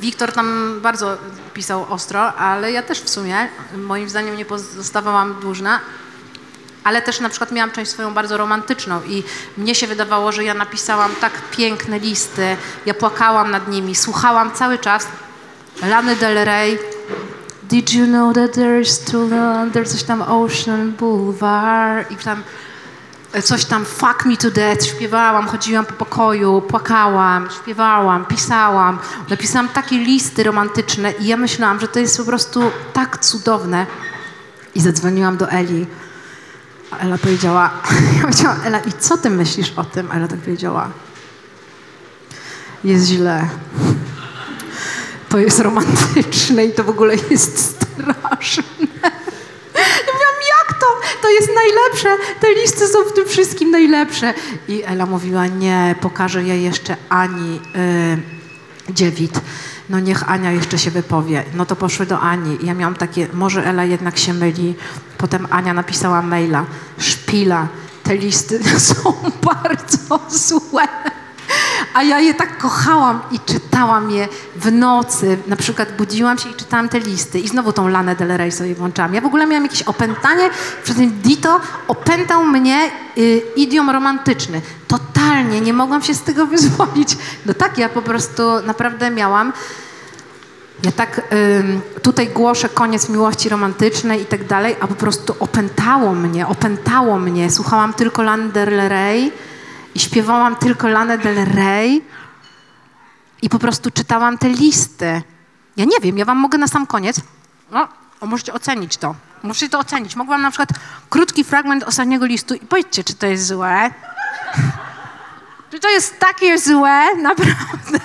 Wiktor tam bardzo pisał ostro, ale ja też w sumie, moim zdaniem, nie pozostawałam dłużna. Ale też na przykład miałam część swoją bardzo romantyczną i mnie się wydawało, że ja napisałam tak piękne listy, ja płakałam nad nimi, słuchałam cały czas Lany Del Rey, Did you know that there is still there's coś tam Ocean Boulevard i tam coś tam Fuck Me to Death śpiewałam, chodziłam po pokoju, płakałam, śpiewałam, pisałam. Napisałam takie listy romantyczne i ja myślałam, że to jest po prostu tak cudowne. I zadzwoniłam do Eli. A Ela powiedziała, (laughs) ja powiedziałam, Ela, i co ty myślisz o tym? Ela tak powiedziała, jest źle. To jest romantyczne i to w ogóle jest straszne. Ja mówiłam, jak to? To jest najlepsze. Te listy są w tym wszystkim najlepsze. I Ela mówiła, nie, pokażę je jeszcze Ani y, Dziewit. No niech Ania jeszcze się wypowie. No to poszły do Ani. Ja miałam takie, może Ela jednak się myli. Potem Ania napisała maila. Szpila, te listy (laughs) są bardzo złe. A ja je tak kochałam i czytałam je w nocy. Na przykład budziłam się i czytałam te listy. I znowu tą Lanę Del Rey sobie włączałam. Ja w ogóle miałam jakieś opętanie. Przed tym Dito opętał mnie y, idiom romantyczny. Totalnie nie mogłam się z tego (laughs) wyzwolić. No tak, ja po prostu naprawdę miałam. Ja tak ym, tutaj głoszę koniec miłości romantycznej i tak dalej, a po prostu opętało mnie, opętało mnie. Słuchałam tylko Lany Del Rey i śpiewałam tylko Lanę Del Rey i po prostu czytałam te listy. Ja nie wiem, ja wam mogę na sam koniec, no, możecie ocenić to. Możecie to ocenić. Mogłam na przykład krótki fragment ostatniego listu i powiedzcie, czy to jest złe. (laughs) czy to jest takie złe, naprawdę.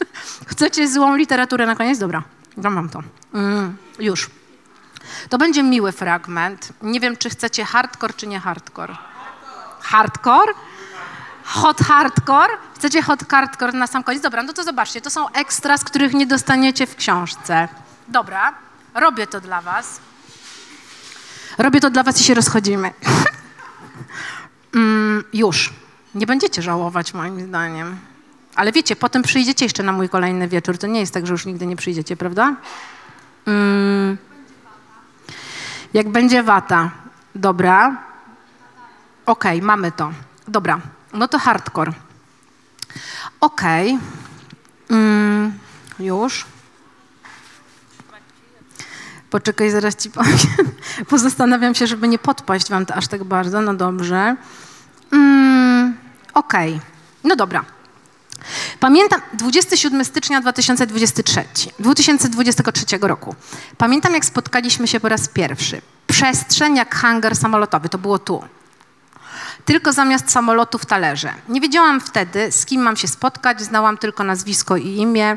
(laughs) Chcecie złą literaturę na koniec? Dobra, dam wam to. Mm, już. To będzie miły fragment. Nie wiem, czy chcecie hardcore, czy nie hardcore. Hardcore? Hot hardcore. Chcecie hot hardcore na sam koniec? Dobra, no to zobaczcie, to są ekstras, których nie dostaniecie w książce. Dobra, robię to dla was. Robię to dla was i się rozchodzimy. (laughs) mm, już. Nie będziecie żałować moim zdaniem. Ale wiecie, potem przyjdziecie jeszcze na mój kolejny wieczór. To nie jest tak, że już nigdy nie przyjdziecie, prawda? Mm. Jak będzie wata. Dobra. Okej, mamy to. Dobra, no to hardcore. Okej. Mm, już. Poczekaj, zaraz ci powiem. (laughs) Bo zastanawiam się, żeby nie podpaść wam aż tak bardzo. No dobrze. Mm, Okej. No dobra. Pamiętam 27 stycznia 2023, 2023 roku. Pamiętam, jak spotkaliśmy się po raz pierwszy. Przestrzeń jak hangar samolotowy, to było tu. Tylko zamiast samolotów talerze. Nie wiedziałam wtedy, z kim mam się spotkać, znałam tylko nazwisko i imię.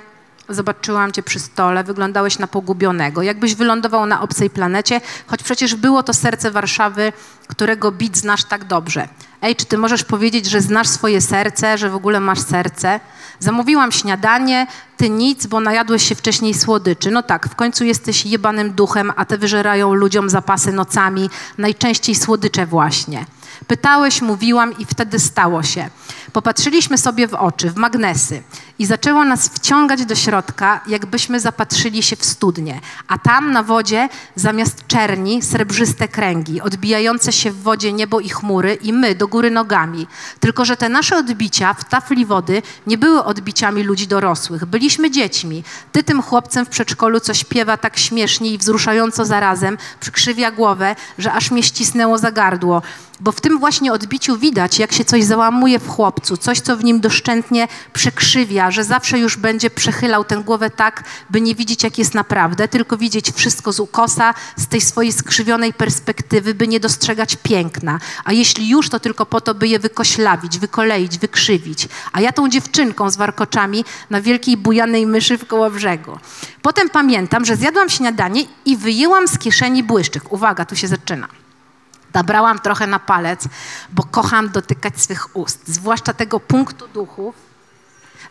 Zobaczyłam cię przy stole, wyglądałeś na pogubionego, jakbyś wylądował na obcej planecie, choć przecież było to serce Warszawy, którego bit znasz tak dobrze. Ej, czy ty możesz powiedzieć, że znasz swoje serce, że w ogóle masz serce? Zamówiłam śniadanie, ty nic, bo najadłeś się wcześniej słodyczy. No tak, w końcu jesteś jebanym duchem, a te wyżerają ludziom zapasy nocami, najczęściej słodycze właśnie. Pytałeś, mówiłam i wtedy stało się. Popatrzyliśmy sobie w oczy, w magnesy i zaczęło nas wciągać do środka, jakbyśmy zapatrzyli się w studnie. A tam na wodzie zamiast czerni srebrzyste kręgi, odbijające się w wodzie niebo i chmury i my do góry nogami. Tylko, że te nasze odbicia w tafli wody nie były odbiciami ludzi dorosłych. Byliśmy dziećmi. Ty tym chłopcem w przedszkolu, co śpiewa tak śmiesznie i wzruszająco zarazem, przykrzywia głowę, że aż mnie ścisnęło za gardło. Bo w tym właśnie odbiciu widać, jak się coś załamuje w chłopcu, coś, co w nim doszczętnie przekrzywia, że zawsze już będzie przechylał tę głowę tak, by nie widzieć, jak jest naprawdę, tylko widzieć wszystko z ukosa, z tej swojej skrzywionej perspektywy, by nie dostrzegać piękna. A jeśli już, to tylko po to, by je wykoślawić, wykoleić, wykrzywić. A ja tą dziewczynką z warkoczami na wielkiej bujanej myszy w koło brzegu. Potem pamiętam, że zjadłam śniadanie i wyjęłam z kieszeni błyszczyk. Uwaga, tu się zaczyna. Nabrałam trochę na palec, bo kocham dotykać swych ust, zwłaszcza tego punktu duchów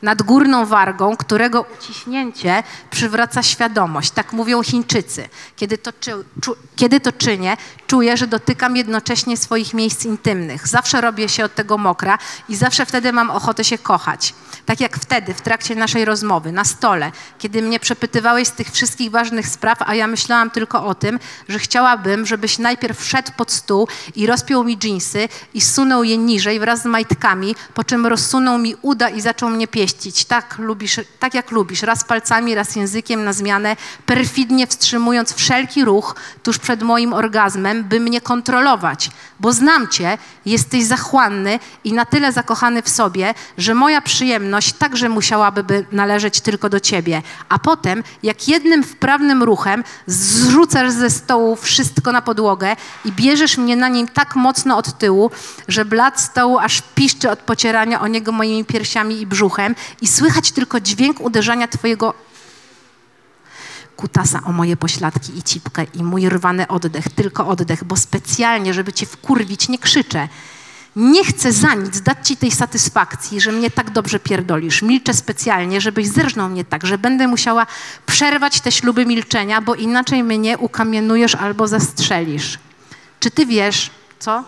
nad górną wargą, którego uciśnięcie przywraca świadomość. Tak mówią Chińczycy. Kiedy to, czy, czu, kiedy to czynię, czuję, że dotykam jednocześnie swoich miejsc intymnych. Zawsze robię się od tego mokra i zawsze wtedy mam ochotę się kochać. Tak jak wtedy, w trakcie naszej rozmowy, na stole, kiedy mnie przepytywałeś z tych wszystkich ważnych spraw, a ja myślałam tylko o tym, że chciałabym, żebyś najpierw wszedł pod stół i rozpiął mi dżinsy i zsunął je niżej wraz z majtkami, po czym rozsunął mi uda i zaczął mnie pieścić. Tak, lubisz, tak jak lubisz, raz palcami, raz językiem na zmianę, perfidnie wstrzymując wszelki ruch tuż przed moim orgazmem, by mnie kontrolować. Bo znam cię, jesteś zachłanny i na tyle zakochany w sobie, że moja przyjemność także musiałaby by należeć tylko do ciebie. A potem, jak jednym wprawnym ruchem zrzucasz ze stołu wszystko na podłogę i bierzesz mnie na nim tak mocno od tyłu, że blat stołu aż piszczy od pocierania o niego moimi piersiami i brzuchem i słychać tylko dźwięk uderzania twojego kutasa o moje pośladki i cipkę i mój rwany oddech, tylko oddech, bo specjalnie, żeby cię wkurwić, nie krzyczę. Nie chcę za nic dać ci tej satysfakcji, że mnie tak dobrze pierdolisz. Milczę specjalnie, żebyś zerżnął mnie tak, że będę musiała przerwać te śluby milczenia, bo inaczej mnie ukamienujesz albo zastrzelisz. Czy ty wiesz, co?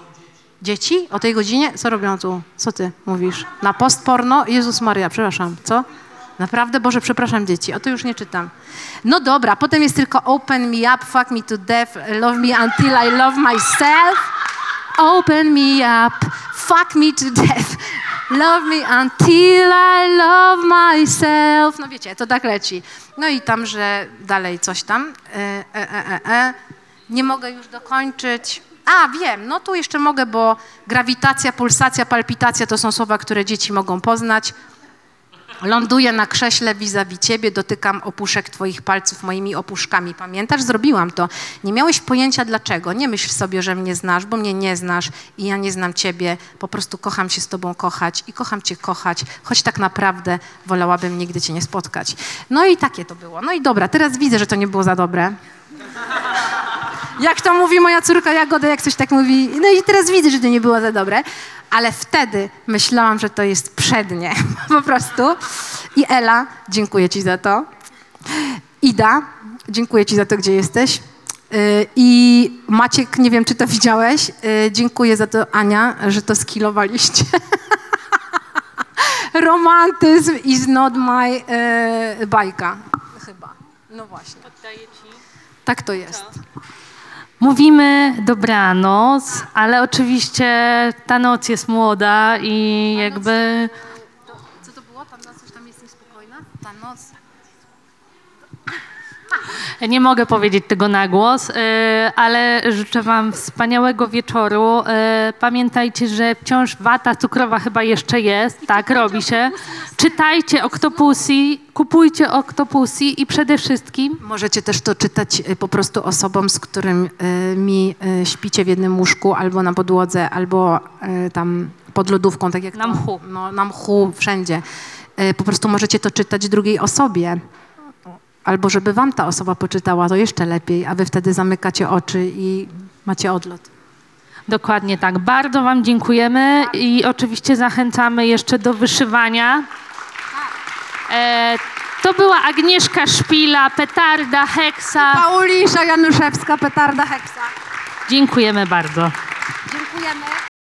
Dzieci o tej godzinie? Co robią tu? Co ty mówisz? Na post porno? Jezus Maria, przepraszam, co? Naprawdę? Boże, przepraszam dzieci, o to już nie czytam. No dobra, potem jest tylko open me up, fuck me to death, love me until I love myself. Open me up, fuck me to death, love me until I love myself. No wiecie, to tak leci. No i tam, że dalej coś tam. E, e, e, e, e. Nie mogę już dokończyć. A, wiem, no tu jeszcze mogę, bo grawitacja, pulsacja, palpitacja to są słowa, które dzieci mogą poznać. Ląduję na krześle vis-a-vis ciebie, dotykam opuszek twoich palców moimi opuszkami. Pamiętasz? Zrobiłam to. Nie miałeś pojęcia dlaczego. Nie myśl sobie, że mnie znasz, bo mnie nie znasz i ja nie znam ciebie. Po prostu kocham się z tobą kochać i kocham cię kochać, choć tak naprawdę wolałabym nigdy cię nie spotkać. No i takie to było. No i dobra, teraz widzę, że to nie było za dobre. Jak to mówi moja córka Jagoda, jak coś tak mówi, no i teraz widzę, że to nie było za dobre, ale wtedy myślałam, że to jest przednie, (laughs) po prostu. I Ela, dziękuję ci za to. Ida, dziękuję ci za to, gdzie jesteś. Yy, I Maciek, nie wiem, czy to widziałeś, yy, dziękuję za to, Ania, że to skilowaliście. (laughs) Romantyzm is not my yy, bajka, chyba. No właśnie. Tak to jest. Mówimy dobranoc, ale oczywiście ta noc jest młoda i jakby Co to było? Tam na coś tam jest niespokojna? Ta noc. Nie mogę powiedzieć tego na głos, y, ale życzę Wam wspaniałego wieczoru. Y, Pamiętajcie, że wciąż wata cukrowa chyba jeszcze jest, tak, robi się. Czytajcie Octopussy, kupujcie Octopussy i przede wszystkim Możecie też to czytać y, po prostu osobom, z którymi śpicie w jednym łóżku, albo na podłodze, albo tam pod lodówką, tak jak Na to- mchu. No, na mchu, wszędzie. Po prostu możecie to czytać drugiej osobie. Albo żeby wam ta osoba poczytała, to jeszcze lepiej, a wy wtedy zamykacie oczy i macie odlot. Dokładnie tak. Bardzo Wam dziękujemy i oczywiście zachęcamy jeszcze do wyszywania. E, to była Agnieszka Szpila, Petarda, Heksa. Paulisza Januszewska, petarda heksa. Dziękujemy bardzo. Dziękujemy.